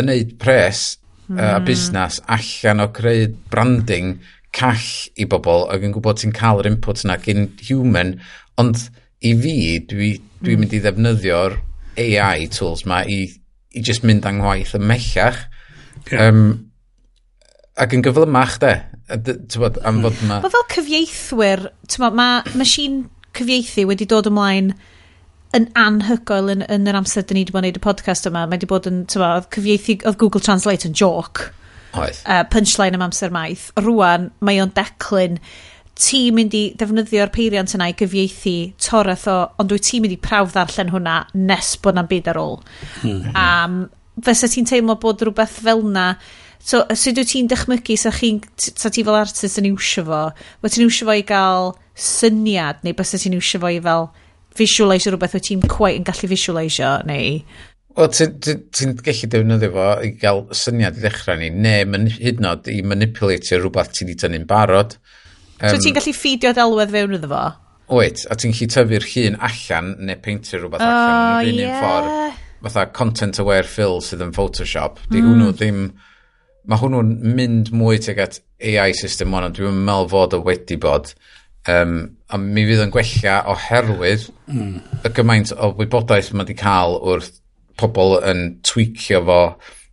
yn neud pres mm. uh, a hmm. busnes allan o creu branding call i bobl ac yn gwybod ti'n cael yr input yna gyn human ond i fi dwi'n dwi mm. mynd i ddefnyddio'r AI tools ma i, i just mynd angwaith y mellach yeah. um, ac yn gyflymach de. Tywod, am hmm. fod ma... Mae fel cyfieithwyr, mae ma machine cyfieithu wedi dod ymlaen yn anhygoel yn, yn yr amser dyn ni wedi bod yn gwneud y podcast yma. Mae wedi bod yn, ti'n oedd cyfieithu, oedd Google Translate yn joke. Oedd. Uh, punchline am amser maith. Rwan, mae o'n declyn ti'n mynd i defnyddio'r peiriant yna i gyfieithu torath o, ond dwi ti'n mynd i prawf ddarllen hwnna nes bod na'n byd ar ôl. Hmm. Um, fysa ti'n teimlo bod rhywbeth fel na, so sut wyt ti'n dychmygu sa, chi, sa ti fel artist yn iwsio fo? Wyt ti'n iwsio fo i gael syniad neu bys ti'n iwsio fo i fel visualisio rhywbeth wyt ti'n quite yn gallu visualisio neu... Wel, ti'n ti, ti gallu defnyddio fo i gael syniad i ddechrau ni, neu man, hyd yn oed i manipulatio rhywbeth ti wedi tynnu'n barod. Um, so ti'n gallu ffidio delwedd fewn iddo fo? Oed, a ti'n gallu tyfu'r llun allan neu peintio rhywbeth oh, allan yn yr yeah. ffordd. Fatha content aware fill sydd yn Photoshop. Di mm. hwnnw ddim... Mae hwnnw'n mynd mwy tuag at AI system ond dwi'n meddwl fod o wedi bod. Um, a mi fydd yn gwella oherwydd mm. y gymaint o wybodaeth mae wedi cael wrth pobl yn tweakio fo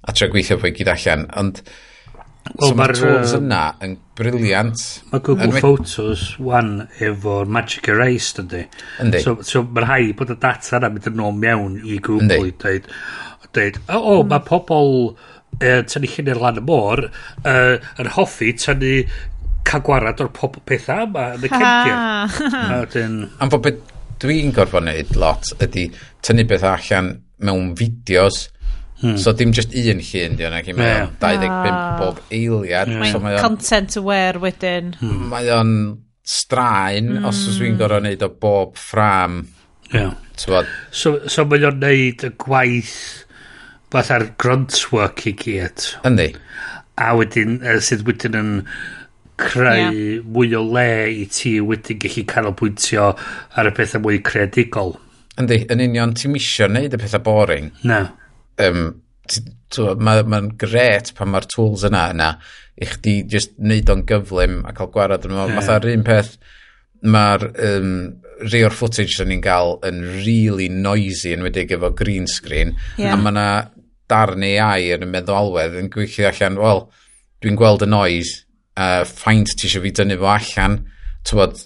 a tre gweithio fo i gyd allan. Ond well, so mae'r tools yna yn briliant. Mae Google yn Photos wan efo'r Magic Erase, ydy Yndi. So, so mae'r rhai bod y data yna mynd yn ôl mewn i Google yndi. i dweud, dweud o, oh, mm. mae pobl uh, tynnu llunau lan y môr uh, yn hoffi tynnu cael gwarad o'r pob pethau yma yn y cefndir. A wedyn... Am fod beth dwi'n gorfod wneud lot ydy tynnu beth allan mewn fideos Hmm. So dim just un llun di o'n yeah. 25 ah. bob eiliad. Yeah. So mae'n content aware wedyn. Hmm. Mae o'n straen mm. os hmm. oes fi'n gorfod wneud o bob ffram. Yeah. Tywod. So, so mae o'n wneud y gwaith fatha'r grunt work i gyd. Yndi. A wedyn, uh, sydd wedyn yn creu yeah. mwy o le i ti wedyn gallu canolbwyntio ar y pethau mwy creadigol. Yndi, yn union, ti'n misio wneud y pethau boring. Na. Um, mae'n ma, gret pan mae'r tools yna yna i chdi just wneud o'n gyflym a cael gwarad yn Yeah. Fatha'r un peth, mae'r um, rhai o'r footage da ni'n gael yn really noisy yn wedi efo green screen yeah. a mae yna darn AI yn y meddalwedd yn gweithio allan, wel, dwi'n gweld y noise uh, ffaint ti eisiau fi dynnu fo allan, tywod,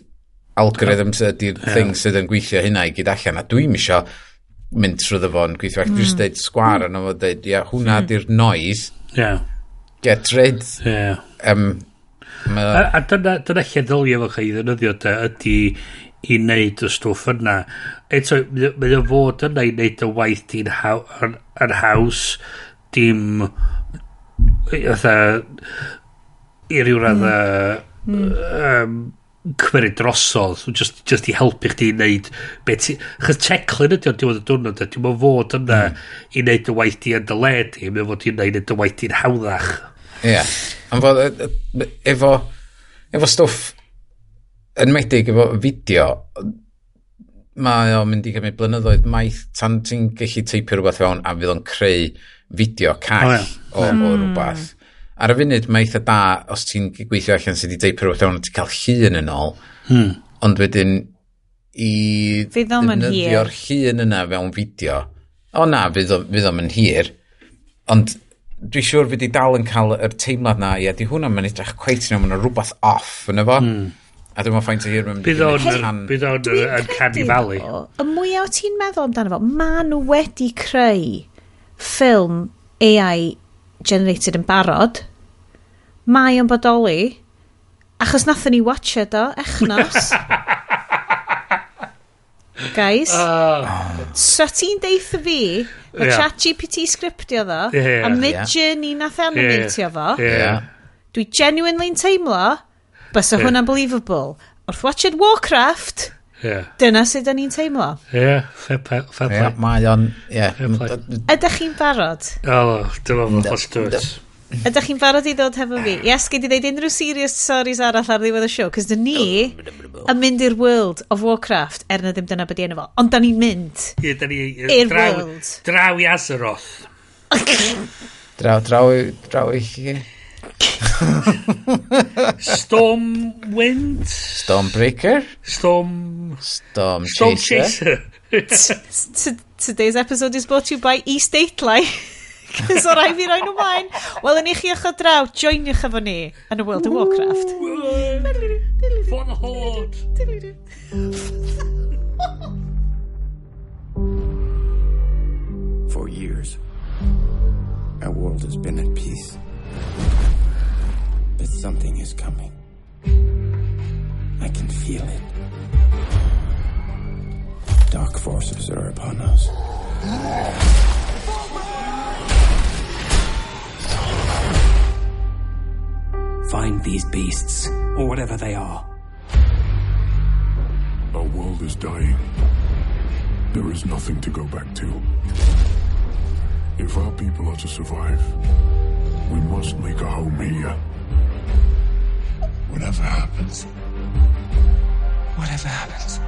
algorithm sydd ydy'r yeah. thing sydd yn gweithio hynna i gyd allan, a dwi'n misio mynd trwy ddefo yn gweithio, ac mm. dwi'n dweud sgwar yn o'n dweud, ia, hwnna mm. di'r noes, yeah. get rid. Yeah. Um, ma... a, a dyna, dyna lle ddylio fo chi ddynyddio te, ydy i wneud y stwff yna. Eto, mae o fod yna i wneud y waith di'n haws, dim... Ytha, i ryw radda mm. um, cymryd drosodd just, just i helpu chdi i wneud beth ti chos teclyn ydy o'n diwedd y diwrnod ydy o'n fod yna mm. i wneud y waith di yn dy led i mae'n fod i wneud y waith di'n hawddach ie yeah. ond fod efo efo stwff yn medig efo fideo mae o'n mynd i gymryd blynyddoedd maith tan ti'n gallu teipio rhywbeth fewn a fydd o'n creu fideo call oh, yeah. o, o, mm. o rhywbeth ar y funud mae eitha da os ti'n gweithio allan sydd wedi deipio rhywbeth o'n ti'n cael llun yn ôl. Hmm. ond wedyn i ddefnyddio'r llun yna fewn fideo. O na fydd o'n yn hir. Ond dwi'n siŵr fydd i dal yn cael yr teimlad na. Ia di hwnna mae'n edrych cweit yn o'n rhywbeth off yn efo hmm. A dyma ffaint o hir mewn bydd o'n bydd o'n yn canu falu. Y mwyaf ti'n meddwl amdano fo, ma nhw wedi creu ffilm AI generated yn barod, mae o'n bodoli, achos nathon ni watcha do, echnos. Guys, uh, so ti'n deitha fi, mae yeah. chat GPT scriptio ddo, yeah, a mid-journey yeah. nath animatio yeah. fo. Yeah. Dwi genuinely'n teimlo, bys o yeah. hwnna'n believable. Wrth watched Warcraft, Yeah. Dyna sut da ni'n teimlo. Ie, fair play. Fair play. Mae o'n... Yeah. Ydych chi'n barod? O, dyma fo, let's do. Ydych chi'n barod i ddod hefo fi? Yes, gyd i ddeud unrhyw serious stories arall ar ddiwedd y siow, cos dyn ni yn mynd i'r World of Warcraft, er na ddim dyna beth i enw fo, ond da ni'n mynd yeah, da ni, i'r World. Draw i Azeroth. draw, draw, draw i chi. Stormwind? Stormbreaker? Storm... Storm Storm Chaser? Chaser. T- Today's episode is brought to you by East Stately. Cys o rai fi roi nhw maen. Wel, yn i chi eich o draw, joiniwch efo ni yn y World of Warcraft. For the Horde. For years, our world has been at peace. But something is coming. I can feel it. Dark forces are upon us. Find these beasts, or whatever they are. Our world is dying. There is nothing to go back to. If our people are to survive, we must make a home here. Whatever happens, Whatever happens.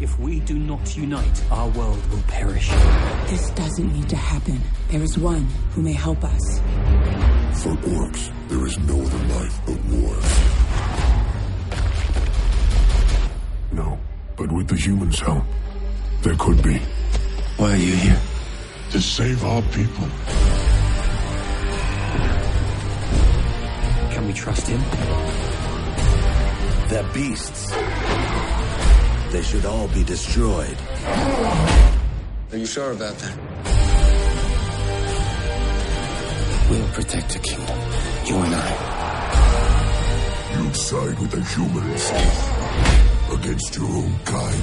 If we do not unite, our world will perish. This doesn't need to happen. There is one who may help us. for orcs, there is no other life but war. No, but with the humans' help, there could be. Why are you here? To save our people. We trust him? They're beasts. They should all be destroyed. Are you sure about that? We'll protect the kingdom. You and I. You'd side with the humans against your own kind.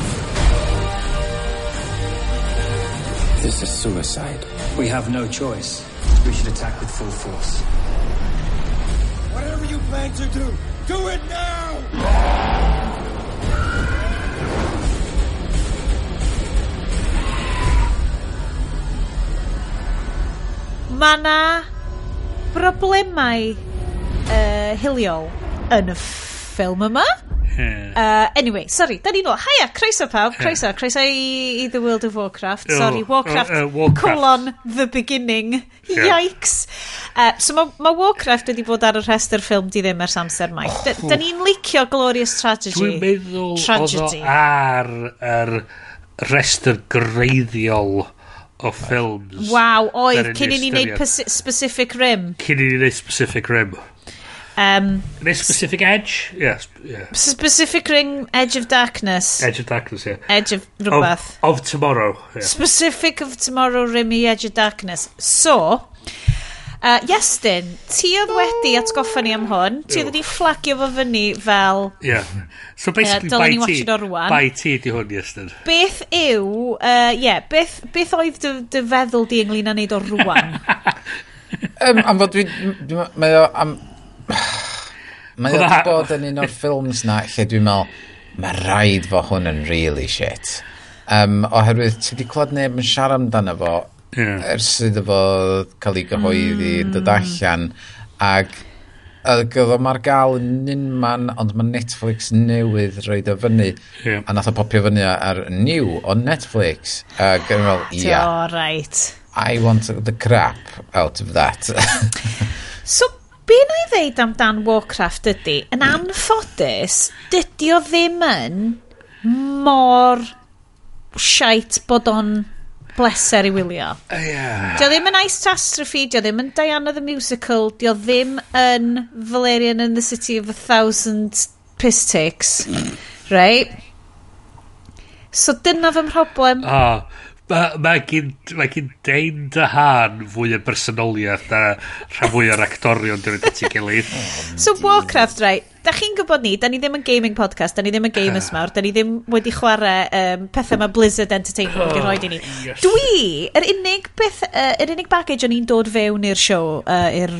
This is suicide. We have no choice. We should attack with full force. Plan to do, do it now! Mae na broblemau uh, hiliol yn y ffilm yma. uh, anyway, sorry, da ni nôl. Haia, croeso pawb, croeso, croeso i, i The World of Warcraft. Oh, sorry, oh, Warcraft, uh, uh, Warcraft. colon, the beginning. Yeah. Yikes. Uh, so mae ma Warcraft wedi bod ar y rhestr ffilm di ddim ers amser mai. Oh, da, da ni'n licio Glorious Tragedy. Dwi'n meddwl oedd ar yr rhestr greiddiol o ffilms. Waw, oedd, cyn i ni wneud Pacific Rim. Cyn i ni wneud Pacific Rim. Um, Neu specific edge? Yeah, yeah. Specific ring, edge of darkness. Edge of darkness, yeah. Edge of rhywbeth. Of, of tomorrow. Yeah. Specific of tomorrow, rimi, edge of darkness. So, uh, Iestyn, ti oedd wedi atgoffa ni am hwn. Ti oedd wedi fflagio fo fyny fel... Yeah. So basically, uh, by ti. By ti di hwn, Iestyn. Beth yw... Uh, yeah, beth, beth oedd dy, dy feddwl di ynglyn â neud o rwan? um, am fod dwi... Mae o am Mae o bod yn un o'r ffilms na lle dwi'n meddwl, mae rhaid fo hwn yn really shit. Um, oherwydd, ti wedi clod neb yn siarad amdano fo yeah. ers iddo fo cael ei gyhoeddi mm. dod allan ac oedd o mae'r gael yn unman ond mae Netflix newydd roed o fyny yeah. a nath o popio fyny ar new o Netflix ac yn fel ia I want the crap out of that so be na i ddeud amdan Warcraft ydy, yn hmm. anffodus, dydy o ddim yn mor siait bod o'n bleser i wylio. Uh, yeah. Dio ddim yn Ice dio ddim yn Diana the Musical, dio ddim yn Valerian in the City of a Thousand Piss Ticks. Hmm. right? So dyna fy mhroblem. Oh, Mae ma gyn, ma gyn Dane Dahan fwy o bersonoliaeth na rhan fwy o'r actorion dyn nhw'n ti gilydd. Oh, so Warcraft, right, da chi'n gwybod ni, da ni ddim yn gaming podcast, da ni ddim yn gamers mawr, da ni ddim wedi chwarae um, pethau mae Blizzard Entertainment wedi rhoi i ni. Oh, yes. Dwi, yr unig, beth, uh, yr unig baggage o'n i'n dod fewn i'r siow, uh, i'r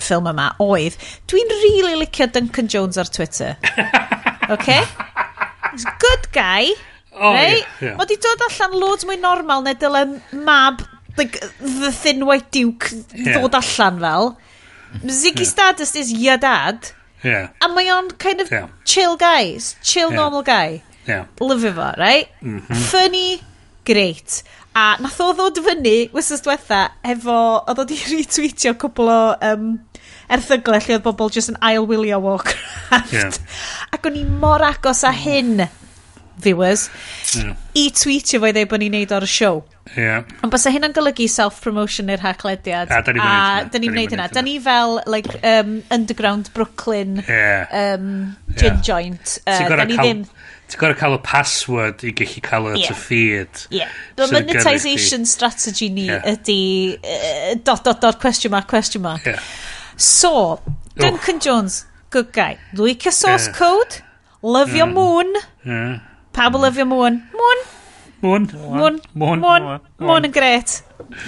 ffilm yma, oedd, dwi'n rili really licio Duncan Jones ar Twitter. OK? Good guy. O, Rei? ie, ie. Mae di dod allan loads mwy normal neu dyle mab like, the thin white duke Ie. ddod allan fel. Ziggy Stardust is your dad. Ie, A mae o'n kind of Ie. chill guy. Chill Ie. normal guy. ie. Lyfio fo, right? Mhm. Funny, great. A nath o ddod fyny, wrthnos diwetha, efo, oedd o di retweetio cwbl o um, erthyglau lle oedd bobl just yn ail wylio walk Ie. Ac o'n i mor agos a hyn viewers, yeah. i tweetio fo i ddweud bod ni'n neud o'r show siow. Yeah. Ond bys hynna'n golygu self-promotion i'r hachlediad. A, da ni'n gwneud hynna. Da ni fel, like, um, underground Brooklyn yeah. um, gin yeah. joint. Uh, da ni ddim... Ti'n gorau cael y password i gallu cael y yeah. feed. Yeah. The monetization strategy ni yeah. ydy uh, dot, dot, dot, question mark, question mark. Yeah. So, Duncan Oof. Jones, good guy. Like a source yeah. code, love mm. your moon. Yeah. Pawb o lyfio mwn. Mwn. Mwn. Mwn. Mwn. Mwn. Mwn yn gret.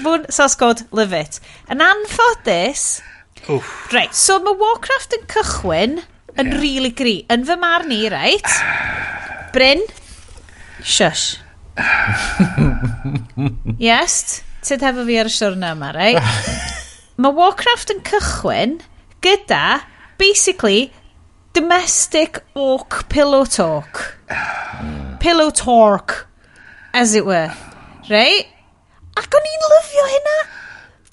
Mwn, sauce god, love it. Yn anffodus... Wff. Reit, so mae Warcraft yn cychwyn yn yeah. really gri. Yn fy marn i, reit? Bryn? Shush. yes? Tyd hefo fi ar y siwrna yma, reit? mae Warcraft yn cychwyn gyda, basically, domestic orc pillow talk. pillow talk, as it were. Right? Ac o'n i'n lyfio hynna.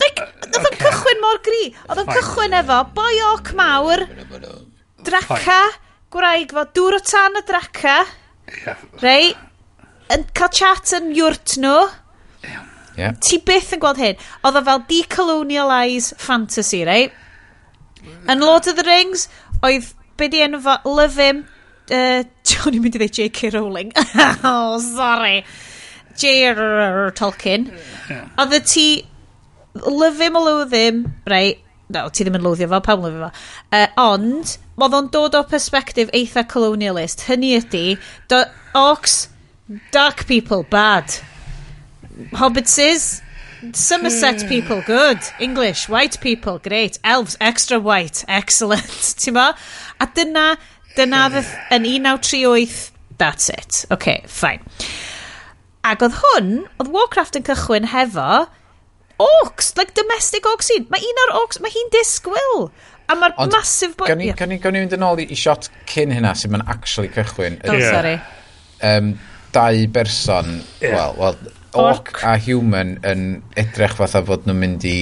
Like, oedd o'n okay. cychwyn mor gri. Oedd o'n cychwyn efo boi orc mawr, draca, gwraig fo, dŵr o tan y draca. Yeah. Reit? Yn cael chat yn iwrt nhw. Yeah. Ti byth yn gweld hyn. Oedd o fel decolonialise fantasy, rei. Yn Lord of the Rings, oedd be di enw fo? Love him. Uh, Johnny mynd i ddeud J.K. Rowling. oh, sorry. J.R.R. Tolkien. Hmm. Yeah. Oedd ti... Love him o love him. Right. No, ti ddim yn lwyddio fo, pam lwyddio fo. Uh, ond, oedd o'n dod o perspektif eitha colonialist. Hynny ydy, do, orcs, dark people, bad. Hobbitses, Somerset hmm. people, good. English, white people, great. Elves, extra white, excellent. Ti'n ma? A dyna, dyna ddyth, yn 1938, that's it. OK, fine. Ac oedd hwn, oedd Warcraft yn cychwyn hefo orcs, like domestic orcs un. Mae un o'r orcs, mae hi'n disgwyl. A mae'r massive... Gawn ni, gawn ni, gawn ni fynd yn ôl i, i shot cyn hynna sy'n ma'n actually cychwyn. Oh, yeah. sorry. Um, dau berson, yeah. well, well, orc, orc a human yn edrych fatha fod nhw'n mynd i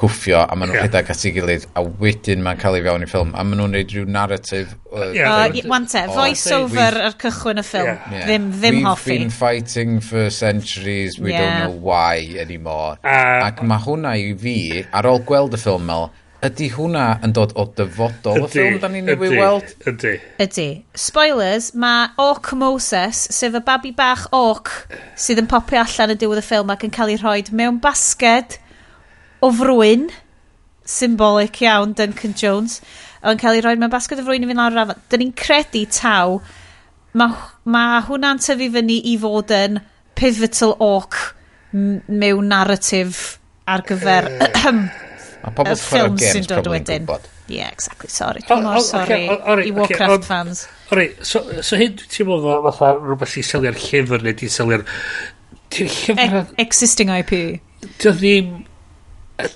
cwffio a maen nhw'n yeah. rhedeg at ei gilydd a wedyn mae'n cael ei fewn i ffilm a maen nhw'n neud rhyw narrative uh, yeah. uh, wante, voice over ar cychwyn y ffilm yeah. ddim, ddim we've hoffi we've been fighting for centuries we yeah. don't know why anymore uh, ac mae hwnna i fi ar ôl gweld y ffilm mel Ydy hwnna yn dod o dyfodol y ffilm da ni'n ei weld? Ydy. Ydy. Spoilers, mae Orc Moses, sef y babi bach orc sydd yn popio allan y diwedd y ffilm ac yn cael ei rhoi mewn basged o frwyn, symbolic iawn, Duncan Jones, yn cael ei roi mewn basged o frwyn i fynd ar rafan. Dyn ni'n credu taw, mae, ma hwnna'n tyfu fyny i fod yn pivotal orc mewn narratif ar gyfer A pobl sy'n games dod wedyn. Yeah, exactly, sorry. Dwi'n mor sorry i Warcraft fans. Ori, so, so hyn dwi'n teimlo fo fatha rhywbeth i selio'r llyfr neu di selio'r... Existing IP. Dwi'n ddim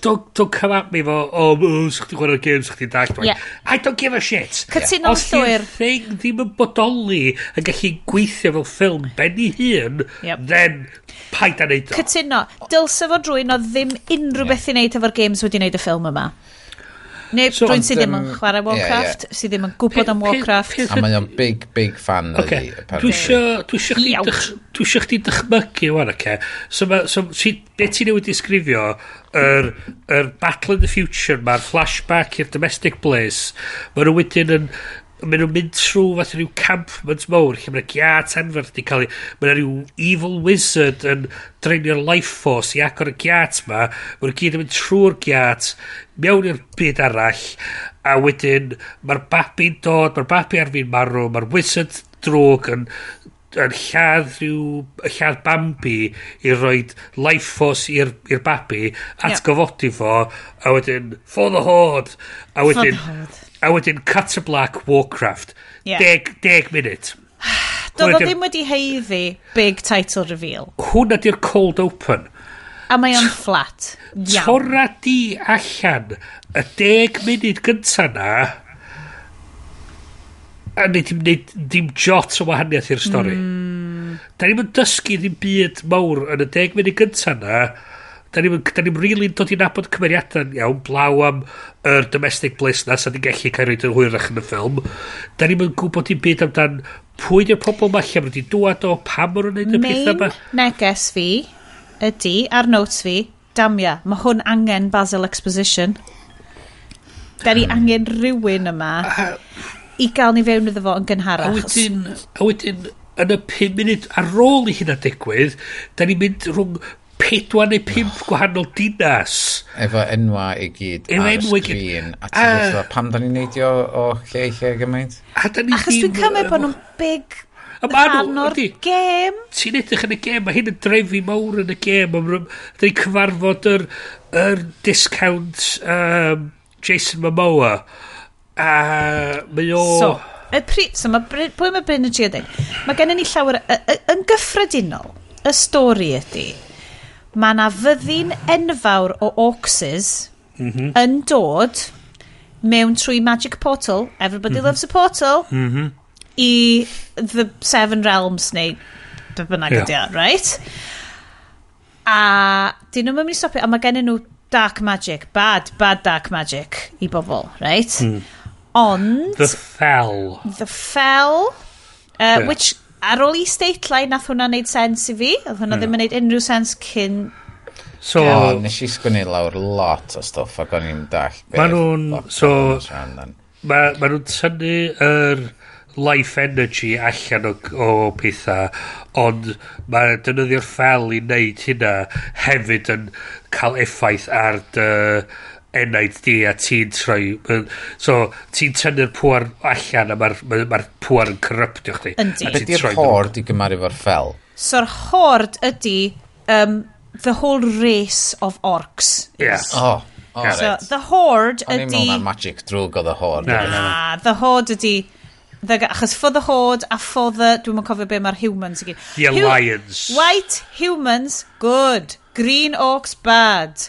don't, don't come at me fo, o, oh, sych chi'n chwarae'r games, sych chi'n dall. Yeah. I don't give a shit. Cytuno yeah. llwyr. Os thing ddim yn bodoli yn gallu gweithio fel ffilm ben i hun, yep. then paid a neud o. Cytuno. Dylse fo drwy no ddim unrhyw yeah. beth i neud efo'r games wedi neud y ffilm yma. Neu so, rwy'n sydd ddim yn chwarae Warcraft, yeah, yeah. sydd ddim yn gwybod am Warcraft. pe- A mae o'n big, big fan okay. ydi. Dwi eisiau chdi dychmygu wan, oce. So, ma, so si, be ti newid disgrifio, yr, yr Battle in the Future mae'r flashback i'r Domestic Bliss, mae nhw wedyn yn mae nhw'n mynd trwy fath rhyw campment mawr lle mae'n giat anferth wedi cael ei mae'n rhyw evil wizard yn dreinio'r life force i agor y giat ma. Mae'n nhw'n gyd yn mynd trwy'r giat mewn i'r byd arall a wedyn mae'r babi'n dod mae'r babi ar fi'n marw mae'r wizard drwg yn yn lladd rhyw lladd Bambi i roi life force i'r babi atgofodi yep. fo a wedyn for the horde a wedyn a wedyn Cut to Black Warcraft. Yeah. Deg, deg munud. Doedd o ddim wedi heiddi big title reveal. Hwna di'r cold open. A mae o'n flat. Iawn. Tora di allan y deg munud gynta na a wneud dim, wneud dim jot o wahaniaeth i'r stori. Mm. Da ni'n dysgu ddim byd mawr yn y deg munud gynta na da ni'n da ni really dod i nabod cymeriadau iawn, blaw am yr domestic bliss na, sa'n ni'n gallu cael rhaid yn hwyrach yn y ffilm. Da ni'n gwybod i byd amdan pwy di'r pobl ma, lle mae wedi dŵad o, pam maen nhw'n neud y pethau yma. neges fi ydy, ar notes fi, damia, mae hwn angen Basil Exposition. Da ni hmm. angen rhywun yma i gael ni fewn iddo fo yn gynharach. A wedyn, a wedyn, yn y 5 munud ar ôl i hynna digwydd, da ni'n mynd rhwng pedwar neu pump oh. gwahanol dinas. Efo enwa i gyd Efo ar y sgrin. A ti'n ah. gwybod pam da ni'n neidio o lle i lle gymaint? A da ni Achos dwi'n cymryd bod nhw'n big A ma rhan o'r gêm. Ti'n edrych yn y gêm, mae hyn yn drefi mawr yn y gêm. Dyn ni'n cyfarfod yr, yr discount um, Jason Momoa. A mae o... So, y pri, so ma, pwy mae Bryn y Gia dweud? Mae gennym ni llawer... Yn gyffredinol, y stori ydy, mae yna fyddin enfawr o Orcses mm -hmm. yn dod mewn trwy Magic Portal, everybody mm -hmm. loves a portal, mm -hmm. i the Seven Realms neu be bynnag yeah. ydy o, right? A dyn nhw'n mynd i stopio, a mae gen nhw dark magic, bad, bad dark magic i bobl, right? Mm. Ond... The Fell. The Fell, uh, yeah. which ar ôl i statlau, nath hwnna wneud sens i fi. Oedd hwnna mm. ddim yn wneud unrhyw sens cyn... So, oh, nes i sgwini lawr lot o stwff ac o'n i'n dall. Mae nhw'n... So, mae ma, ma nhw'n tynnu yr life energy allan o, o pethau, ond mae dynyddio'r ffel i wneud hynna hefyd yn cael effaith ar dy... Uh, enaid di a ti'n troi so ti'n tynnu'r pŵar allan a mae'r ma, ma pŵar yn corruptio chdi Yndi. a ti'n troi hord i gymaru fo'r ffel so'r hord ydy um, the whole race of orcs yes oh Oh, so, right. the horde ydy... O'n i'n meddwl na'r magic drwg o the hord. Na, na, na. the horde ydy... The, achos for the horde a for the... Dwi'n mwyn cofio be mae'r humans i gyd. The alliance. Hu white humans, good. Green orcs, bad.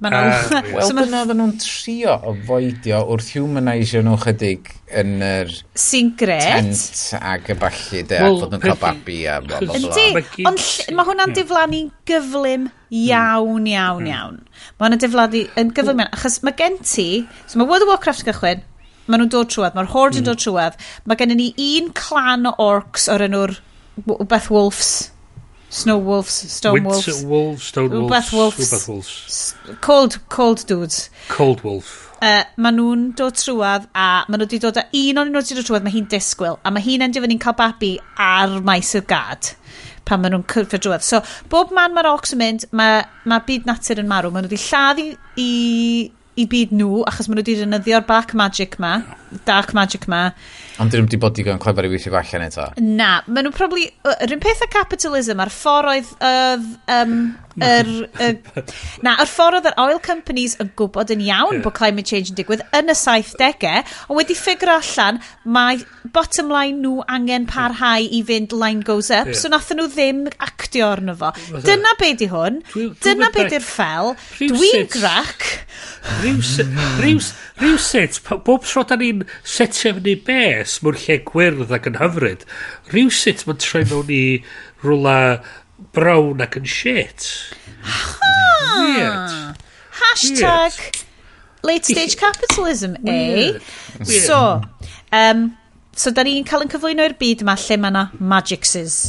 Maen nhw'n... Uh, so dyna oedden nhw'n trio o foidio wrth humanisio nhw chydig yn yr... Sy'n gret. Tent ac y balli, de, well, ac fod nhw'n cael babi a bla bla bla. Yndi, ond mae hwnna'n diflannu'n gyflym iawn, iawn, iawn. Mae hwnna'n diflannu yn gyflym iawn, achos mae gen ti... So mae World of Warcraft gychwyn, mae nhw'n dod trwad, mae'r horde yn dod trwad, mae gen ni un clan o orcs o'r enw'r Beth Wolves Snow Wolves, Stone Wolves. Winter Wolves, Stone Wolves. Rhywbeth Wolves. Rhywbeth Wolves. Cold, cold Dudes. Cold Wolf. Uh, maen nhw'n dod trwad a maen nhw wedi dod â un o'n nhw wedi dod trwad mae hi'n disgwyl a mae hi'n endio fyny'n cael babi ar maes y gad pan maen nhw'n cyrfio drwad so bob man mae'r ox yn mynd mae, mae byd natur yn marw maen nhw wedi lladd i, i, i byd nhw achos maen nhw wedi rynyddio black magic ma dark magic ma Ond dyn nhw wedi bod digon clefer i weithio allan eto. Na, maen nhw probably... Yr un peth â capitalism, a'r ffordd oedd... Um, yr, uh, na, yr ffordd oedd yr oil companies yn gwybod yn iawn yeah. bod climate change yn digwydd yn y 70au, ond wedi ffigur allan mae bottom line nhw angen parhau i fynd line goes up, yeah. so nath nhw ddim actio arno fo. Dyna be di hwn, dyna be di'r ffel, dwi'n grac. Rhyw set, bob tro da ni'n setio fyny bes, Yes, lle gwyrdd ac yn hyfryd. Rhywsut mae'n troi mewn i rwla brown ac yn shit. Ha! Weird. Hashtag Weird. late stage capitalism, eh? Weird. So, um, so da ni'n cael yn cyflwyno i'r byd yma lle mae yna magicses.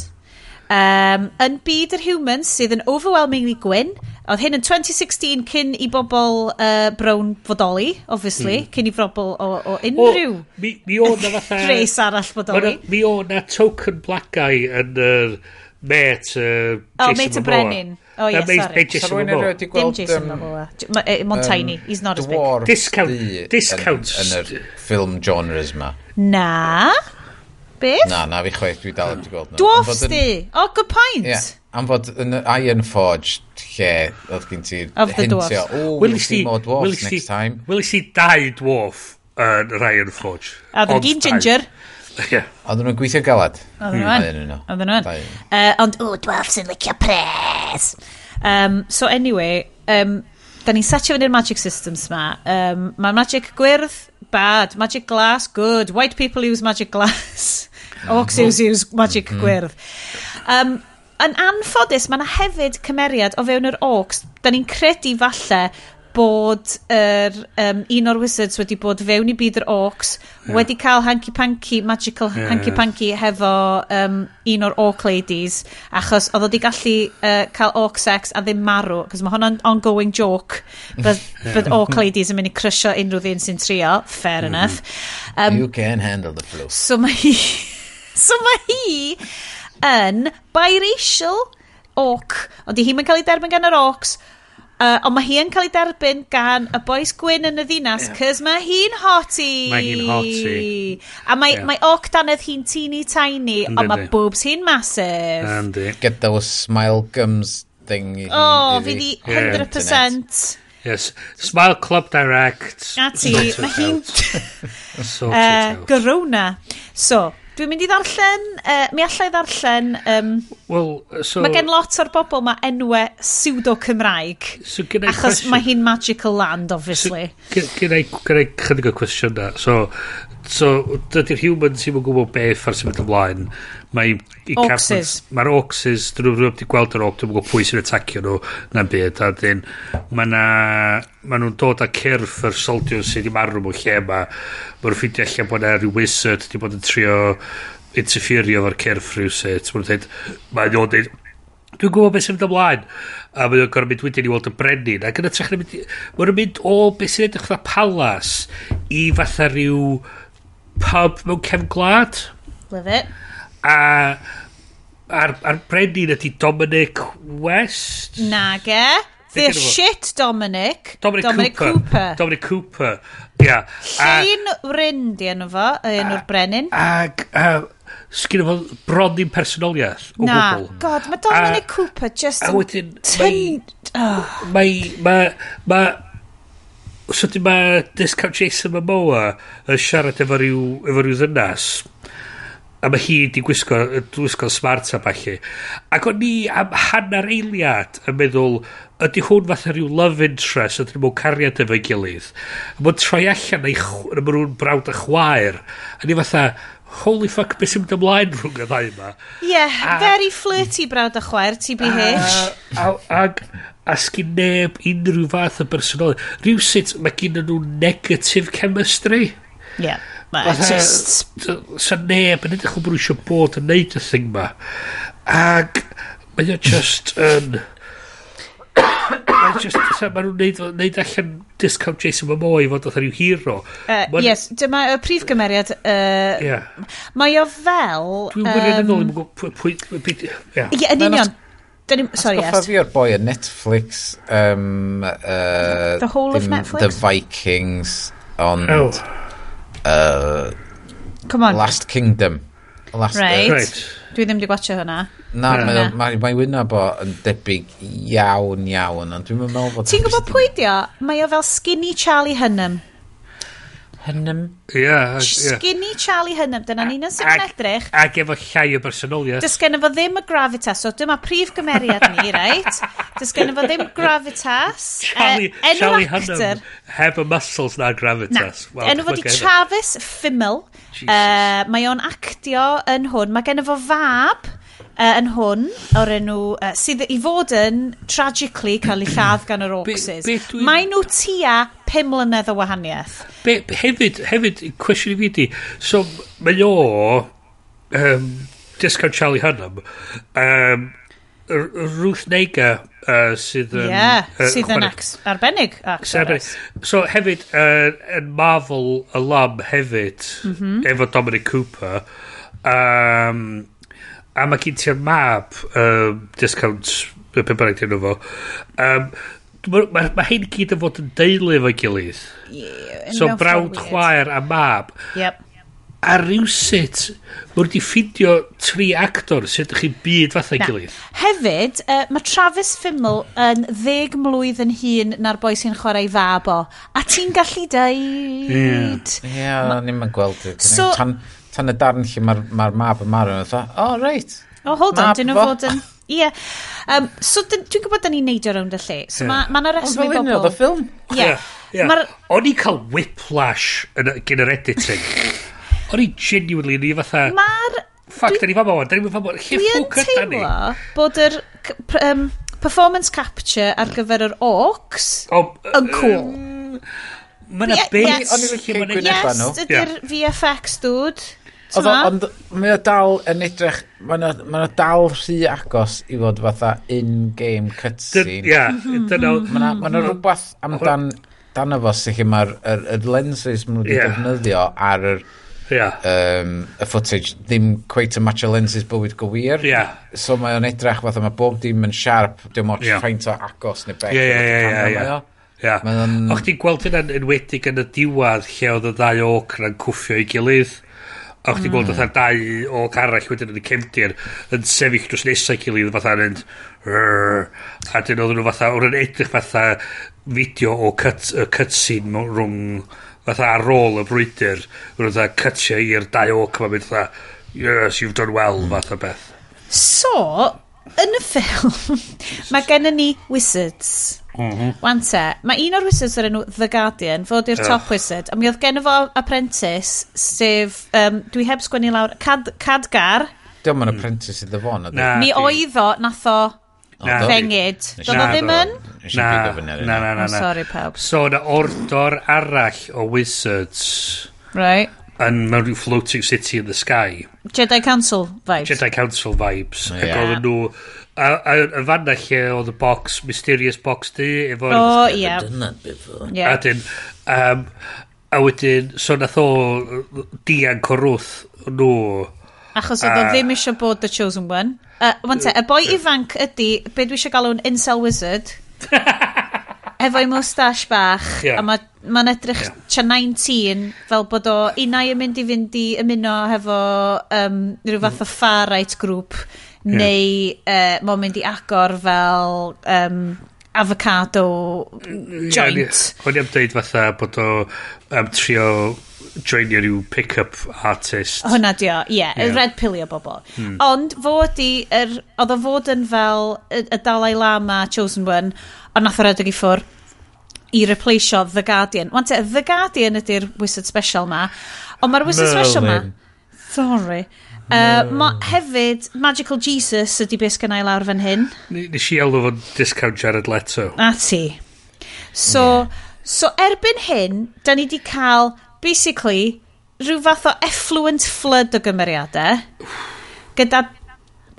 Um, yn byd yr humans sydd yn overwhelmingly gwyn, Oedd hyn yn 2016 cyn i bobl uh, brown fodoli, obviously, mm. cyn i bobl o, o unrhyw o, mi, mi o na fatha, res arall fodoli. Na, mi o na token black guy yn yr uh, met uh, Jason oh, mate Momoa. Brenin. O, oh, ie, yeah, uh, sorry. Jason Sa rwy'n erioed i gweld... Dim Jason um, Momoa. Montaini, um, he's not as big. Discount. Discount. Yn, yn y film genres ma. Na. Beth? Na, na fi chweith, dwi dal wedi gweld. Dwarfs di! Oh, good point! Yeah. Am fod yn Iron Forge, lle oedd gen ti'r hintio, o, you see more dwarfs next time. Will you see dau dwarf yn uh, Ryan Forge. A ddyn gyn ginger. Yeah. Oedden nhw'n gweithio galad. Oedden hmm. nhw'n. Oedden nhw'n. Uh, ond, o, dwarfs yn licio pres. Um, so anyway, um, da ni'n setio fyny'r magic systems ma. Um, Mae magic gwyrdd, bad. Magic glass, good. White people use magic glass. Orcs mm-hmm. use, use magic mm-hmm. gwyrdd. Um, yn anffodus, mae yna hefyd cymeriad o fewn yr orcs. Da ni'n credu falle bod yr, um, un o'r wizards wedi bod fewn i byd yr orcs, yeah. wedi cael Hanky Panky, Magical yeah, Hanky Panky yeah. hefo um, un o'r Orc Ladies, achos oedd wedi gallu uh, cael Orc sex a ddim marw, achos mae hwnna'n ongoing joke, bydd yeah. bod Orc Ladies yn mynd i crysio unrhyw ddyn sy'n trio, fair mm -hmm. enough. Um, you can handle the flu. So mae hi... so mae hi yn biracial orc. Ond di hi'n cael ei derbyn gan yr orcs. Uh, ond mae hi yn cael ei derbyn gan y boes gwyn yn y ddinas, yeah. cys mae hi'n hoti. Mae hi'n hoti. A mae, yeah. mae orc danedd hi'n teeny tiny, ond mae boobs hi'n massive. Andy. Get those smile gums thing. Oh, fi di 100%. Yes, Smile Club Direct. A ti, mae hi'n... uh, Gorona. So, Dwi'n mynd i ddarllen, uh, mi allai ddarllen, um, well, so, mae gen lot o'r bobl mae enwau pseudo-Cymraeg, so achos question. mae hi'n magical land, obviously. So, gen i chydig o cwestiwn da. So, So, dydy'r humans sy'n gwybod beth ar symud ymlaen. Mae'r orcses. Mae'r orcses, dyn nhw'n rhywbeth i gweld yr orc, dyn gwybod pwy sy'n atacio nhw na'n byd. A dyn, mae na, ma nhw'n dod â cyrff yr soldion sydd wedi marw mewn lle yma. Mae nhw'n ffeindio allan bod na rhyw wizard wedi bod yn trio interferio efo'r cyrff rhywsut. Mae nhw'n dweud, mae nhw'n dweud, dwi'n gwybod beth sy'n mynd ymlaen a mae o'n gorau mynd wedyn i weld y brenin ac yn y trech mae'n mynd o beth sy'n edrych fatha palas i fatha rhyw pub mewn cefn gwlad. Love it. A a'r, ar brenin ydy Dominic West. Nage. The shit Dominic. Dominic, Dominic Cooper. Cooper. Dominic Cooper. Ia. Yeah. Llein Ryn di enw fo, enw'r brenin. Ac sgyn efo bron ddim personoliaeth o Na, gwbl. god, mae Dominic a, Cooper just... A wedyn, mae... Oh. Mae... Mae... So di mae discount Jason Momoa yn siarad efo rhyw, efo rhyw ddynas a mae hi di gwisgo, gwisgo smart a falle. Ac o'n ni am hanner eiliad yn meddwl, ydy hwn fatha rhyw love interest, ydyn nhw'n cariad efo'i gilydd. a Mae'n troi allan ei mae nhw'n brawd a chwaer. A ni fatha, holy fuck, beth sy'n mynd ymlaen rhwng y ddau yma. Ie, yeah, very flirty brawd a chwaer, TBH. A, a sgyn neb unrhyw fath o bersonol. Rhywsut mae gen nhw negative chemistry. Yeah. Mae just... Sa neb yn edrych o bod eisiau bod yn neud y thing ma. Ac mae o just yn... Mae just... sa Mae nhw'n neud, neud allan discount Jason Momoa i fod oedd rhyw hero. Uh, ma yes, dyma y prif gymeriad. Uh, yeah. Mae o fel... Dwi'n um, wirioneddol, dwi'n gwybod pwy... Ie, yn union. Dyn ni, sorry, yes. fi o'r boi o Netflix. Um, uh, the whole of Netflix? The Vikings, ond... Oh. Uh, Come on. Last Kingdom. Last right. Uh, right. Dwi ddim wedi gwachio hwnna. Na, no, mae ma, ma wyna bo yn debyg iawn, iawn, ond dwi'n meddwl bod... Ti'n gwybod pwy di o? Mae o fel skinny Charlie Hunnam. Hynnym. Ie. Yeah, yeah. Skinny Charlie Hynnym, dyna ni'n yn sy'n edrych. Ac efo llai o bersonoliaeth. Dys gen efo ddim y gravitas, so dyma prif gymeriad ni, right? Dys gen efo ddim gravitas. E, Charlie, uh, Charlie Hynnym heb y muscles na gravitas. Na, wow, enw fod i Travis Fimmel. Uh, mae o'n actio yn hwn. Mae gen efo fab uh, yn hwn o'r enw uh, sydd i fod yn tragically cael ei lladd gan yr Orcsys. Dwi... Mae nhw tua pum mlynedd o wahaniaeth. Be, hefyd, hefyd, cwestiwn i fi di, so mae o, um, discount Charlie Hunnam, um, Ruth Nega uh, sydd yn... Yeah, uh, sydd yn arbennig actores. So hefyd, uh, yn Marvel alum hefyd, mm -hmm. efo Dominic Cooper, um, a mae gen ti'r map um, discount y pe bynnag dyn nhw fo um, mae ma, ma hyn gyd yn fod yn deulu efo'i gilydd. Yeah, so brawd chwaer a mab. Yep a rhywsit, mwyn di ffidio tri actor sydd ydych chi byd fatha'i gilydd. Hefyd, uh, mae Travis Fimmel yn ddeg mlwydd yn hun na'r boi sy'n chwarae fab o. A ti'n gallu deud... Ie, yeah. yeah, ni'n mynd gweld. So, tan, tan y darn lle mae'r ma mab yn marw, o, oh, reit. O, oh, hold on, dyn nhw fod yn... Ie. Yeah. Um, so, dwi'n gwybod da ni'n neidio rownd y lle. So, yeah. mae yna reswm i bobl... Ond fel un oedd y ffilm. Ie. Yeah. Yeah. O'n i cael whiplash yn, gen yr editing. O'n i genuinely, ni fatha... Ma'r... Ffac, da ni fama o'n, da ni fama o'n. Lle ffwc da ni? teimlo bod yr um, performance capture ar gyfer yr orcs oh, yn cool. Mm, mae na beth... Yes, yes ydy'r VFX, dude. Oedd ond mae o dal yn edrych, mae o, dal rhy agos i fod fatha in-game cutscene. Ia, dyna... Mae o mm-hmm. rhywbeth amdan dan efo sy'n lle mae'r lenses maen nhw wedi defnyddio ar yr... Yeah Yeah. Um, y footage ddim cweit yn match o lenses bywyd go wir. Yeah. So mae o'n edrach fatha mae bob dim yn sharp, dim ots yeah. faint o agos neu beth. Yeah, yeah, yeah, yeah, yeah. Mae On... O'ch ti'n gweld hynna'n enwedig yn y diwad lle oedd y ddau ocr yn cwffio i gilydd. O'ch ti'n gweld hmm. oedd dau oc arall wedyn yn y cefndir yn sefyll drws nesau gilydd fatha yn mynd a dyn oedd nhw fatha, oedd yn edrych fatha fideo o cut, uh, cutscene rhwng fatha ar ôl y brwydr, wrth fatha cytio i'r dau oc yma, mynd fatha, yes, you've done well, hmm. fatha beth. So, yn y ffilm, mae gen ni wizards. Mm -hmm. Wan te, mae un o'r wizards o'r enw The Guardian, fod i'r top wizard, a mi oedd gen fo apprentice, sef, um, dwi heb sgwennu lawr, Cad, Cadgar. Diolch mae'n hmm. apprentice iddo fo, na. Mi oedd o, nath o, Na, fengid. Doedd o ddim yn? Nes i bigo fyny ar Na, na, na, na. Oh, sorry, pawb. So, na ordor arall o wizards. Right. Yn mewn rhyw floating city in the sky. Jedi Council vibes. Jedi Council vibes. Yeah. Ac oedden nhw... A, a, a fanna lle oedd y box, mysterious box di, efo... O, oh, ie. A dyn, um, a wedyn, so nath o dian corwth nhw. Achos oedd o ddim eisiau bod The Chosen One. Uh, one te, y boi ifanc ydy, be dwi eisiau galw'n incel wizard. efo'i mustache bach yeah. a mae'n ma, edrych yeah. tua 19 fel bod o unau yn mynd i fynd i ymuno hefo um, rhyw fath o far right grŵp yeah. neu uh, mae'n mynd i agor fel um, avocado joint. Yeah, Hwn am dweud fatha bod o um, trio joinio rhyw pick-up artist. Hwna di o, ie. Yeah, yeah. red pilio bobl. Hmm. Ond fod i, er, oedd o fod yn fel y, y Dalai Lama Chosen One, ond nath o redeg i ffwr i replaceio The Guardian. Wan te, The Guardian ydy'r Wizard Special ma. Ond mae'r Wizard Merlin. Special ma... Sorry. No. Uh, ma, hefyd, Magical Jesus ydy beth gynnau lawr fan hyn. Nes i elw fo'n discount Jared Leto. A ti. So, yeah. so erbyn hyn, da ni wedi cael basically, rhyw fath o effluent flood o gymeriadau. Gyda...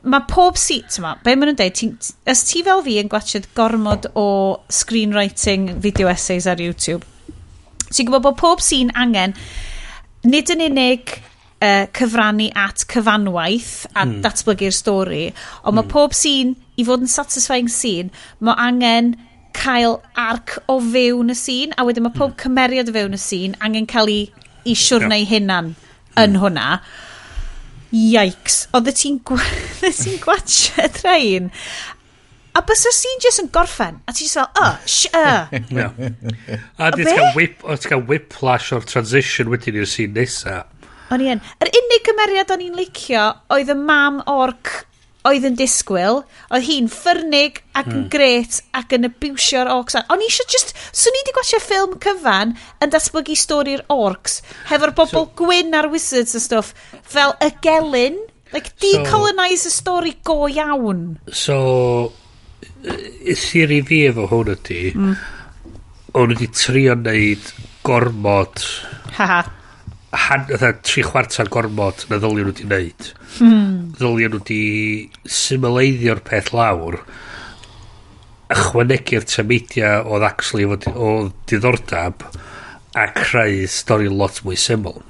Mae pob seat yma, be maen nhw'n dweud, ti, ys ti fel fi yn gwachod gormod o screenwriting video essays ar YouTube, ti'n gwybod bod pob scene angen nid yn unig uh, cyfrannu at cyfanwaith a mm. datblygu'r stori, ond mm. mae pob scene i fod yn satisfying scene, mae angen cael arc o fewn y sîn, a wedyn mae pob hmm. cymeriad o fewn y sîn angen cael ei, ei siwrnau hunan yn hmm. hwnna. Yikes. Oedd ti'n ti gwachio trein. A bys y sîn jyst yn gorffen, a ti'n fel, oh, sh, uh. no. A ti'n cael whip, o ti'n cael whiplash o'r transition wedyn i'r sîn nesa. O'n i yn. Yr unig gymeriad o'n i'n licio oedd y mam orc oedd yn disgwyl, oedd hi'n ffyrnig ac yn hmm. gret ac yn abusio'r orcs. O'n i eisiau just, swn i wedi gwachio ffilm cyfan yn datblygu stori'r orcs, hefo'r bobl so, gwyn ar wizards a stuff, fel y gelyn, like, decolonise so, y stori go iawn. So, y theori fi efo hwn ydy, mm. o'n wedi trio wneud gormod... Haha han, fatha, tri chwarter gormod na ddylion nhw wedi wneud. Hmm. Ddylion nhw wedi symleiddio'r peth lawr, ychwanegu'r tamidia oedd actually o diddordab, a creu stori lot mwy syml.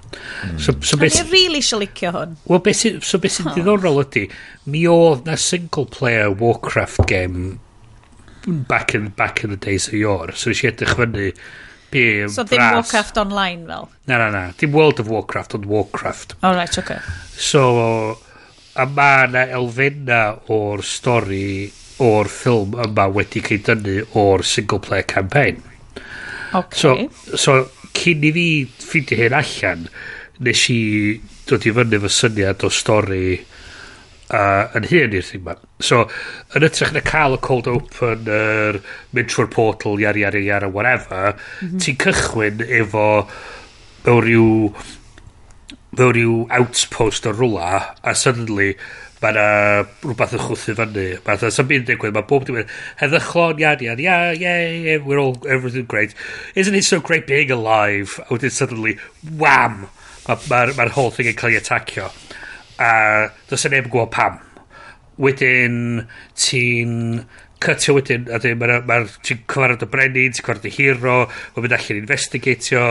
Mm. So, so beth... O'n really eisiau licio hwn. Wel, beth sy'n so be sy diddorol ydy, mi oedd na single player Warcraft game back in, back in the days of yore, so eisiau edrych fyny Byw, So ddim bras. Warcraft online fel? Na, na, na. Dim World of Warcraft, ond Warcraft. O, oh, right, okay. So, a mae na elfenna o'r stori o'r ffilm yma wedi cael dynnu o'r single player campaign. Okay. So, so cyn i fi ffindio hyn allan, nes i dod i fyny fy syniad o stori uh, yn hyn i'r thing ma. So, yn ytrach na cael y cold open, yr er, mynd trwy'r portal, yari, yari, yari, whatever, mm -hmm. ti'n cychwyn efo mewn rhyw mewn rhyw outpost o rwla, a suddenly mae yna rhywbeth yn chwthu fyny. Mae yna sy'n byd yn digwydd, mae bob dim yn heddychlon, iad iad yeah, yeah, yeah, we're all, everything great. Isn't it so great being alive? A wedyn suddenly, wham! Mae'r ma, ma, ma whole thing yn cael ei atacio a does e neb yn gwybod pam. Wedyn, ti'n cytio wedyn, a dyn, ma, ma, ti'n cyfarfod y brenin, ti'n cyfarfod y hero, mae'n mynd allan investigatio,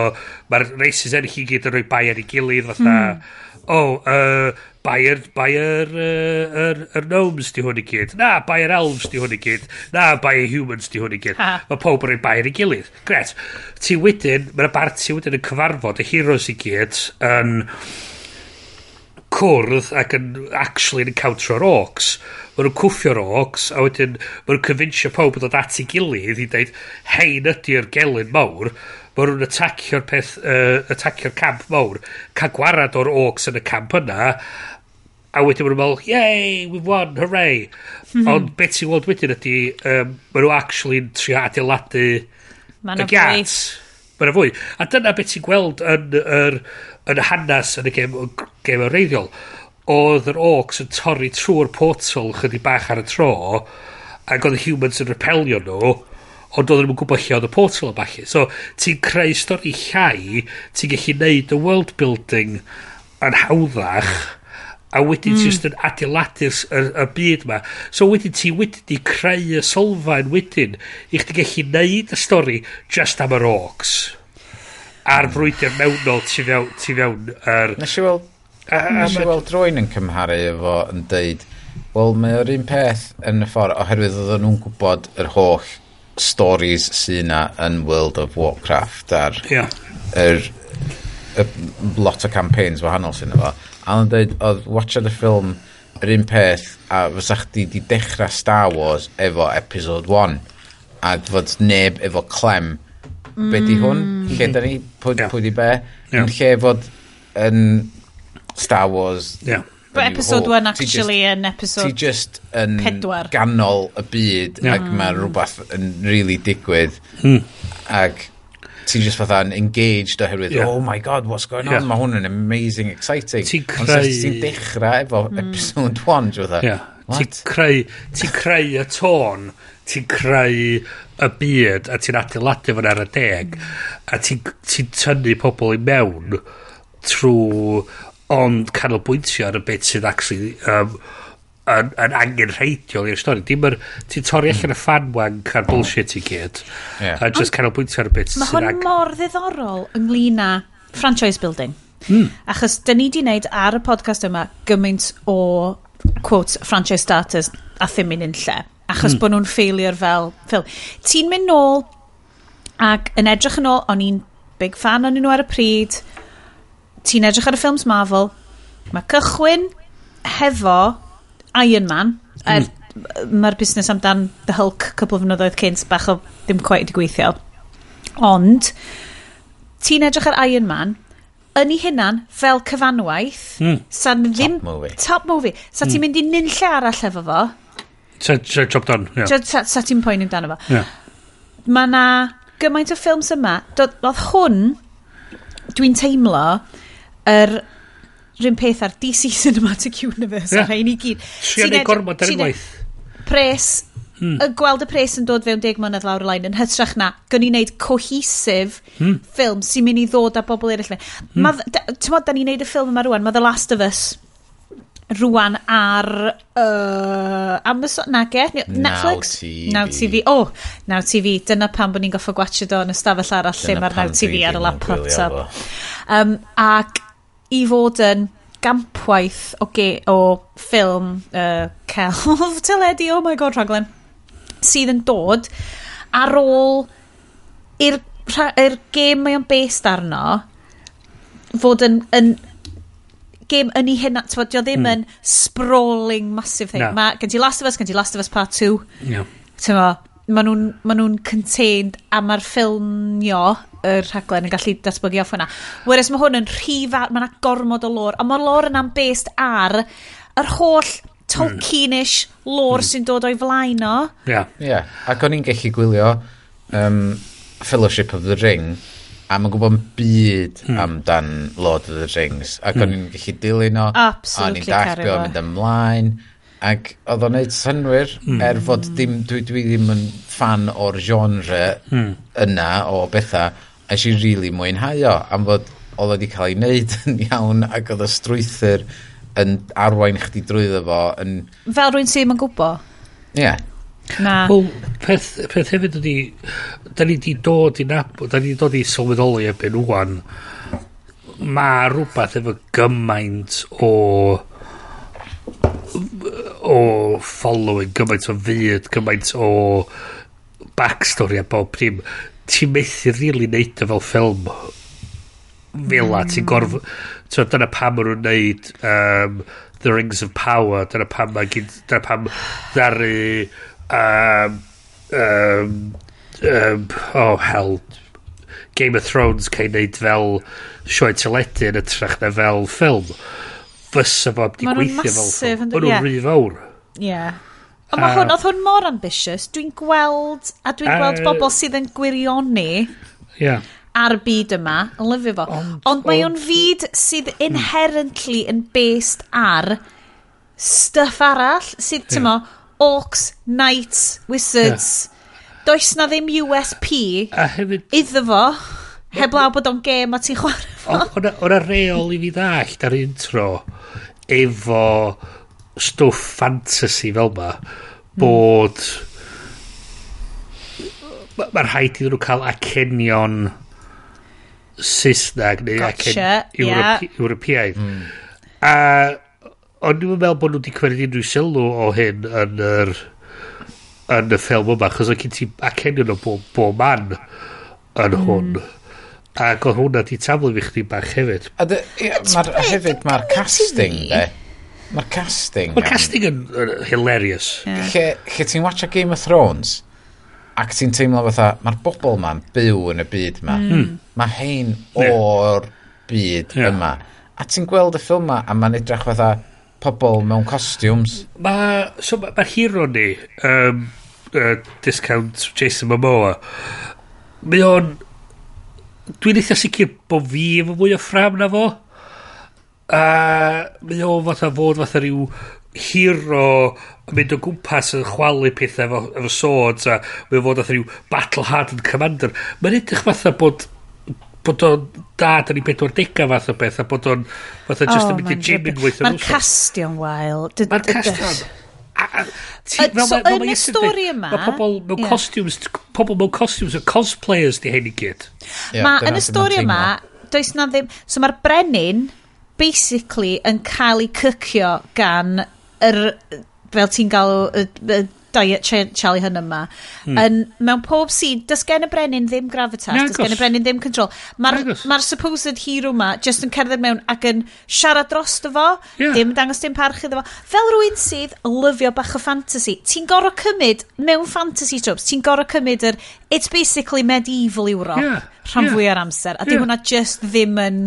mae'r races ennill i gyd yn rhoi Bayern i gilydd, fatha, mm. oh, uh, Bayern, Bayern, yr uh, er, er gnomes di hwn i gyd, na, Bayern elves di hwn i gyd, na, Bayern humans di hwn i gyd, mae pob yn rhoi Bayern i gilydd, gret. Ti wedyn, mae'r barti wedyn yn cyfarfod y heroes i gyd, yn... Um, cwrdd ac yn actually yn encountero orcs. Maen nhw'n cwffio'r orcs, a wedyn maen nhw'n confincio pawb yn dod at ei gilydd i ddeud, hein ydy'r gelyn mawr, maen nhw'n atacio'r peth, uh, atacio'r camp mawr, cael gwarad o'r orcs yn y camp yna, a wedyn maen nhw'n meddwl, yay, we've won, hooray. Mm -hmm. Ond beth sy'n weld wedyn ydy, um, maen nhw actually'n trio adeiladu y giat. Maen nhw fwy. A dyna beth ti'n gweld yn yr... Er, yn hanes yn y gem, gêm reiddiol, oedd yr orcs yn torri trwy'r portal chydig bach ar y tro, ac oedd y humans yn repelio nhw, ond oedd nhw'n gwybod lle oedd y portal yn bachu. So, ti'n creu stori llai, ti'n gallu neud y world building yn hawddach, a wedyn mm. ti'n adeiladu'r y, y byd yma. So wedyn ti wedyn di creu y solfaen wedyn i chdi gallu neud y stori just am yr orcs a'r brwydr mewnol ti fewn, ti fewn yr... Nes i weld, nes i weld rwy'n yn cymharu efo yn deud, wel, mae o'r un peth yn y ffordd, oherwydd oedden nhw'n gwybod yr holl stories sy'n na yn World of Warcraft a'r yeah. er, er, lot o campaigns wahanol sy'n efo. A nhw'n dweud, oedd watchad y ffilm yr un peth a fysa chdi di dechrau Star Wars efo episode 1 a fod neb efo clem mm. be di hwn, mm. lle da ni, pwy, yeah. pwy di be, yeah. yn lle fod yn Star Wars. Yeah. But episode 1 actually yn episode Ti just yn pedwar. ganol y byd yeah. ac mae rhywbeth yn really digwydd mm. ac ti just fatha yn engaged oherwydd yeah. oh my god what's going on yeah. mae hwn yn amazing exciting ti'n creu ti'n dechrau efo mm. episode 1 ti'n creu ti creu y tôn ti'n creu y byd a ti'n adeiladu fan ar y deg a ti'n ti tynnu pobl i mewn trwy ond canolbwyntio ar y beth sydd actually um, yn, yn angen reidiol i'r stori. Dim yr... Ti'n torri allan y fanwank a'r bullshit i gyd. Yeah. A just canolbwyntio ar y bit. Mae hwn ag... mor ddiddorol ynglyn â franchise building. Mm. Achos dyn ni wedi wneud ar y podcast yma gymaint o quotes franchise starters a ddim yn lle achos mm. bod nhw'n failure fel ffilm. Ti'n mynd nôl ac yn edrych yn ôl, o'n i'n big fan o'n nhw ar y pryd. Ti'n edrych ar y ffilms Marvel. Mae cychwyn hefo Iron Man. Mm. Er, hmm. Mae'r busnes amdan The Hulk cwbl o fynyddoedd cynt bach o ddim quite wedi gweithio. Ond, ti'n edrych ar Iron Man, yn ei hunan fel cyfanwaith mm. sa'n ddim top movie, top movie. sa mm. ti'n hmm. mynd i nunlle arall efo fo Job done. Yeah. Setting poen amdano fo. Yeah. Mae na gymaint o ffilms yma. Oedd hwn, dwi'n teimlo, yr er, rhywun peth ar DC Cinematic Universe yeah. a rhain i gyd. Tria neu gormod ar unwaith. Pres, hmm. y gweld y pres yn dod fewn deg mlynedd lawr y lain yn hytrach na, gyn ni wneud cohesif hmm. ffilm sy'n mynd i ddod â bobl eraill. Hmm. Ti'n modd, da ni'n neud y ffilm yma rwan, mae The Last of Us rwan ar uh, Amazon, na ge? Netflix? Now TV. Now TV. O, oh, Now TV. Dyna pan bod ni'n goffa gwachio do yn ystafell arall lle mae'r Now TV ar y laptop. Um, ac i fod yn gampwaith o, ge, o ffilm uh, celf teledu, oh my god, rhaglen, sydd yn dod ar ôl i'r er gêm mae o'n based arno fod yn, yn gêm yn ei hynna, ti'n bod, ddim mm. yn sprawling massive thing. No. Mae gen ti Last of Us, gen ti Last of Us Part 2. Yeah. Ti'n bod, maen nhw'n ma nhw contained a mae'r ffilmio y rhaglen yn gallu datblygu off hwnna. Whereas mae hwn yn rhif ar, mae yna gormod o lor, a mae'r lor yna'n based ar yr holl Tolkienish hmm. lor mm. sy'n dod o'i flaen o. Ie. Yeah. Yeah. Ac o'n i'n gallu gwylio um, Fellowship of the Ring, a mae'n gwybod byd hmm. amdan Lord of the Rings ac hmm. o'n i'n gallu dilyn o o'n i'n dall be o'n mynd ymlaen ac oedd o'n neud synwyr hmm. er fod dim, dwi, dwi ddim yn fan o'r genre hmm. yna o bethau a eisiau rili really mwynhau o am fod oedd wedi cael ei wneud yn iawn ac oedd y strwythyr yn arwain chdi drwyddo fo yn... Fel rwy'n sy'n yn gwybod? Ie. Yeah. Na. Wel, peth, peth hefyd ydi, da ni di dod i nabod, da ni di dod i sylweddoli ebyn wwan, mae rhywbeth efo gymaint o o following, gymaint o fyd, gymaint o backstory a bob dim. Ti'n methu rili really neud o fel ffilm fel a mm. ti'n gorf... So, dyna pam maen nhw'n neud um, The Rings of Power, dyna pam mae gyd... Dyna pam ddaru um, um, um, oh hell Game of Thrones cael neud fel sioe teledu yn ytrach na fel ffilm fysa fo wedi gweithio fel ffilm maen nhw'n rhy fawr yeah. Ond mae hwn, oedd hwn mor ambitious. Dwi'n gweld, a dwi'n uh, gweld bobl sydd yn gwirioni yeah. ar byd yma, yn lyfio fo. Ond, ond mae o'n fyd sydd hmm. inherently yn based ar stuff arall, sydd, yeah. tymo, Orcs, Knights, Wizards. Yeah. Does na ddim USP a hefyd, iddo fo, heblaw bod o'n gêm a ti'n chwarae fo. O'na reol i fi ddallt ar intro efo stwff fantasy fel ma hmm. bod mm. mae'r rhaid iddyn nhw cael acenion Saesneg neu gotcha, acen yeah. Europeaidd. Mm. A Ond dwi'n meddwl bod nhw wedi cymryd unrhyw sylw o hyn yn yr yn y ffilm yma, chos o'n cyn ti acenion o bob, bob man yn hwn. Mm. Ac oedd hwnna di taflu fi chdi bach hefyd. A dy, ia, mar, hefyd mae'r casting, de. Mae'r casting... Mae'r casting yn, yn hilarious. Yeah. Lle, lle ti'n watcha Game of Thrones, ac ti'n teimlo fatha, mae'r bobl ma'n byw yn y byd hmm. ma. Mm. Mae hein o'r byd yeah. yma. A ti'n gweld y ffilm ma, a mae'n edrych fatha, pobl mewn costumes. Mae so ma, ma hero ni, um, uh, discount Jason Momoa, mae o'n... Dwi'n eitha sicr bod fi efo mwy o ffram na fo. A mae o fatha fod fatha rhyw hero yn mynd o gwmpas yn chwalu pethau efo, efo swords a mae o fod fatha rhyw battle hardened commander. Mae'n edrych fatha bod bod o'n dad yn ei bedwar dega fath o beth a bod o'n fath o just yn mynd i gym unwaith yn Mae'n castio'n wael. Mae'n castio'n. Yn y stori yma... Mae pobl mewn costumes, pobl mewn costumes yn cosplayers di hyn i gyd. Mae yn y stori yma, does na ddim... So mae'r brenin basically yn cael ei cycio gan yr fel ti'n galw y, y diet Charlie Hunnam yma, hmm. yn, mewn pob sîn, does gen y brenin ddim gravitas, Nagos. does gen y brenin ddim control. Mae'r ma supposed hero yma just yn cerdded mewn ac yn siarad dros fo, yeah. dim dangos dim parch iddo fo. Fel rwy'n sydd lyfio bach o fantasy, ti'n gorau cymryd mewn fantasy tropes, ti'n gorau cymryd yr it's basically medieval Europe yeah. rhan yeah. fwy ar amser, a dim di hwnna just ddim yn...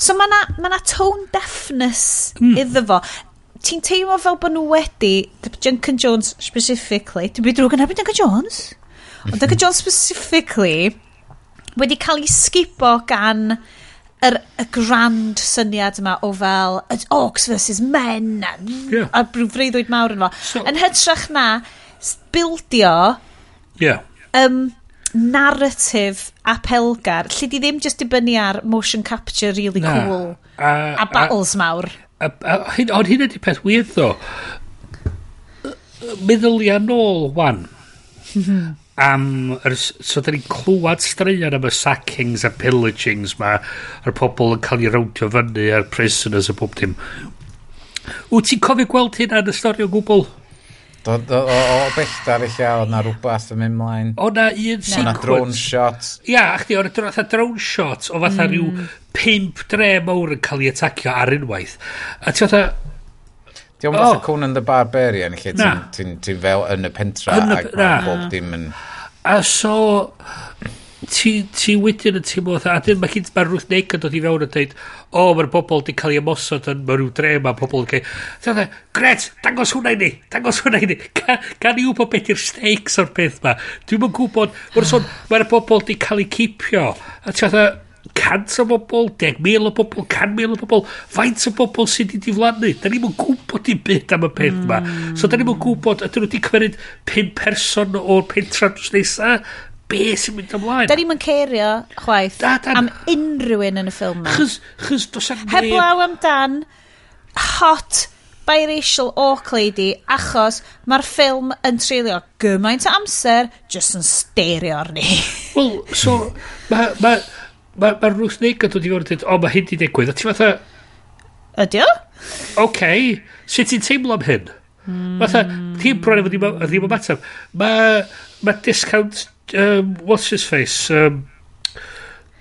So mae na, ma na tone deafness mm. iddo fo ti'n teimlo fel bod nhw wedi, Duncan Jones specifically, dwi'n byd drwg yn erbyn Duncan Jones, ond Duncan Jones specifically, wedi cael ei sgipo gan yr, y grand syniad yma o fel ox versus men a, yeah. a brwfreiddwyd mawr yn fo. So, yn hytrach na, bildio yeah. um, narrative apelgar, lle di ddim just dibynnu ar motion capture really na, cool a, a battles a, mawr a, a, hyn, ond hyn ydy peth wir ddo. Meddylia nôl, wan. am, yr, so da ni'n clywed straeon am y sackings a pillagings ma, a'r pobl yn cael ei rawdio fyny a'r prisoners a pob dim. Wyt ti'n cofio gweld hyn yn y stori o gwbl? Do, do, o, o belltar eich oedd na rhywbeth yn mynd mlaen. O na un sequence. O na drone shot. Ia, a chdi, o'n fatha drone shot o fatha mm. rhyw pimp dre mawr yn cael ei atacio ar unwaith. A ti fatha, Di o'n fath Conan the Barbarian lle ti'n ti, ti fel yn y pentra ac mae bob dim yn... A so, ti, ti wedyn yn teimlo fatha, a dyn mae cyn mae rwth neg yn dod i fewn yn dweud, o, oh, mae'r bobl wedi cael ei ymosod yn mae rhyw dre mae pobl yn cael... Ti'n dweud, gret, dangos hwnna i ni, dangos hwnna i ni, Ca, gan i wybod beth yw'r stakes o'r peth ma. Dwi'n mynd gwybod, mae'r sôn, mae'r bobl wedi cael ei cipio. A ti'n dweud, cant o bobl, deg mil o bobl, can mil o bobl, faint o bobl sydd wedi diflannu. Da ni'n gwybod i beth am y peth ma So da ni'n gwybod, ydyn nhw wedi cymryd pum person o'r pentra drws nesa, be sy'n mynd ymlaen. Da ni'n cerio chwaith da, da, am unrhyw un yn y ffilm yma. Chys, chys dos am Heblaw amdan hot biracial orc lady achos mae'r ffilm yn treulio gymaint o amser just yn sterio arni. Wel, so, mae ma, ma, ma Ruth Naked wedi fod yn dweud, o, mae hyn di digwydd. A ti fatha... Ydy o? Oce, Okay, sut ti'n teimlo am hyn? Mm. Fatha, hmm. ti'n bron efo ddim ymateb. Mae ma discount um, what's his face? Um,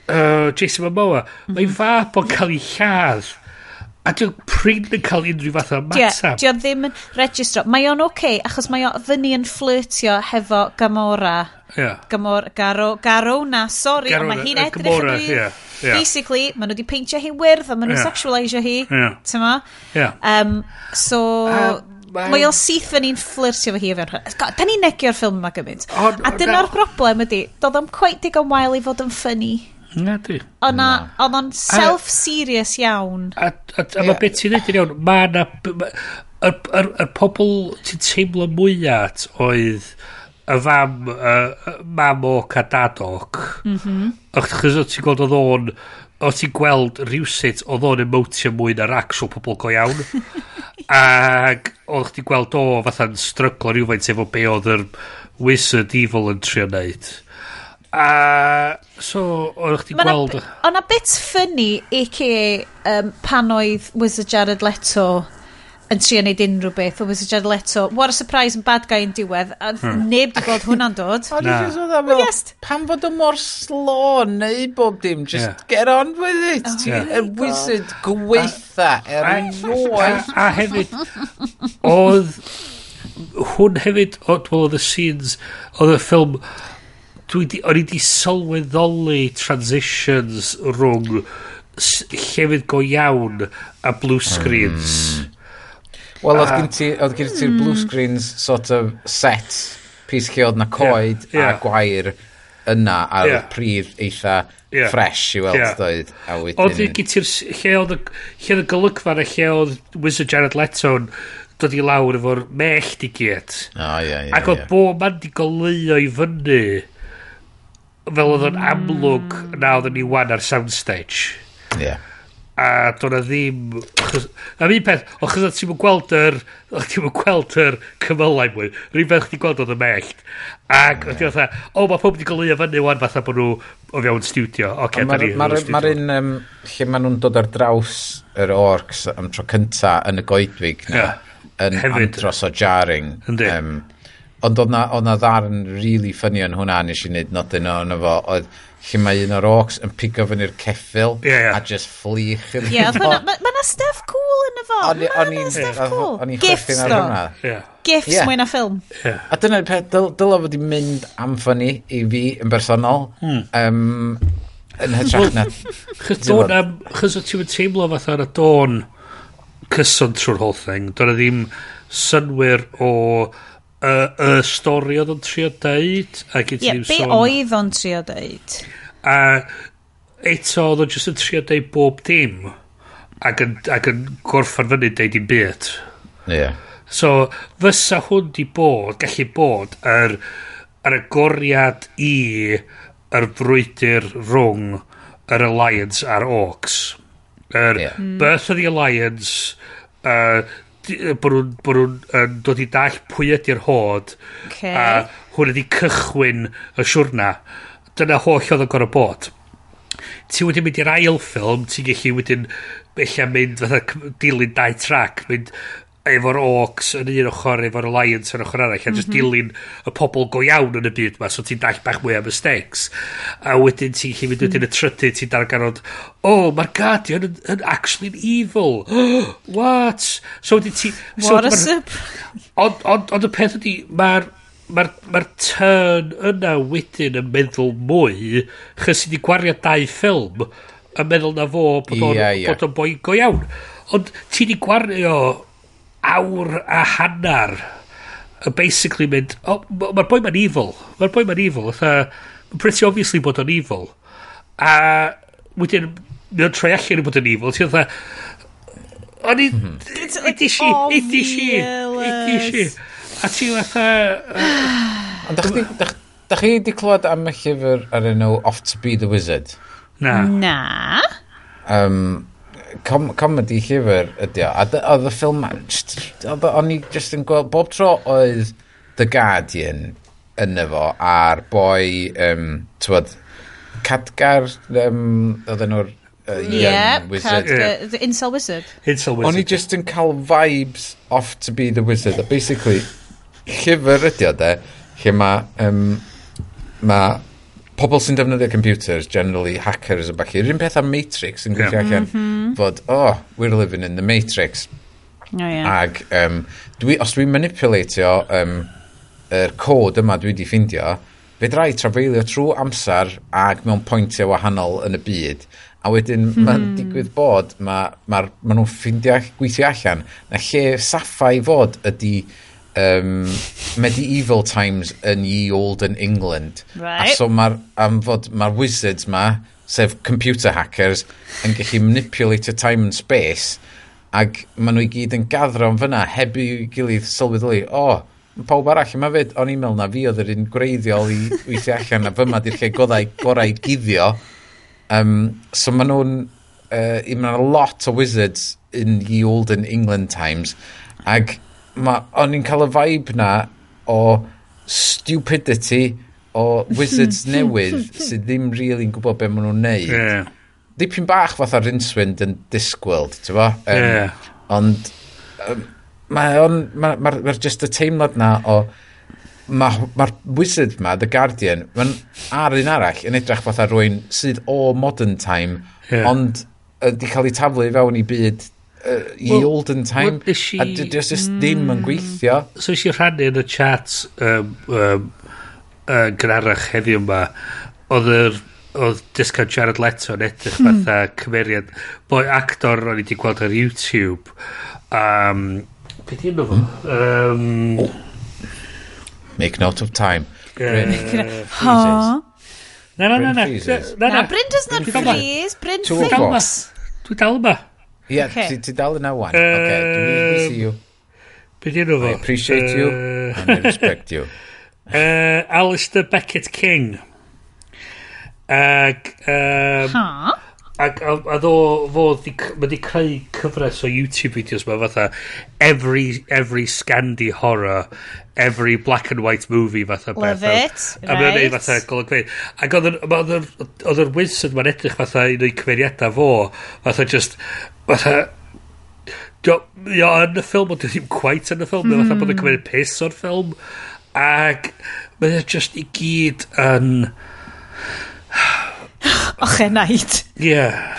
uh, Jason Momoa. Mhm. Mae'n fab o'n cael ei lladd. A dwi'n pryd yn cael unrhyw fath o matab. Dio ddim yn registro. Mae o'n oce, okay, achos mae o fyny yn flirtio hefo Gamora. Yeah. Gamor, garo, garo na, sorry. ond mae hi'n edrych Gamora, yn yeah, yeah. Basically, mae nhw wedi peintio hi wyrdd, a mae nhw'n yeah. sexualisio hi. Yeah. Tyma? Yeah. Um, so... Um, Mae ma o syth yn un fflirtio fo hi fewn hwn. Da ni'n negio'r ffilm yma gymaint. A dyna'r broblem ydy, doedd o'n quite digon wael i fod yn ffynnu. Na di. Oedd o'n self-serious iawn. A, a, a, mae beth ti'n neud yn iawn, mae na... Yr, yr, yr pobl ti'n teimlo mwyat oedd y fam, uh, mam mhm. o Cadadoc, mm -hmm. achos ti'n gweld oedd o'n o ti'n gweld rhywsit oedd o'n emotio mwy na'r actual pobl go iawn. Ac oedd ti'n gweld o fatha'n stryglo rhywfaint efo be oedd yr wizard evil yn trio neud a so oedd ti'n gweld o na bit ffynnu i ci um, pan oedd Wizard Jared Leto yn trio neud unrhyw beth o Wizard Leto. What a surprise yn bad guy yn diwedd. A hmm. neb di gweld hwnna'n dod. Ond i just oedd am pan fod o mor slo neu bob dim, just yeah. get on with it. Oh, yeah. Y wizard gweitha erioed. A a hefyd, oedd hwn hefyd, oedd y scenes, oedd y ffilm, dwi di, o'n i di sylweddoli transitions rhwng llefydd go iawn a blue screens. Mm Wel, oedd ah. gen ti, oedd gen ti'r blue hmm. screens sort of set pys lle oedd na coed yeah, yeah. a gwair yna ar yeah. prif eitha yeah. fresh i weld yeah. doedd. A wedyn... Oedd gen ti'r lle oedd y golygfa na lle oedd Wizard Jared Leto'n dod i lawr efo'r mell di gyd. O, oh, ie, yeah, ie. Yeah, Ac oedd yeah. bo man di goleuo i fyny fel oedd yn amlwg na oedd ni wan ar soundstage. Ie. Yeah a doedd na ddim... Achos, a mi peth, achos oedd ti'n gweld yr... O ti'n gweld yr cymylau mwy. Rwy'n beth chdi gweld oedd y mellt. Ac oedd ti'n fatha, o, mae pob wedi golygu fyny wan fatha bod nhw o fewn studio. Okay, Mae'r ma, ma, un um, lle maen nhw'n dod ar draws yr orcs am tro cynta yn y goedwig na. Yeah. Yn Hefyd. andros o jarring. Yndi. Um, Ond oedd na, oedd na ddarn really ffynnu yn hwnna nes i wneud nodyn o'n yna fo. Oedd lle mae un o'r orcs yn pigo fyny'r ceffil yeah, yeah. a just fflich. Ie, yeah, mae ma, ma na stuff cool yn y fo. O'n i'n stuff cool. O'n i'n chwerthin ar hwnna. Yeah. Gifts yeah. mwy na ffilm. Yeah. A dyna'r peth, dyla fod i mynd am ffynnu i fi yn bersonol. Hmm. Um, yn hytrach na... Chydon am... Chydon ti'n teimlo fatha y dôn cyson trwy'r whole thing. Doedd ddim synwyr o y, y stori oedd o'n trio deud ac it's yeah, be oedd o'n trio deud a eto oedd o'n just yn trio deud bob dim ac yn, ac yn gorffan fyny deud i'n byd yeah. so fysa hwn di bod gallu bod yr yr agoriad i yr frwydr rhwng yr Alliance a'r Orcs yr yeah. Hmm. Birth of the Alliance uh, bod nhw'n bo nhw yn dod i dall pwy ydy'r hod okay. a hwn ydi cychwyn y siwrna dyna holl oedd yn gorau bod ti wedi mynd i'r ail ffilm ti'n gallu wedyn eich mynd fatha dilyn dau track mynd efo'r orcs yn un ochr efo'r Alliance yn ochr arall a just mm -hmm. dilyn y pobl go iawn yn y byd ma so ti'n dall bach mwy am mistakes. a wedyn ti'n chi fynd wedyn y hmm. trydydd ti'n darganod oh, mae'r Guardian yn, yn actually evil oh, what so wedyn ti so what a sip ond on, on, y peth ydy, mae'r mae'r ma turn yna wedyn yn meddwl mwy chys i wedi gwario dau ffilm yn meddwl na fo bod o'n yeah, yeah. boi go iawn ond ti wedi gwario awr a hannar yn basically mynd, oh, mae'r boi ma'n evil. Mae'r boi ma'n evil. Otha, mae'n pretty obviously bod o'n evil. A wedyn, mae o'n troi allan i bod yn evil. Ti'n otha, o'n i, idi si, idi si, idi si. A ti fatha... Ond da chi wedi clywed am y llyfr ar enw Off to be the Wizard? Na. Na. Um, com comedy llyfr ydi o. A oedd y ffilm, o'n i just yn gweld, bob tro oedd The Guardian yn efo a'r boi, um, tywod, Cadgar, um, oedd enw'r uh, yeah, wizard. Yeah. The incel wizard. Incel wizard. O'n i just yn cael vibes off to be the wizard. A basically, llyfr ydi o de, lle mae um, ma pobl sy'n defnyddio computers, generally hackers a bachu, yr un peth am Matrix yn gweithio yeah. allan, mhm. fod, oh, we're living in the Matrix. Oh, yeah. Ag, um, dwi, os dwi'n manipulatio um, er cod yma dwi wedi ffindio, fe drai trafeilio trwy amser ag mewn pwyntiau wahanol yn y byd. A wedyn mm. mae'n digwydd bod, mae ma, ma, ma nhw'n ffindio gweithio allan, na lle saffa i fod ydy um, medieval times yn ye olden England. Right. A so mae'r am fod mae'r wizards ma, sef computer hackers, yn gallu manipulate time and space ac maen nhw i gyd yn gaddro yn fyna heb i gilydd sylweddoli, o, oh, pawb arall yma fyd, o'n e-mail na fi oedd yr un greiddiol i weithio allan a fyma di'r lle goddau gorau guddio. Um, so maen nhw'n, uh, maen lot o wizards in ye olden England times ac ma, o'n i'n cael y vibe na o stupidity o wizards newydd sydd ddim really'n gwybod be maen nhw'n neud. Yeah. Dipyn bach fatha Rinswind yn Discworld, ti'n fo? Um, yeah. Ond um, mae'r ma, ma, ma, ma just y teimlad na o mae'r ma, wizard ma, The Guardian, mae'n ar un arall yn edrych fatha rwy'n sydd o modern time, yeah. ond wedi cael ei taflu fewn i byd uh, yield well, olden time she, a just, just ddim yn mm. gweithio? So eisiau rhannu yn y chat um, um, uh, gynharach heddiw yma oedd yr oedd discount Jared Leto yn edrych hmm. fatha cymeriad boi actor o'n i wedi gweld ar YouTube um, beth i'n fo? Um, make note of time. Bryn, uh, ha na na na na. Na Bryn does not freeze Bryn thinks dwi dal yma. Ie, okay. ti, ti dal yna wan. Um, okay, dwi'n see you. Be fo? I appreciate uh, you and I respect you. Uh, Alistair Beckett King. Ag... Uh, um, ha? Ac a, a ddo, fo, di, mae di creu cyfres o YouTube videos ma fatha every, every Scandi horror, every black and white movie fatha Love beth. it, a, right. Mae'n neud fatha golygfeir. Ac oedd yr wizard ma'n edrych fatha un o'i cymeriadau fo, fatha just, fatha, Dio, yn y ffilm, ond ddim quite yn y ffilm, mm. fatha bod yn hmm. cymryd piss o'r ffilm, ac mae'n just i gyd yn... Um, Ochenaid. Ie. Yeah.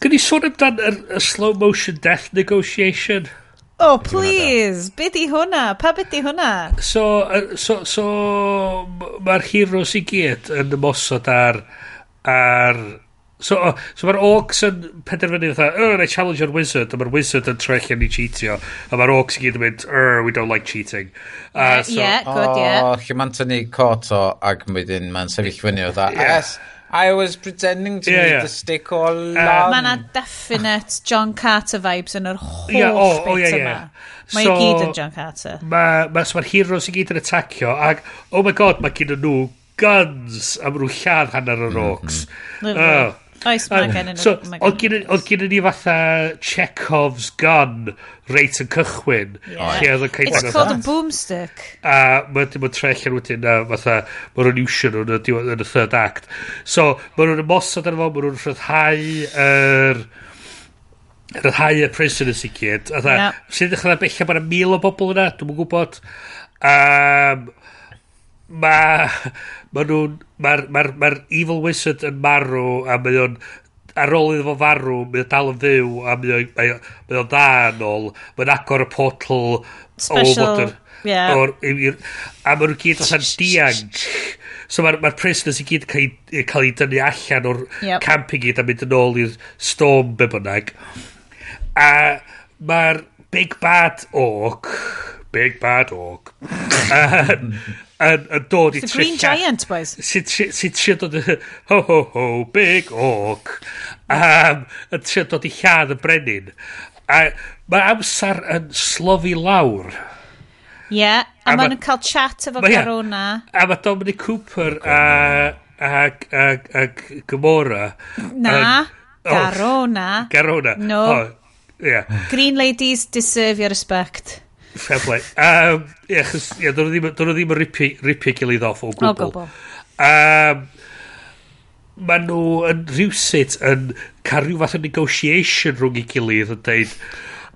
Gwn i sôn amdan y, y slow motion death negotiation. Oh, please. Be di hwnna? Pa be di hwnna? So, so, so mae'r heroes i gyd yn ymosod ar, ar So, o, so mae'r Orcs yn penderfynu fatha, oh, er, neu challenge o'r Wizard, a mae'r Wizard yn trech yn i cheatio, a mae'r Orcs i gyd yn mynd, er, we don't like cheating. Uh, so, yeah, good, yeah. O, lle mae'n tynnu cot o ag mwydyn, mae'n sefyll fyny o dda. Yes, I was pretending to yeah, yeah. the stick all along. Um, Mae yna definite John Carter vibes yn yr holl yeah, oh, bit oh, yeah, yma. Mae so, gyd yn John Carter. Mae'r ma, so ma heroes i gyd yn atacio, ac, oh my god, mae gyda nhw guns am rhyw lladd hanner yr mhm. orcs. Mm -hmm. uh, Oes, mae gen i... So, oedd gen i ni fatha Chekhov's gun reit yn cychwyn. Yeah. Lle oedd yn cael... It's called a boomstick. A mae'n ma trellian wedyn na fatha, mae nhw'n iwsio nhw yn y third act. So, mae nhw'n ymosod arno fo, mae nhw'n rhyddhau yr... Er, Rhyddhau y prisoners i gyd. Yep. Sy'n dechrau bella bod yna mil o bobl yna, dwi'n gwybod. Um, ma, ma nhw'n, mae'r ma, ma, ma Evil Wizard yn marw a mae o'n ar ôl iddo fo farw, mae o dal yn fyw a mae o'n mae mae o dda yn ôl mae'n agor y portal Special, o, yeah. Or, a mae nhw gyd allan diang. so mae'r ma prisoners i gyd cael, cael ei dynnu allan o'r yep. camp i gyd a mynd yn ôl i'r storm be bynnag a mae'r Big Bad Orc Big Bad Orc yn, yn, yn dod i The Green Giant, boys. Sy'n trio dod... Ho, ho, ho, big orc. Um, yn trio dod i lladd y brenin. A mae amser yn slofi lawr. Ie, yeah, a, a maen nhw'n cael chat efo ma, Corona. A mae Dominic Cooper a, a, a, a, Gymora... Na, Garona. Oh, Garona. No. Oh, green ladies deserve your respect. Fair play. Um, ie, chys, ie, dyn nhw ddim yn ripio gilydd off o gwbl. O, um, Mae nhw yn rhywsit yn cael rhyw fath o negotiation rhwng i gilydd yn deud,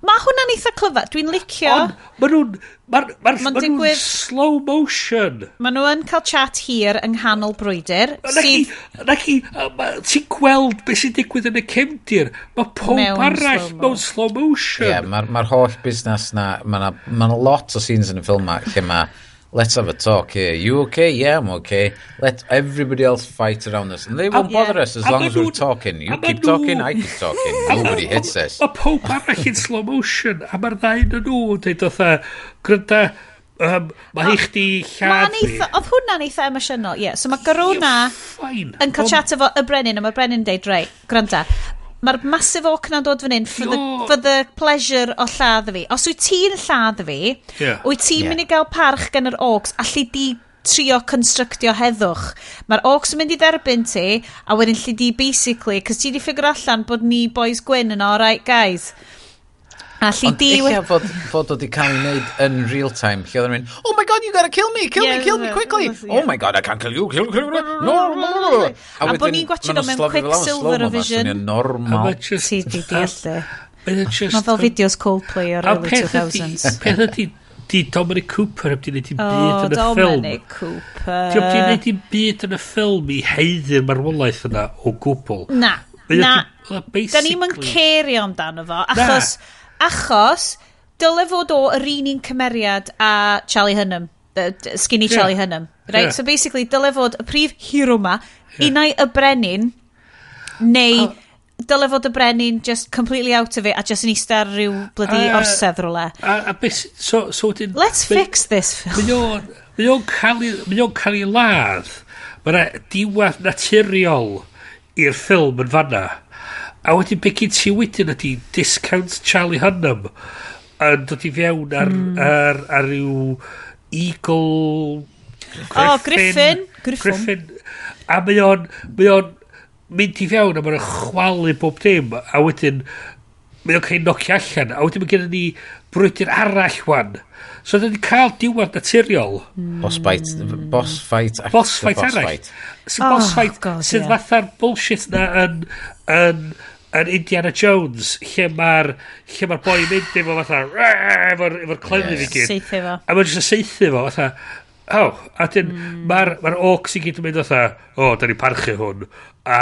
Mae hwnna'n eitha clyfar. Dwi'n licio... Ond, mae nhw'n... Mae'n ma, ma, ma digwydd... slow motion. Mae nhw yn cael chat hir yng nghanol brwydr. Sydd... Nac i... Ti'n gweld beth sy'n digwydd yn y cefndir? Mae pob arall mewn slow motion. Ie, yeah, mae'r ma holl busnes na... Mae yna ma lot o scenes yn y ffilm ma lle mae let's have a talk here. You okay? Yeah, I'm okay. Let everybody else fight around us. And they won't yeah. bother us as long as we're talking. You keep talking, I keep talking. Nobody hits us. Mae pob arall in slow motion, a mae'r ddau yn nhw dweud oedd grynda, um, mae eich di lladd fi. Oedd hwnna'n eitha e emosiynol, ie. So mae Garona yn cael chat efo y Brenin, a mae'r Brenin yn deud, rei, grynda, Mae'r masif oc na'n dod fan hyn for, the, for the pleasure o lladd fi. Os wyt ti'n lladd fi, yeah. wyt ti'n yeah. mynd i gael parch gan yr ocs, allu di trio constructio heddwch. Mae'r orcs yn mynd i dderbyn ti, a wedyn lle di basically, cos ti di ffigur allan bod ni boys gwyn yn all right guys. Alli di... eich fod, fod wedi cael ei wneud yn real time, lle oedd yn mynd, oh my god, you gotta kill me, kill yeah, me, kill me quickly. Yeah. Oh my god, I can't kill you, kill me, kill me. No, no, no. A, a bod ni'n gwachio nhw mewn quick silver o vision. normal. Ti di allu. Mae fel fideos Coldplay o'r early 2000s. Peth ydi, di Dominic Cooper heb di wneud i'n byd yn y ffilm. Dominic Cooper. Di heb di wneud i'n byd yn y ffilm i heiddi'r marwolaeth yna o gwbl. Na, na. Da ni'n mynd cerio amdano fo, achos... Na Achos, dyle fod o yr un un cymeriad a Charlie Hunnam. Uh, skinny yeah. Charlie Hunnam. Right? Yeah. So basically, dyle fod y prif hero ma, yeah. unai y brenin, neu... Oh dyle fod y brenin just completely out of it a just yn eistedd ar ryw blydi uh, orsedd rhywle. A, a beth, so, so dyn, Let's be, fix this film. Mae o'n cael ei ladd. Mae yna diwad naturiol i'r ffilm yn fanna. A wedyn be gyd ti wedyn ydy discount Charlie Hunnam yn dod i fewn ar, mm. ar, ar ryw eagle... Griffin, oh, Griffin. Griffin. Griffin. A mae o'n, mae o'n mynd i fewn a mae'n chwalu bob dim a wedyn mae o'n cael ei nocio allan a wedyn mae gennym ni brwydyr arall wan So dyn ni'n e cael diwedd naturiol. Mm. Boss fight. Boss fight. Boss fight boss arall. Fight. So oh, boss fight God, sydd yeah. fatha'r bullshit na yn, yn, yn Indiana Jones lle mae'r lle mae'r boi mynd efo fatha efo'r efo clefnu yes. fi gyd. Seithi fo. A mae'n jyst yn seithi fo fatha oh, a dyn mm. mae'r ma orcs i gyd yn mynd fatha o, oh, da ni parchu hwn a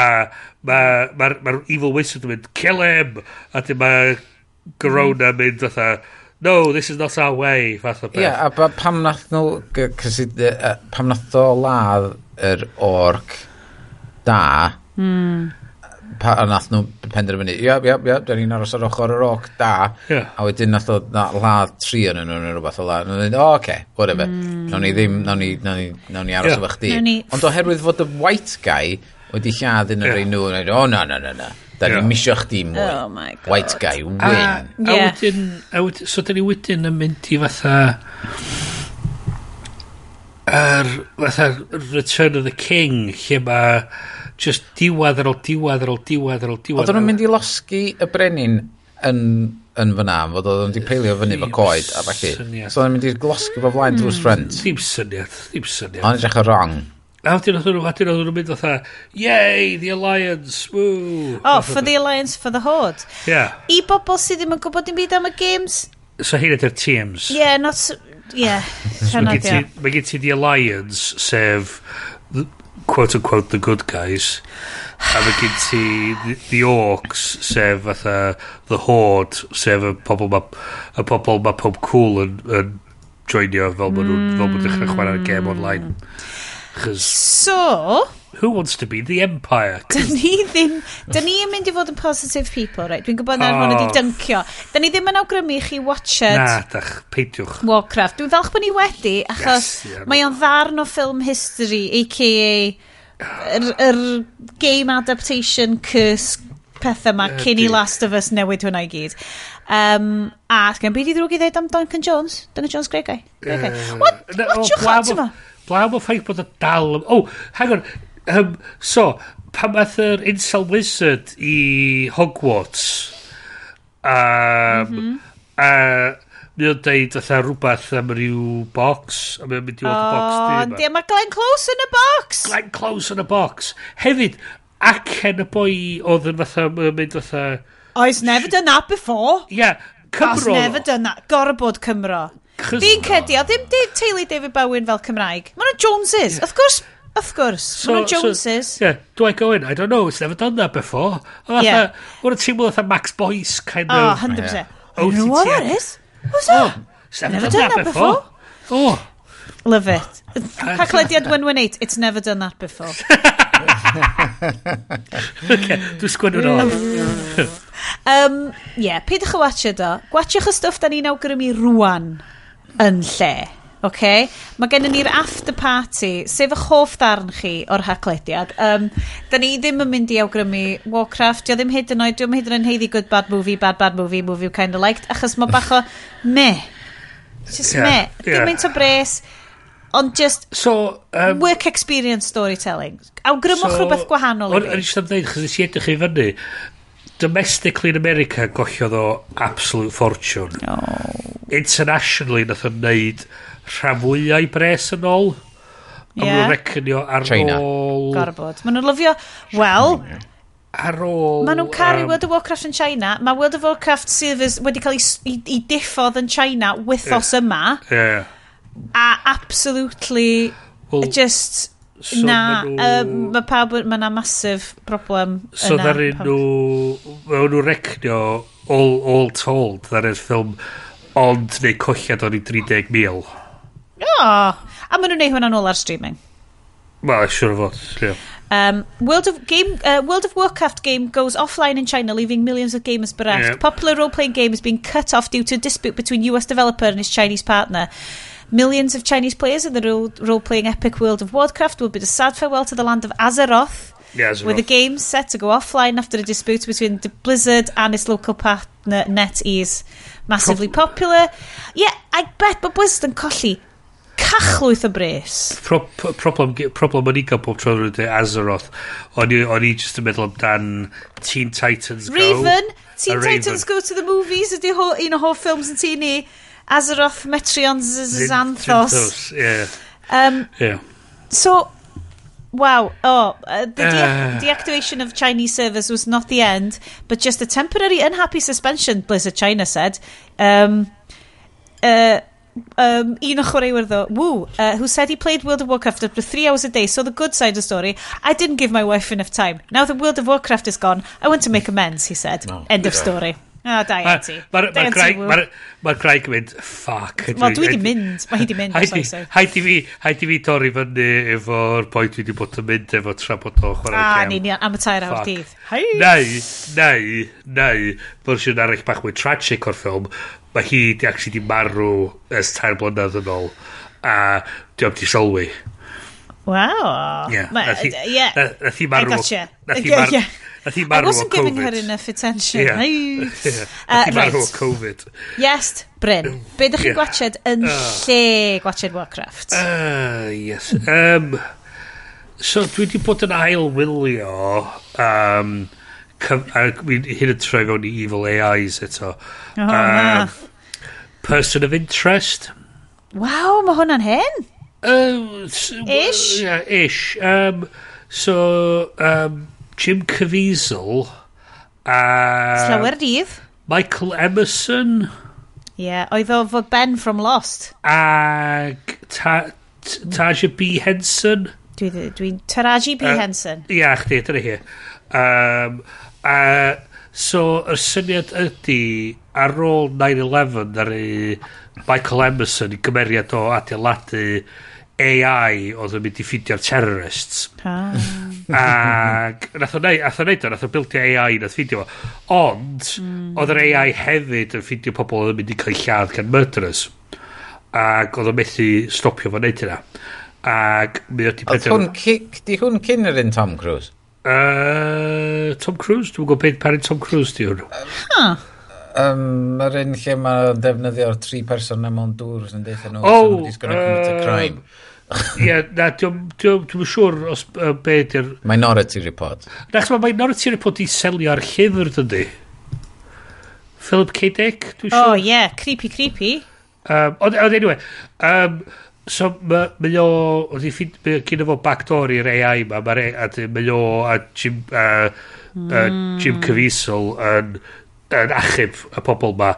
mae'r ma, ma, ma evil wizard yn mynd kill him a dyn mae Gorona yn mynd fatha no, this is not our way, fath o beth. Ie, yeah, a ba, pam nath nhw, uh, pam nath o ladd yr orc da, mm. pa, a nath nhw penderfynu, ie, ie, ie, da ni'n aros ar ochr yr orc da, yeah. a wedyn nath o na, ladd tri yn nhw neu rhywbeth o ladd, a dweud, o, oce, whatever, mm. nawn ni ddim, nawn ni, nawn ni, nawn ni aros yeah. efo chdi. Ni... Ond oherwydd fod y white guy wedi lladd yn yr yeah. un nhw, o, na, na, na, na. Da ni'n misio chdi mwy. Oh my god. White guy, win. A, a wedyn, a wedyn, so da ni wedyn yn mynd i fatha... Yr fatha Return of the King, lle mae just diwad ar ôl diwad ar ôl diwad ar ôl diwad. Oedden nhw'n mynd i losgi y brenin yn yn fyna, fod oedden o'n di peilio fyny fo coed a falle. So oedden nhw'n mynd i'r glosgi fo flaen drwy'r mm, ffrind. Ddim syniad, ddim syniad. Ond edrych yn wrong. A wedyn oedd nhw, wedyn oedd nhw'n mynd fatha, yay, the alliance, woo. Oh, for the alliance, for the horde. Yeah. I bobl sydd ddim yn gwybod dim byd am y games? So hyn ydy'r teams. Yeah, not... Yeah, rhan so, Mae gen ti the alliance, sef, quote-unquote, the good guys. A mae gen ti the, the orcs, sef fatha the horde, sef y pobl mae y pobl ma pob cool yn, yn joinio fel maen nhw'n fel maen nhw'n dechrau chwarae'r game online. Mm. Chos... So... Who wants to be the empire? Dyn ni ddim... Dyn ni yn mynd i fod yn positive people, right? Dwi'n gwybod na hwn wedi dyncio. Dyn ni ddim yn awgrymu chi watched... Na, dach, peidiwch. Warcraft. Dwi'n falch bod ni wedi, achos yes, yeah, mae o'n ddarn o film history, a.k.a. yr, yr game adaptation curse pethau yma cyn i Last of Us newid hwnna i gyd. Um, a, sgan byd i ddrwg i ddweud am Duncan Jones? Duncan Jones great Uh, What? What? What? What? What? Blaw mae'n ffaith bod o dal... Oh, hang on. Um, so, pan math yr Insel Wizard i Hogwarts... Um, mm -hmm. uh, Mae o'n deud fatha rhywbeth am ryw box, a mae'n mynd i fod y box di yma. Mae Glenn Close yn y box! Glenn Close yn y box. Hefyd, acen y boi oedd yn fatha, mae'n mynd fatha... Oh, he's never done that before. Yeah, Cymro. I've never done that. Gorau bod Cymro. Fi'n cedi, o ddim teulu David Bowen fel Cymraeg. Mae nhw'n Joneses. Yeah. Of course, Of course, so, Ron Joneses. So, yeah, go in? I don't know, it's never done that before. Oh, yeah. What a team with a Max Boyce kind oh, of... Oh, 100%. Yeah. I don't know what that is. What's that? Oh, it's never, never done, done that, before. before. Oh. Love it. Uh, Cachlediad 118, it's never done that before. okay, dwi'n sgwyn nhw. um, yeah, peidwch y watcha do. Gwatchwch y stwff da ni'n awgrymu rwan yn lle. Okay? Mae gennym ni'r after party, sef eich hoff darn chi o'r haclediad. Um, da ni ddim yn mynd i awgrymu Warcraft, dio ddim hyd yn oed, diolch hyd yn oed heiddi good bad movie, bad bad movie, movie you kind of liked, achos mae bach o meh. Just yeah, meh. Yeah. Dim mynd o bres, ond just so, um, work experience storytelling. Awgrymwch so, rhywbeth gwahanol i fi. O'n eisiau ddweud, chos nes i edrych i fyny, domestically in America gollodd o absolute fortune. Oh. Internationally nath o'n neud rhan fwyau bres yn ôl. Yeah. A maen recanio ar China. ôl... Gorbod. Maen nhw'n lyfio... Wel... Ar ôl... Maen nhw'n caru um, World of Warcraft yn China. Mae World of Warcraft servers wedi cael ei, ei diffodd yn China wythos yeah. yma. Yeah. A absolutely... Well, just So na, mae um, ma pawb, mae yna masif broblem so yna. So ddarin nhw, mae nhw recnio all, all told, ddari'r ffilm ond neu colliad o'n i 30,000. O, oh, a maen nhw'n neud hwnna'n ôl ar streaming. Wel, siwr o fod, yeah. Um, World, of game, uh, World of Warcraft game goes offline in China, leaving millions of gamers bereft. Yeah. Popular role-playing game has been cut off due to a dispute between US developer and his Chinese partner. Millions of Chinese players in the role-playing epic World of Warcraft will bid a sad farewell to the land of Azeroth, yeah, Azeroth. with the game set to go offline after a dispute between the Blizzard and its local partner NetEase. Massively Pro popular. Yeah, I bet but Blizzard yn colli cachlwyth o bres. Pro problem, problem o'n i gael pob tro yn Azeroth. O'n i just yn meddwl amdan Teen Titans Go. Raven! Teen Titans Raven. Go to the Movies ydy un o hoff ffilms yn tu ni. Azeroth, Metreon, Xanthos. Ie, Um, ie. so, wow, oh, uh, the de Uh. deactivation of Chinese servers was not the end, but just a temporary unhappy suspension, Blizzard China said. Um, uh, um, un o chwaraewyr ddo, Woo, uh, who said he played World of Warcraft up to three hours a day. So the good side of the story, I didn't give my wife enough time. Now that World of Warcraft is gone, I want to make amends, he said. End of story. O, da iawn ti. Mae'r Craig ma ma yn mynd, ffac. Wel, dwi wedi mynd. Mae hi wedi mynd. Haid i fi, haid i fi torri fyny efo'r pwynt dwi wedi bod yn mynd efo tra bod o chwarae ah, cam. A, ni'n am y tair awr dydd. Neu, neu, neu, fersiwn arall bach mwy tragic o'r ffilm, mae hi di actually di marw ys tair blynedd yn ôl, a diolch di sylwi. Waw. Ie. Nath hi marw. I gotcha. Nath hi marw. Nath hi marw o Covid. I wasn't giving her enough attention. Yeah. yeah. Nath hi uh, marw o Covid. Yes, Bryn. Be ydych chi'n yeah. gwachod yn uh. lle gwachod Warcraft? Uh, yes. Um, so, dwi wedi bod yn ail wylio... um, hyn yn troi fewn i evil AIs eto. Oh, um, person of interest. Waw, mae hwnna'n hen? Uh, ish? Yeah, ish. Um, so, um, Jim Caviezel a... Slawer dydd. Michael Emerson. Ie, yeah, oedd o fod Ben from Lost. Ag ta, Taja B. Henson. Dwi'n dwi, Taraji B. Uh, Henson. Ia, chdi, dyna hi. Um, a, so, y syniad ydy, ar ôl 9-11, ar Michael Emerson i gymeriad o adeiladu AI oedd yn mynd i ffidio'r terrorists. Ah. Ac nath o neud, nath o neud o, nath o bildio AI, nath ffidio fo. Ond, mm. oedd yr AI hefyd yn ffidio pobl oedd yn mynd i cael lladd gan murderers. Ac oedd o methu stopio fo neud hynna. Ac mi oedd i penderfynu... Oedd di hwn cyn yr un Tom Cruise? Uh, Tom Cruise? Dwi'n gwybod beth parin Tom Cruise di hwn. Um, yr un lle mae defnyddio'r tri person mewn dŵr sy'n deitha nhw, oh, so nobody's gonna commit a crime. Ie, na, dwi'n siŵr os uh, be di'r... Minority Report. Na, chwa, Minority Report i selio ar llyfr, dydy. Philip K. Dick, dwi'n siŵr. O, oh, ie, yeah. creepy, creepy. Um, ond, ond, anyway, um, so mae ma o, oedd i ffid, mae gyda fo backdoor i'r AI ma, mae o, a Jim, uh, uh, Jim hmm. Caviezel yn yn achub y pobl ma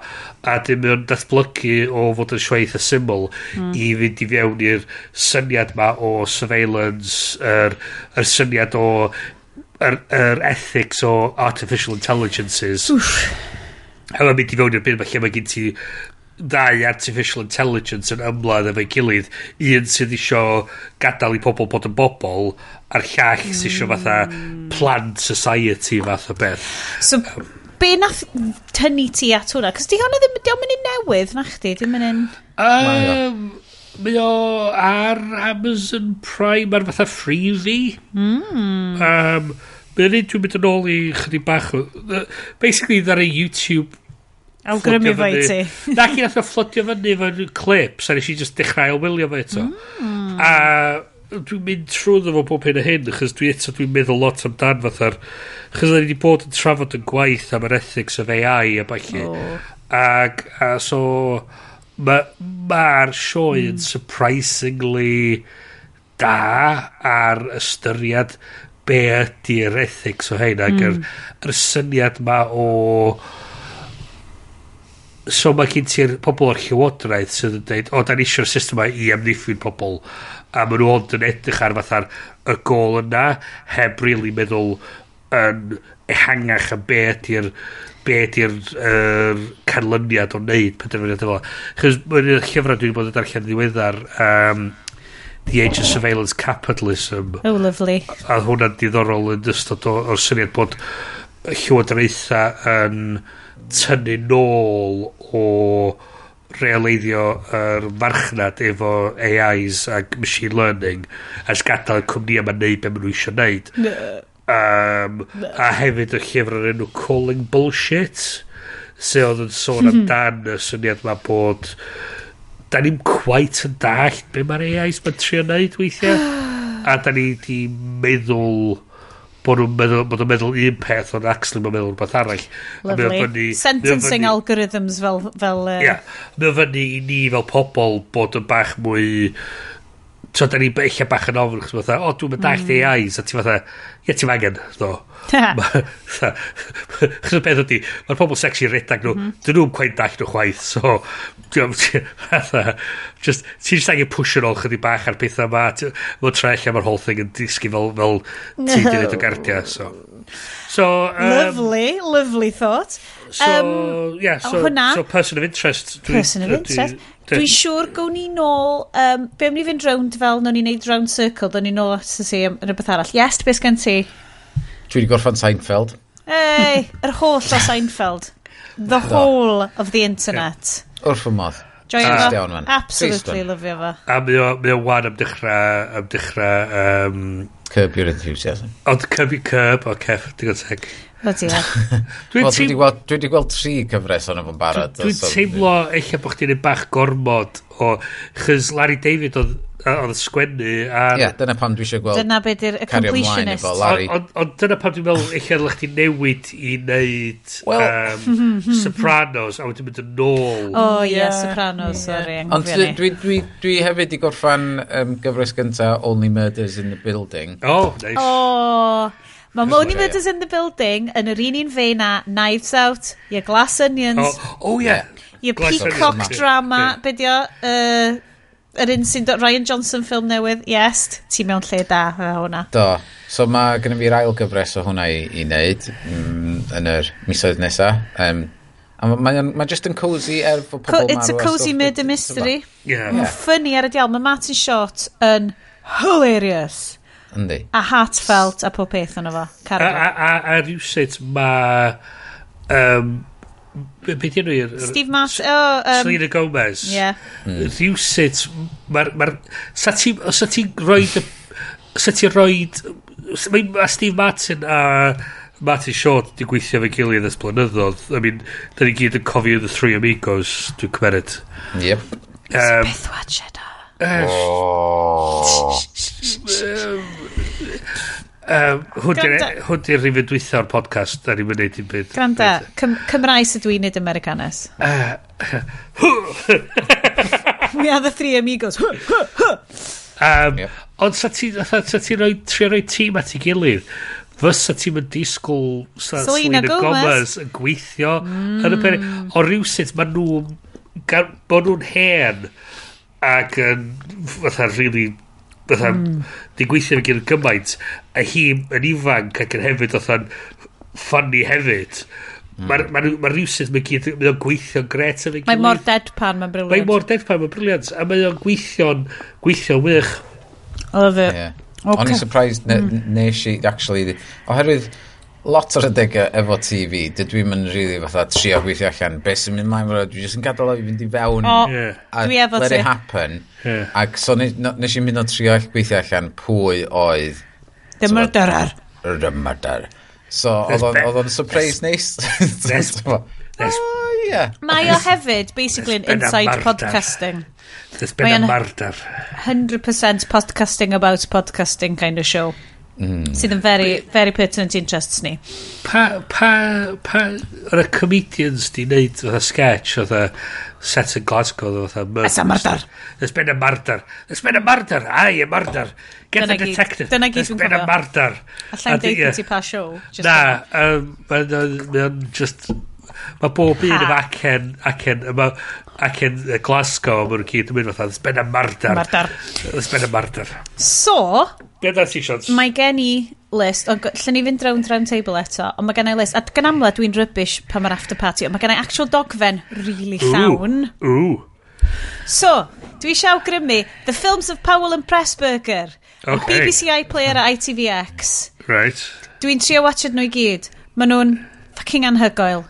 a dim yn datblygu o fod yn sioeith y syml mm. i fynd i fewn i'r syniad ma o surveillance yr, yr syniad o yr, yr ethics o artificial intelligences. A mae'n mynd i fewn i'r byd mae lle mae gen ti ddau artificial intelligence yn ymladd efo'i gilydd. Un sydd isio gadael i pobl bod yn bobl a'r llall sydd isio fatha hmm. plant society fath o beth. So um, be nath tynnu ti at hwnna? Cos di hwnna ddim, di o'n mynd i newydd, na chdi? Di mynd in... Um, Mae o ar Amazon Prime ar fatha freebie. Mm. Um, Mae'n un dwi'n mynd yn ôl i chyddi bach. Basically, ddar ei YouTube Awgrymu fo i ti. Na chi nath o fflodio fyny fo'n clips a nes i just dechrau o wylio fo eto. Mm. A dwi'n mynd trwy fo bob hyn a hyn, achos dwi eto dwi'n meddwl lot amdan fatha'r... Achos ni wedi bod yn trafod yn gwaith am yr ethics of AI a falle. Oh. Ac, a so, mae'r ma, sioe yn mm. surprisingly da ar ystyried be ydy'r ethics o hyn ac mm. yr, hmm. yr syniad ma o so mae gen ti'r pobl o'r llywodraeth sydd yn dweud o da ni eisiau'r system ma i amddiffyn pobl a maen nhw ond yn edrych ar fatha'r y gol yna heb really meddwl yn ehangach a be ydy'r be ydy'r er, canlyniad o wneud penderfyniad efo. Chos mae'n un llyfrau dwi'n bod yn darllen ddiweddar um, The Age of Surveillance Capitalism. Oh, lovely. A, a hwnna'n diddorol yn ystod o'r syniad bod llywodraethau yn tynnu nôl o realeiddio yr marchnad efo AIs ac machine learning a sgadael y cwmni ma'n neud beth maen nhw eisiau neud. Um, a hefyd y llyfr yr enw Calling Bullshit sydd oedd yn sôn amdan hmm. y syniad ma bod da ni'n quite yn dall be mae'r AIs ma'n trio neud weithiau a da ni di meddwl bod nhw'n meddwl, bod nhw'n meddwl un peth, ond actually mae'n meddwl rhywbeth arall. Lovely. Fyny, Sentencing fyny, algorithms fel... fel uh... yeah, mae fyny i ni fel pobl bod yn bach mwy So, da ni eich bach yn ofn, chos fatha, o, dwi'n mynd dallt mm. AI, so ti fatha, ie, ti'n angen, do. Chos y beth ydy, mae'r pobl sexy redag nhw, mhm. dyn nhw'n cwain dallt nhw chwaith, so, fatha, just, ti'n just angen push yn ôl chydig bach ar pethau yma, mae'n trell am yr whole thing yn disgu fel, fel ti'n dweud o gardia, so. So, um, lovely, lovely thought. So, um, yeah, oh, so, hwnna, so person of interest. Dwi, person of interest. Dwi'n dwi siŵr gawn ni nôl, um, be am ni fynd round fel, no'n ni wneud round circle, do'n ni nôl at y si yn y arall. Yes, beth gen ti? Dwi wedi gorffan Seinfeld. Ei, yr holl o Seinfeld. The whole of the internet. Yeah. Wrth fy modd. Joio uh, fo. Absolutely lyfio fo. A mae o wan am dechrau, am dechrau um, Curb your enthusiasm. Ond curb your curb, o cef, digon teg. O diolch. Dwi'n teimlo... Well, dwi wedi gweld tri cyfres o'n efo'n barod. Dwi'n teimlo eich bod chdi'n bach gormod o... Chys Larry David oedd oedd sgwennu a... Ie, yeah, dyna pam dwi eisiau gweld... Dyna be di'r completionist. Ond on, dyna pam dwi'n meddwl eich ar chi newid i wneud well, um, Sopranos a wedyn mynd yn ôl. O oh, ie, yeah, Sopranos, yeah. sorry. Ond dwi, dwi, dwi, dwi hefyd i gorffan um, gyfres gynta Only Murders in the Building. Oh, nice. Oh, Mae Only Murders in the Building yn yr un un fe na Knives Out, your Glass Onions. Oh, oh yeah. Your Glass Peacock Drama, be di? Uh, yr un sy'n dod Ryan Johnson ffilm newydd, yes, ti mewn lle da fe hwnna. Do, so mae gen i fi'r ail gyfres o hwnna i, i wneud mm, yn yr misoedd nesa. Um, a mae ma, ma just yn cozy er fod pobl marw. It's a cozy murder mystery. Yeah. yeah. ffynnu ar y dial, mae Martin Short yn hilarious. Yndi. A heartfelt a pob peth yna fo. A, a, a, a rhywsut mae... Um, Be, be di enw Steve Marsh. Oh, um, Selena Gomez. Yeah. Mm. Rhywsit. Mae'r... Ma sa ti'n ti rhoi... Sa ti'n rhoi... Mae Steve Martin a... Martin Short di gweithio fe gilydd ys blynyddoedd. I mean, da ni gyd yn cofio The Three Amigos, dwi'n cymeriad. Yep. Um, Beth wad sieda. Oh. Um, hwn di'r rhywun dwytha o'r podcast da ni'n mynd i'n byd. Granda, Cym Cymraeg sydd dwi'n neud Americanes uh, We are the three amigos. Um, yeah. Ond sa ti'n ti roi, trio roi tîm at ei gilydd? Fysa ti'n mynd disgwyl Selena Gomez. Yn gweithio mm. yn y peri O rhywsyd mae nhw'n Mae nhw'n hen Ac yn Fatha really Fytha, mm. di gweithio fe gyda'n gymaint, a hi yn ifanc ac yn hefyd oedd ffynnu hefyd. Mae'r mm. ma, ma, ma rhywsyd mae'n gyd, mae o'n gweithio'n gret yn ei gilydd. Mae mor deadpan, mae'n briliant. Mae mor deadpan, mae'n briliant. A mae'n gweithio'n gweithio'n wych. Oedd love. Yeah. Okay. O'n i'n surprised mm. nes i, actually, oherwydd, lot o'r adegau e efo TV, dydw i'n mynd rili fatha trio gweithio allan, beth sy'n mynd mlaen fyrra, dwi jyst yn gadael o i fynd i fewn oh, yeah. a yeah. let it happen. Yeah. Ac so nes, nes i'n mynd o trio gweithio allan pwy oedd... The murderer. The murderer. So, oedd o'n surprise neis. Yeah. Mae o hefyd, basically, an inside podcasting. There's been Mae a murder. 100% podcasting about podcasting kind of show. Mm. Sydd yn very, very pertinent interests ni. Pa, pa, pa, yr y comedians di wneud fatha sketch fatha set yn Glasgow fatha murder. Asa murder. There's been a murder. There's been a murder. Ai, a murder. Get dyna the detective. Dyna gyd dwi'n cofio. There's been a murder. A i'n deud ti pa show. Na, mae'n just Mae bob un efo acen, acen, yma, acen Glasgow, maen nhw'n gyd yn mynd fatha, ysben am mardar. Mardar. Ysben am mardar. So, Be da ti, Sian? mae gen i list, o, lle ni fynd round round table eto, ond mae gen i list, a gan amla dwi'n rybys pan mae'r after party, ond mae gen i actual dogfen really llawn. Ooh. So, dwi eisiau awgrymu, The Films of Powell and Pressburger okay. BBC iPlayer a ITVX Right Dwi'n trio watchad nhw i gyd Maen nhw'n fucking anhygoel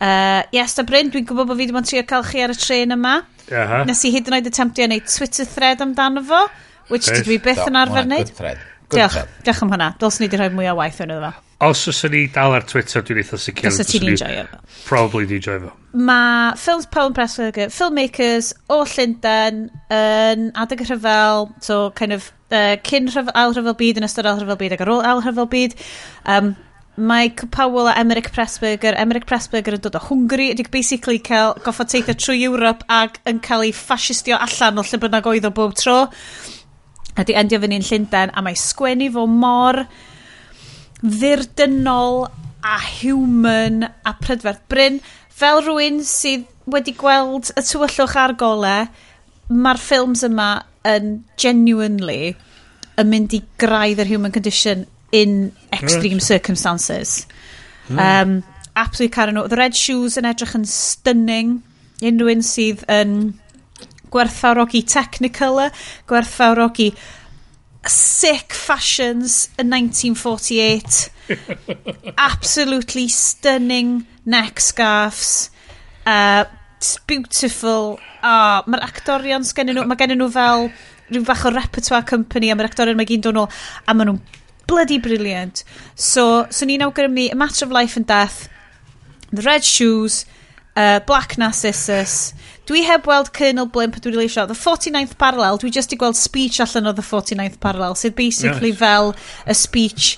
Uh, yes, da Bryn, dwi'n gwybod bod fi wedi bod yn trio cael chi ar y tren yma. Uh -huh. Nes i hyd yn oed attemptio wneud Twitter thread amdano fo, which Reit. dydw i byth yn arfer wneud. Diolch, diolch am hwnna. Dylswn i wedi rhoi mwy o waith yn iddo fo. Os oes ni dal ar Twitter, dwi'n eitha sicr. Os ti'n enjoy fo. Probably di enjoy fo. Mae films Paul and Pressburger, filmmakers o Llundain, yn adeg rhyfel, so kind of uh, cyn rhyfel, ail rhyfel byd, yn ystod ail rhyfel byd ac ar ôl ail rhyfel byd. Um, Mike Powell a Emmerich Pressburger. Er Emmerich Pressburger yn dod o Hwngari. Ydy basically cael goffa teithio trwy Europe ac yn cael ei ffasistio allan o lle bynnag oedd o bob tro. A di endio fyny'n Llundain a mae sgwennu fo mor ddirdynol a human a prydferth bryn. Fel rhywun sydd wedi gweld y tywyllwch ar gole, mae'r ffilms yma yn genuinely yn mynd i graidd yr human condition in extreme right. circumstances. Hmm. Um, absolutely caro nhw. The red shoes yn edrych yn stunning. Unrhyw un sydd yn gwerthfawrogi technicolor, gwerthfawrogi sick fashions yn 1948. absolutely stunning neck scarves. Uh, it's beautiful. Oh, Mae'r actorion sgennyn nhw, mae gennyn nhw fel rhyw fach o repertoire company a mae'r actorion mae gyn dod nôl a maen nhw'n bloody brilliant. So, so ni'n awgrymu A Matter of Life and Death, The Red Shoes, uh, Black Narcissus. Dwi heb weld Colonel Blimp, dwi wedi eisiau. The 49th Parallel, dwi just i gweld speech allan o The 49th Parallel, sydd basically nice. fel y speech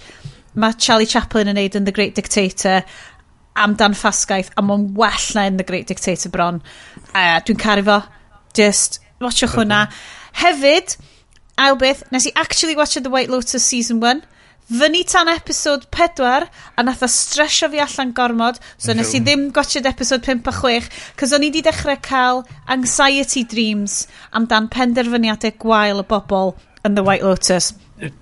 mae Charlie Chaplin yn neud yn The Great Dictator amdan ffasgaeth, a mae'n well na yn The Great Dictator bron. Uh, dwi'n caru fo. Just, watchwch hwnna. Hefyd, ail beth, nes i actually watch The White Lotus season 1 fyny tan episod 4 a nath o stresio fi allan gormod so nes i ddim gotchod episod 5 a 6 cos o'n i wedi dechrau cael anxiety dreams amdan penderfyniadau gwael y bobl yn The White Lotus.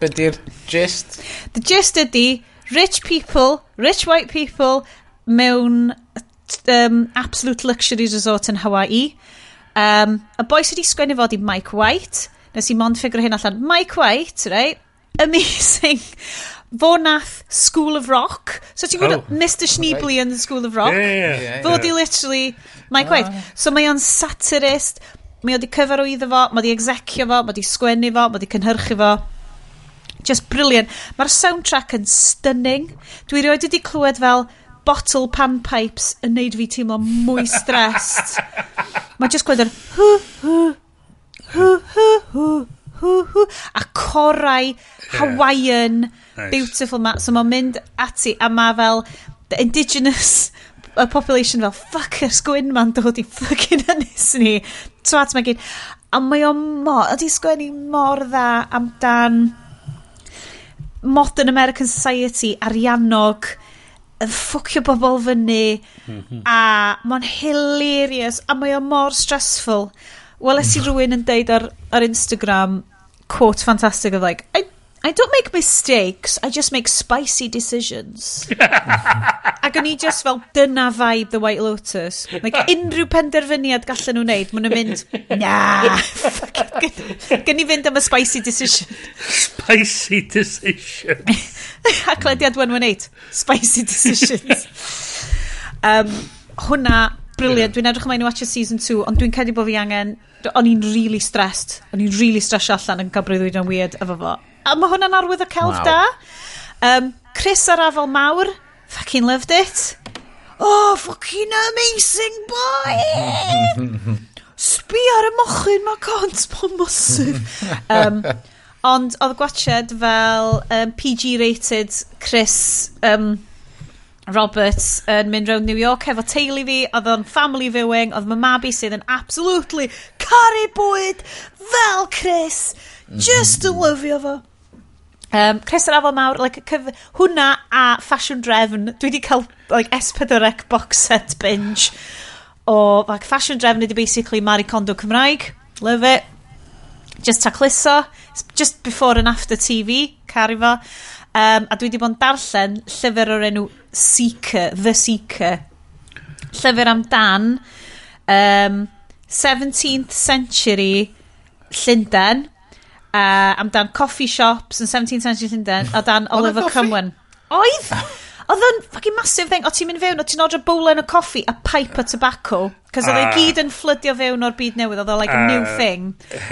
Be di'r gist? The gist ydy rich people, rich white people mewn um, absolute luxury resort yn Hawaii. Um, y boi sydd wedi sgwennu fod i Mike White. Nes i mond ffigur hyn allan. Mike White, right? amazing fo nath School of Rock. So ti'n gwybod oh, Mr Schneebly right. in the School of Rock? Yeah, yeah, yeah. Fo yeah. di literally, mae'n gweud. Ah. So mae o'n satirist, mae o di cyfar o iddo fo, mae di execio fo, mae di sgwennu fo, mae di cynhyrchu fo. Just brilliant. Mae'r soundtrack yn stunning. Dwi rioed wedi clywed fel bottle panpipes yn neud fi teimlo mwy stressed. mae just gwneud yr hw, hw, hw, hw, hw hw, hw, a corau Hawaiian, nice. beautiful ma. So mae'n mynd ati, a mae fel the indigenous y population fel, fuck, yr sgwyn ma'n dod i fucking ynys ni. Twat mae gyd. A mae o mor, ydi sgwennu mor dda amdan modern American society ariannog, yn ffwcio bobl fyny mm-hmm. a mae'n hilarious a mae o mor stressful wel es i mm. rhywun yn deud ar, ar Instagram quote fantastic of like, I, I don't make mistakes, I just make spicy decisions. Ac o'n i just fel, dyna vibe The White Lotus. Like, unrhyw penderfyniad gallen nhw wneud, maen nhw'n mynd, na, gen i fynd am y spicy decision. Spicy decision. Ac 118, spicy decisions. um, hwna, briliant. Dwi'n edrych ymlaen i watch season 2, ond dwi'n cedi bod fi angen... O'n i'n really stressed. O'n i'n really stressed allan yn cael breuddwyd yn weird efo fo. A mae hwnna'n arwydd o celf wow. da. Um, Chris ar afel mawr. Fucking loved it. Oh, fucking amazing boy! Sbi ar y mochyn, mae cont, mae'n mosif. Um, ond oedd gwachod fel um, PG-rated Chris... Um, Roberts yn mynd rownd New York efo teulu fi, oedd o'n family viewing, oedd my mabi sydd yn absolutely caru bwyd fel Chris, just mhm. yn lyfio fo. Um, Chris yr Afon Mawr, like, cyf... hwnna a Fashion Drefn, dwi wedi cael like, S4C box set binge o like, Fashion Drefn ydi basically Marie Kondo Cymraeg, love it. Just tacluso, just before and after TV, caru fo. Um, a dwi wedi bod yn darllen llyfr o'r enw Seeker, The Seeker. Llyfr amdan um, 17th century Llundain uh, amdan coffee shops yn 17th century Llundain A dan Oliver Cymwen. Oedd! Oedd yn fucking massive thing. O ti'n mynd fewn, o ti'n odro bowlen o coffi a pipe o tobacco. Cos oedd uh, gyd yn fflydio fewn o'r byd newydd. Oedd o like a new ah, thing.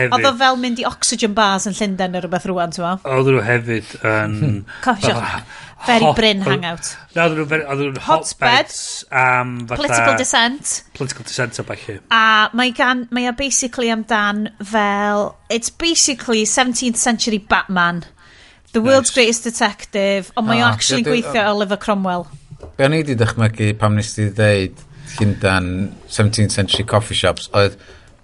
Oedd o fel mynd i oxygen bars yn Llundain neu rhywbeth rwan, ti'n ma? Oedd nhw hefyd yn... Hmm. Coffee shop. Very Bryn hangout. No, oedd nhw'n hot, beds. Um, political dissent. Political dissent o bach A mae, gan, mae o basically amdan fel... It's basically 17th century Batman The World's Greatest Detective, ond mae o ah. actually yn gweithio oh. Oliver Cromwell. Be o'n i wedi dychmygu pam nes ti ddeud Llundan 17th century coffee shops, oedd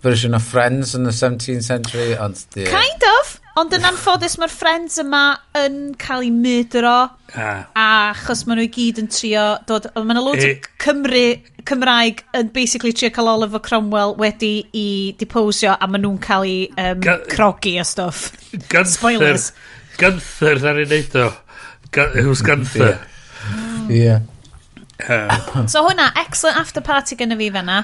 version of Friends yn the 17th century, ond... di... Kind of, ond yn anffodus mae'r Friends yma yn cael ei mydro, ah. a chos maen nhw i gyd yn trio dod... Mae'n lot loads e... o eh. Cymru, Cymraeg yn basically trio cael Oliver Cromwell wedi i deposio, a maen nhw'n cael ei um, Ga crogi a stuff. Gan Spoilers. Gunther dda'n ei wneud o. Gu- Who's Gunther? Ie. Um, So hwnna, excellent after party gynna fi fanna.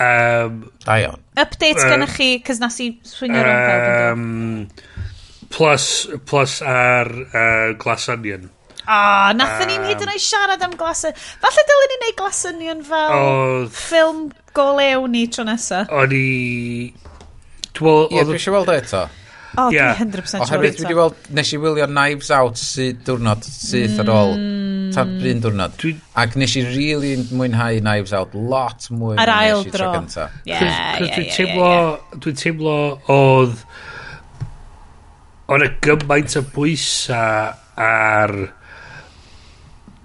um, Da iawn. Updates Yy. gynnoch chi, cys nas i swingio rhwng pawb yn dod. um, plus, plus ar uh, Glass Onion. O, nath ni'n hyd yn oed siarad am glasau. Falle dylen ni wneud glasunion fel O- ffilm golew ni tro nesa. O'n i... Dwi'n meddwl... Ie, dwi eisiau weld o eto. O, dwi 100% Oherwydd dwi wedi weld, nes i wylio Knives Out sydd diwrnod syth ar ôl. Tad un diwrnod. Ac nes i really mwynhau Knives Out lot mwy ar ail dro. Dwi'n teimlo, dwi'n teimlo oedd o'n y gymaint o bwysa ar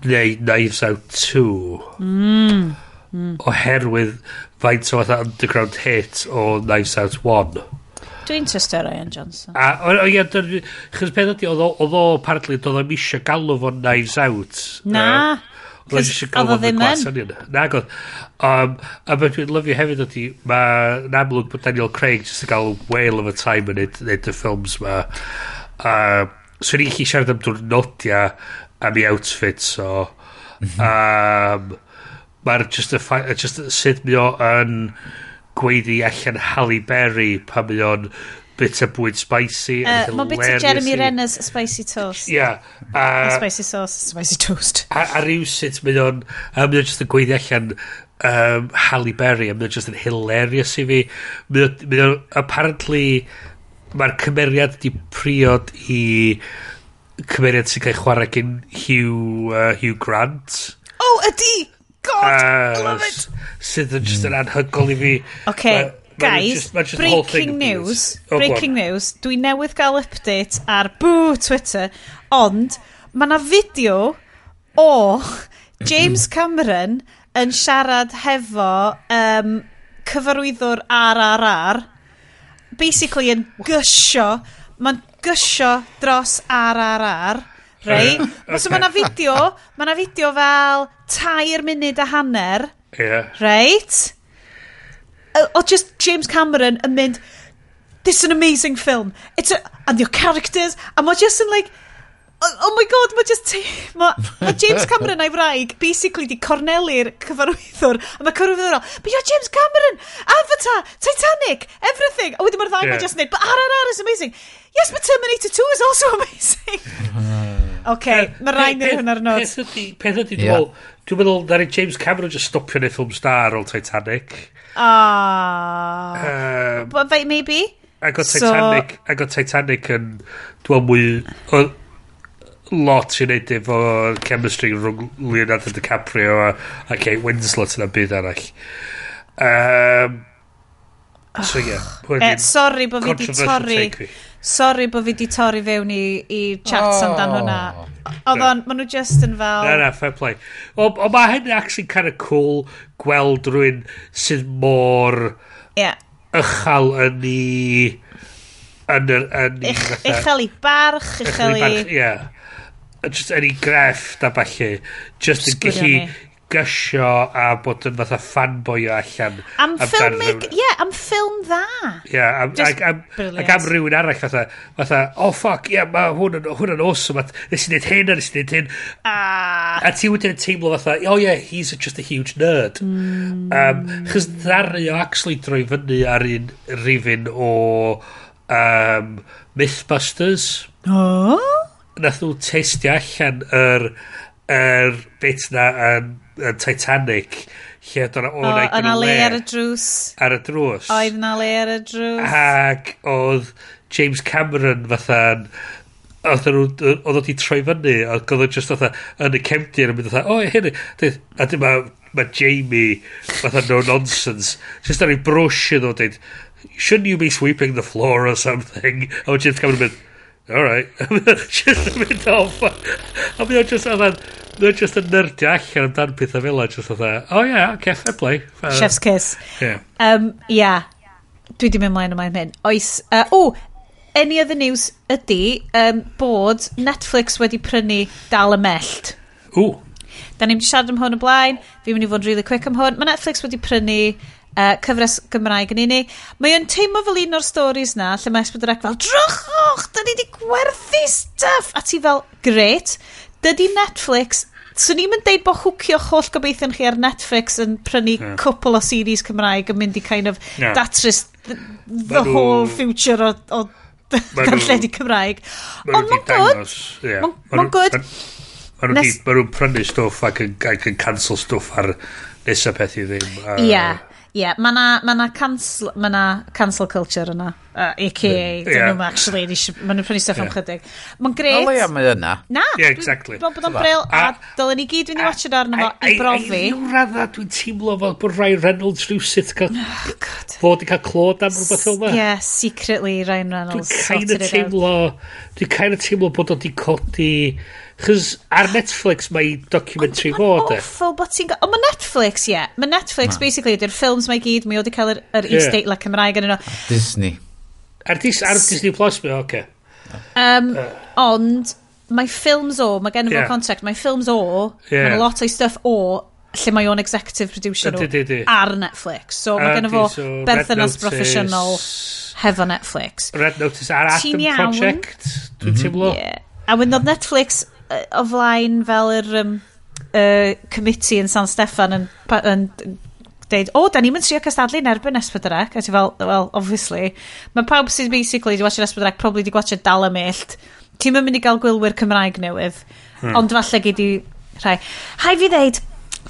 neu Knives Out 2. Mm. oherwydd faint o fatha underground hit o Knives Out 1 Dwi'n trystio Ryan Johnson. A, o, o, ia, chys peth ydi, oedd o partly, doedd o'n eisiau galw fo Knives Out. Na. Oedd o eisiau galw fo The Glass Onion. Na, god. Um, a beth dwi'n lyfio hefyd ydi, mae'n amlwg bod Daniel Craig jyst yn cael whale of a time yn neud y ffilms ma. Uh, so, ni'n chi siarad am diwrnodiau am ei outfit, so... Mhm. Um, Mae'r just, a, just sut mi o yn... Um, gweiddi allan Halle Berry pan mae o'n bit o bwyd spicy. Uh, Mae bit o Jeremy Renner's spicy toast. Ia. Yeah, uh, spicy sauce. Spicy toast. A, a rhywsut mae o'n... A mae o'n just yn gweiddi allan um, Halle Berry a mae o'n just yn hilarious i fi. Mae o'n... Apparently, mae'r cymeriad di priod i cymeriad sy'n cael chwarae gen Hugh, uh, Hugh Grant. Oh, ydi! god, uh, love it. Sydd yn just yn anhygol i fi. Okay, ma, ma guys, ma just, ma just breaking news. Oh, breaking on. news. Dwi newydd gael update ar boo Twitter, ond mae na fideo o James Cameron yn siarad hefo um, cyfarwyddwr RRR basically yn gysio mae'n gysio dros RRR Right? okay. So mae yna fideo, mae yna fideo fel tair munud a hanner. Yeah. Right? O just James Cameron yn mynd, this is an amazing film. It's a, and your characters, a mae just yn like, oh, oh my god, mae just, mae ma James Cameron a'i wraig basically di cornelu'r cyfarwyddwr, a mae cyfarwyddwr o, but you're James Cameron, Avatar, Titanic, everything. A wedyn mae'r ddau yeah. mae just yn but RRR is amazing. Yes, but Terminator 2 is also amazing. okay, mae rhaid i'r hwn ar nod. Peth ydy, peth ydy, dwi'n meddwl, dwi'n meddwl, ddaru James Cameron just stopio neu ffilm star ôl Titanic. Ah. Oh. Um, maybe. Ac o Titanic, so... ac o Titanic yn, dwi'n mwy, lot sy'n neud efo chemistry rhwng Leonardo DiCaprio a, a Kate Winslet yn y byd arall. Um, so, yeah. Eh, sorry bod fi wedi torri. Sorry bod fi di torri fewn i, i chats oh. amdan hwnna. Oh. Oedd on, maen nhw just yn fel... Na, na, fair play. O, o mae hyn actually kind of cool gweld rhywun sydd mor... Yeah. Ychal yn i... Yn yr... Yn i... Uchel i barch, uchel i... Ie. Yeah. Just yn i grefft a falle. Just yn gallu gysio a bod yn fatha fanboy o allan. Am, am ffilm, ie, yeah, am ffilm dda. Ie, yeah, am, Just am, am, ac am rhywun arall fatha, fatha, oh fuck, ie, yeah, mae hwn yn, hwn yn awesome, nes i wneud hyn, nes i wneud hyn. Ah. A ti wedyn yn teimlo fatha, oh yeah, he's just a huge nerd. Mm. Um, Chos ddaru o actually droi fyny ar un rifin o um, Mythbusters. Oh? Nath nhw testio allan yr, yr bit na yn uh, Titanic lle oedd yna o'n oh, yna le ar y drws. Ar y drws. Oedd yna le ar y drws. Ac oedd James Cameron fatha oedd oedd wedi troi fyny oedd oedd just fatha yn y cefndir yn mynd fatha o oh, hyn a dim ma, ma Jamie fatha no nonsense just ar ei brush yn oedd shouldn't you be sweeping the floor or something? A oedd James Cameron yn mynd alright just mynd oh, off a mynd oedd just oedd nhw just yn nerdio allan amdan pethau fel yna, just fatha, oh, yeah, okay, fair play. Fair. Chef's kiss. Yeah. Um, yeah. Dwi di mynd mlaen yma'n hyn. Oes, uh, o, any other news ydy um, bod Netflix wedi prynu dal y mellt. O. Da ni'n siarad am hwn y blaen, fi'n mynd i fod yn really quick am hwn. Mae Netflix wedi prynu uh, cyfres Gymraeg yn unig. Mae o'n teimlo fel un o'r stories na, lle mae Esbyd Rec fel, drychwch, da ni wedi gwerthu stuff! A ti fel, great dydy Netflix... so ni'n mynd deud bod hwcio holl gobeithion chi ar Netflix yn prynu yeah. cwpl o series Cymraeg yn mynd i kind of yeah. datrys the, the Maen whole future o, o darlledu Cymraeg. Ond ma'n good. Ma'n good. Maen nhw'n prynu stwff ac yn, ac yn cancel stwff ar nesaf peth i ddim. Ie. Yeah yeah, mae na, ma na, cancel, ma na cancel culture yna. Uh, AKA, yeah. dyn nhw'n actually, maen nhw'n prynu stuff am chydig. Mae'n gret. O leia mae yna. Na, yeah, exactly. dwi'n bod o'n bril, a, a dylen ni gyd fynd i watch it arno fo i brofi. A unrhyw radda dwi'n teimlo fel bod Ryan Reynolds rhywsyd cael, oh, fod i cael clod am rhywbeth fel yma. Yeah, secretly Ryan Reynolds. Dwi'n kind of teimlo... Out Dwi'n kind of teimlo bod o di codi... Chos ar Netflix mae documentary fod e. Awful bod ti'n... O, mae Netflix, ie. Yeah. Mae Netflix, basically, ydy'r ffilms mae gyd, mae o wedi cael yr, yr yeah. e-statela Cymraeg yn yno. Disney. Ar, dis, ar Disney Plus, mae o, oce. Um. Ond, mae ffilms o, mae gen i yeah. contract, mae ffilms o, yeah. mae lot o'i stuff o, lle mae o'n executive producer di, di, di. ar Netflix. So mae gen i fo so, berthynas proffesiynol hefo Netflix. Red Notice ar Atom Project, dwi'n mhm. teimlo. Yeah. A wyn oedd Netflix uh, o flaen fel yr um, uh, committee yn San Steffan yn, yn, yn deud, o, oh, da ni'n mynd trio cystadlu yn erbyn Esbydrec. A ti fel, well, obviously. Mae pawb sydd basically di watch Esbydrec probably di watch dal y mellt. Ti'n mynd i gael gwylwyr Cymraeg newydd. Hmm. Ond falle gyd i rhai. Hai fi ddeud,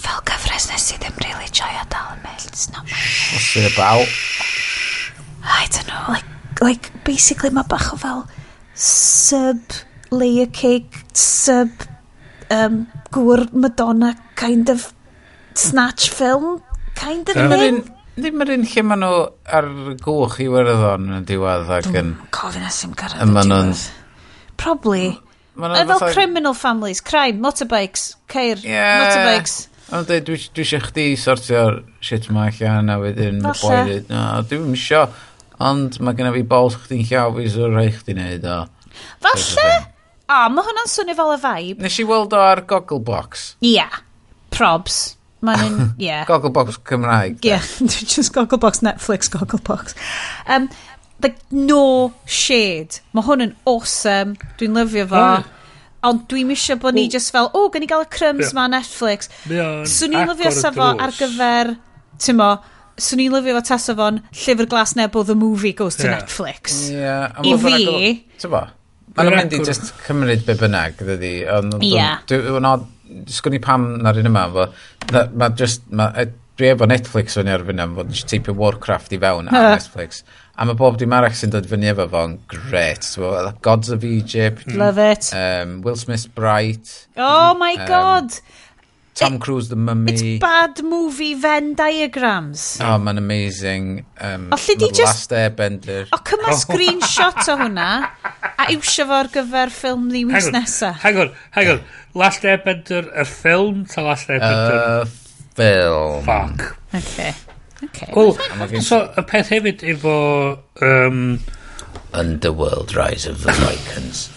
fel gyfres nes i ddim really joio dal yn mynd. It's not my What's it about? I don't know. Like, like basically mae bach o fel sub layer cake, sub um, gwr Madonna kind of snatch film kind of thing. Ddim yr un lle maen nhw ar gwch i werddon yn diwedd ac yn... Cofyn a sy'n gyrraedd yn diwedd. Probably. Fel criminal families, crime, motorbikes, ceir, yeah. motorbikes. Ond dwi, dwi, eisiau chdi sortio'r shit ma allan a wedyn mae boi dweud, no, dwi'n misio, ond mae genna fi bol chdi'n llaw fi sy'n rhaid chdi wneud o. Falle? O, mae hwnna'n swnio fel y vibe. Nes i weld o ar Gogglebox. Ia, yeah. probs. Mae'n un, ie. Yeah. Gogglebox Cymraeg. Ie, yeah, just Gogglebox, Netflix Gogglebox. Um, like, no shade. Mae hwn yn awesome. Dwi'n lyfio fo. Yeah. Ond dwi'n misio bod ni just fel, o, gan i gael y crumbs yeah. ma Netflix. Yeah, Swn i'n lyfio safo ar gyfer, ti'n mo, swn i'n lyfio fo tas o'n llyfr glas nebo the movie goes to yeah. Netflix. Yeah, I fi... Ti'n mo? Mae'n mynd i just cymryd be bynnag, dydi. Ie. Dwi'n sgwn i pam na'r un yma, fo. mae just, ma, e, dwi efo Netflix fyny ar am fod nes teipio Warcraft i fewn ar Netflix. A mae bob dim arach sy'n dod fyny efo fo'n gret. So, uh, Gods of Egypt. Mm. Love it. Um, Will Smith's Bright. Oh my um, god! Tom it, Cruise, The Mummy. It's bad movie Venn diagrams. Oh, mae'n amazing. Um, o, lle di just... Last Airbender. O, cyma screenshot o hwnna a iwsio fo ar gyfer ffilm ni wins nesaf. Hang on, hang on. Last Airbender, y ffilm, ta Last Airbender? Y uh, ffilm. Fuck. Okay. Okay. Wel, so, y peth hefyd efo... Um, Underworld Rise of the Lycans.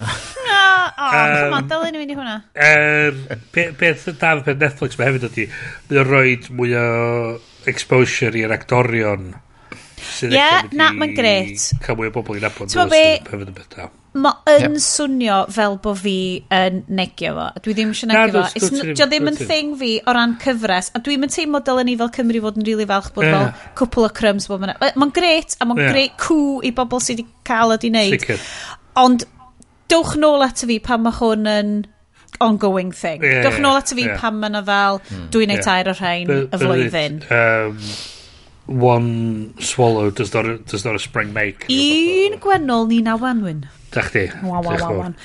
O, come on, dylun ni fynd i hwnna. Um, peth da fe peth Netflix mae hefyd ydi, mae o'n rhoi mwy o exposure i'r actorion. Ie, yeah, na, mae'n gret. Cael mwy o bobl i'n abod. Ti'n be? Hefyd yn beth da. Mae yn yep. swnio fel bo fi yn negio fo. Dwi ddim eisiau negio fo. Dio ddim yn thing fi o ran cyfres. A dwi'n mynd teimlo dylen ni fel Cymru fod yn rili really falch bod yeah. fel cwpl o crumbs bod yna. Mae'n gret a mae'n yeah. gret cw i bobl sydd wedi cael ydi wneud. Ond dowch nôl at fi pan mae hwn yn ongoing thing. Yeah, dowch nôl at fi yeah. pan mae yna fel hmm. dwi'n neud yeah. tair o rhain y flwyddyn. Um, one swallow does not a, does not a spring make. Un gwennol ni na wanwyn. Da chdi. Wa, wan, wan, wan.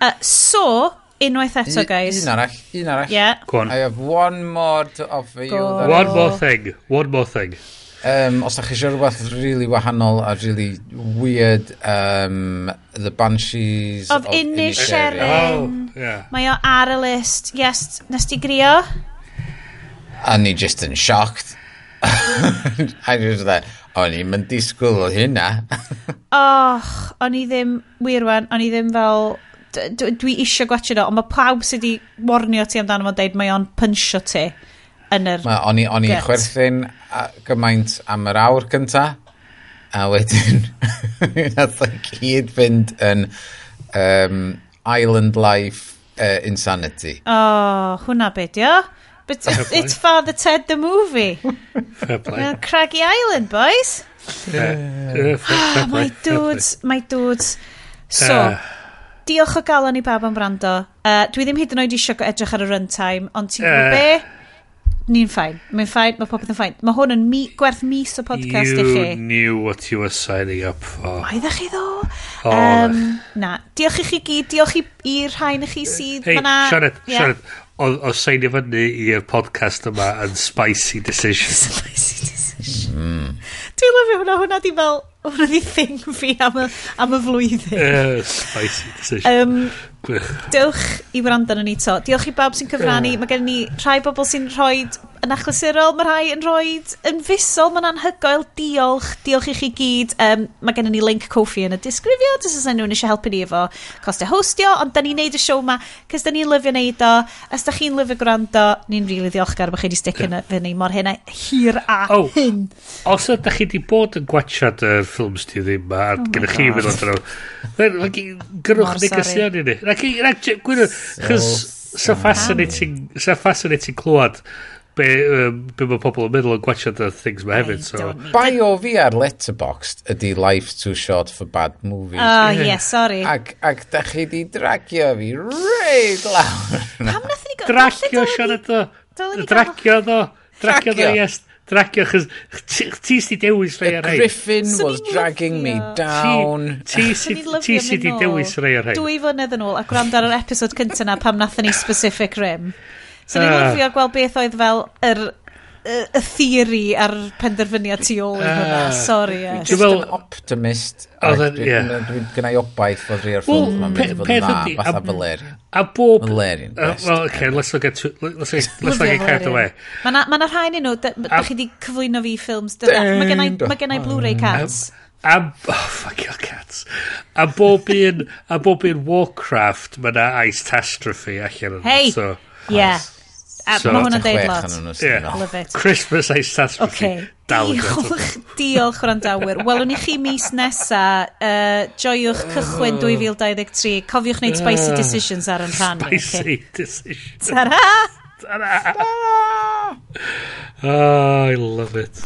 Uh, so, unwaith eto, guys. Un arall, un arall. Yeah. Go on. I have one more to offer you. Go. One more thing, one more thing. Um, os da chi eisiau rhywbeth really wahanol a really weird, um, The Banshees of, of Inisherin. Oh, yeah. Mae o ar y list. Yes, nes ti grio? A ni just yn shocked a ni'n dweud, o'n i'n mynd disgwyl o hynna. Och, o'n i ddim, wir wan, o'n i ddim fel, dwi eisiau gwachio o, ond mae pawb sydd wedi warnio ti amdano fo'n deud, mae o'n pynsio ti yn yr Ma, O'n i chwerthin gymaint am yr awr cynta, a wedyn, nath o gyd fynd yn um, Island Life uh, Insanity. O, oh, hwnna beth, ia? But it's, it's Father Ted the movie. Fair play. Uh, Craggy Island, boys. Fair, fair, ah, fair my dudes, my dudes. So, uh, diolch o galon i bab am brando. Uh, dwi ddim hyd yn oed eisiau edrych ar y runtime, ond ti'n uh, gwybod ah. be? Ni'n ffain. Mae'n ffain, mae popeth yn ffain. Mae hwn yn mi, gwerth mis o podcast you i chi. You knew what you were signing up for. Oeddech chi ddo? Oh. Um, na. Diolch i chi gyd. Diolch i, i'r rhain i chi sydd. Hei, Sianed, Sianed o seinio fyny i'r podcast yma yn spicy decision. spicy decision. Mm. Dwi'n lyfio hwnna, hwnna di fel, hwnna di thing fi am y, am y flwyddyn. Uh, spicy decision. Um, diolch i wrando yn ni to. Diolch i bawb sy'n cyfrannu. Uh. Mae gen ni rhai bobl sy'n rhoi yn achlysurol, mae rhai yn rhoi yn fusol, mae'n anhygoel, diolch, diolch i chi gyd. Um, mae gennym ni link Kofi yn y disgrifio, os oes nhw'n eisiau helpu ni efo costau hostio, ond da ni'n neud y siow ma, cys da ni'n lyfio neud o, os da chi'n lyfio gwrando, ni'n rili really ddiolchgar bod chi wedi sticio yeah. fyny mor hynna hir a oh, hyn. Os ydych chi wedi bod yn gwachad y uh, ffilms ti ddim ma, a oh gennych chi fynd o'n draw, gyrwch negeseuon i ni. Gwyrwch, chos... So fascinating, so fascinating clywed be, um, be mae pobl yn meddwl yn gwachod y things mae hefyd. So. Bio fi ar Letterboxd ydy Life Too Short for Bad Movies. Oh, yeah, yeah sorry. Ac, ac da chi di dragio fi reid lawr. Pam nath ni gael... Dragio, Sian, eto. Dragio, ddo. Dragio, ddo, yes. Dragio, chys ti sydd dewis rei ar rei. Griffin so was dragging me down. Ti si di dewis rei ar rei. Dwy flynydd yn ôl a gwrando ar yr episod cyntaf na pam nathon ni specific rim. So ni'n ah. uh, lyfio gweld beth oedd fel yr y theori a'r penderfyniad tu ôl i hwnna. Sorry. Yeah. Just well, an optimist. Dwi'n yeah. dwi gynnau obaith fod rhi o'r ffilm yma'n mynd i fod yn dda, fatha Valerian. A bob... Valerian, uh, best. Well, okay, let's not get, let's not get carried away. Mae yna rhain i nhw, da chi wedi cyflwyno fi ffilms. Mae gennau Blu-ray mm. cats. A, oh, fuck your cats. A bob un, a bob un Warcraft, mae yna Ice Tastrophe allan yna. So, yeah. A so, mae hwnna'n deud lot. Yeah. Love it. Christmas I catastrophe. Okay. Diolch, diolch wrandawyr. Welwn i chi mis nesa. Uh, joiwch cychwyn 2023. Cofiwch wneud spicy decisions ar yn rhan. Spicy okay. decisions. Ta-ra! Ta-ra! Oh, I love it.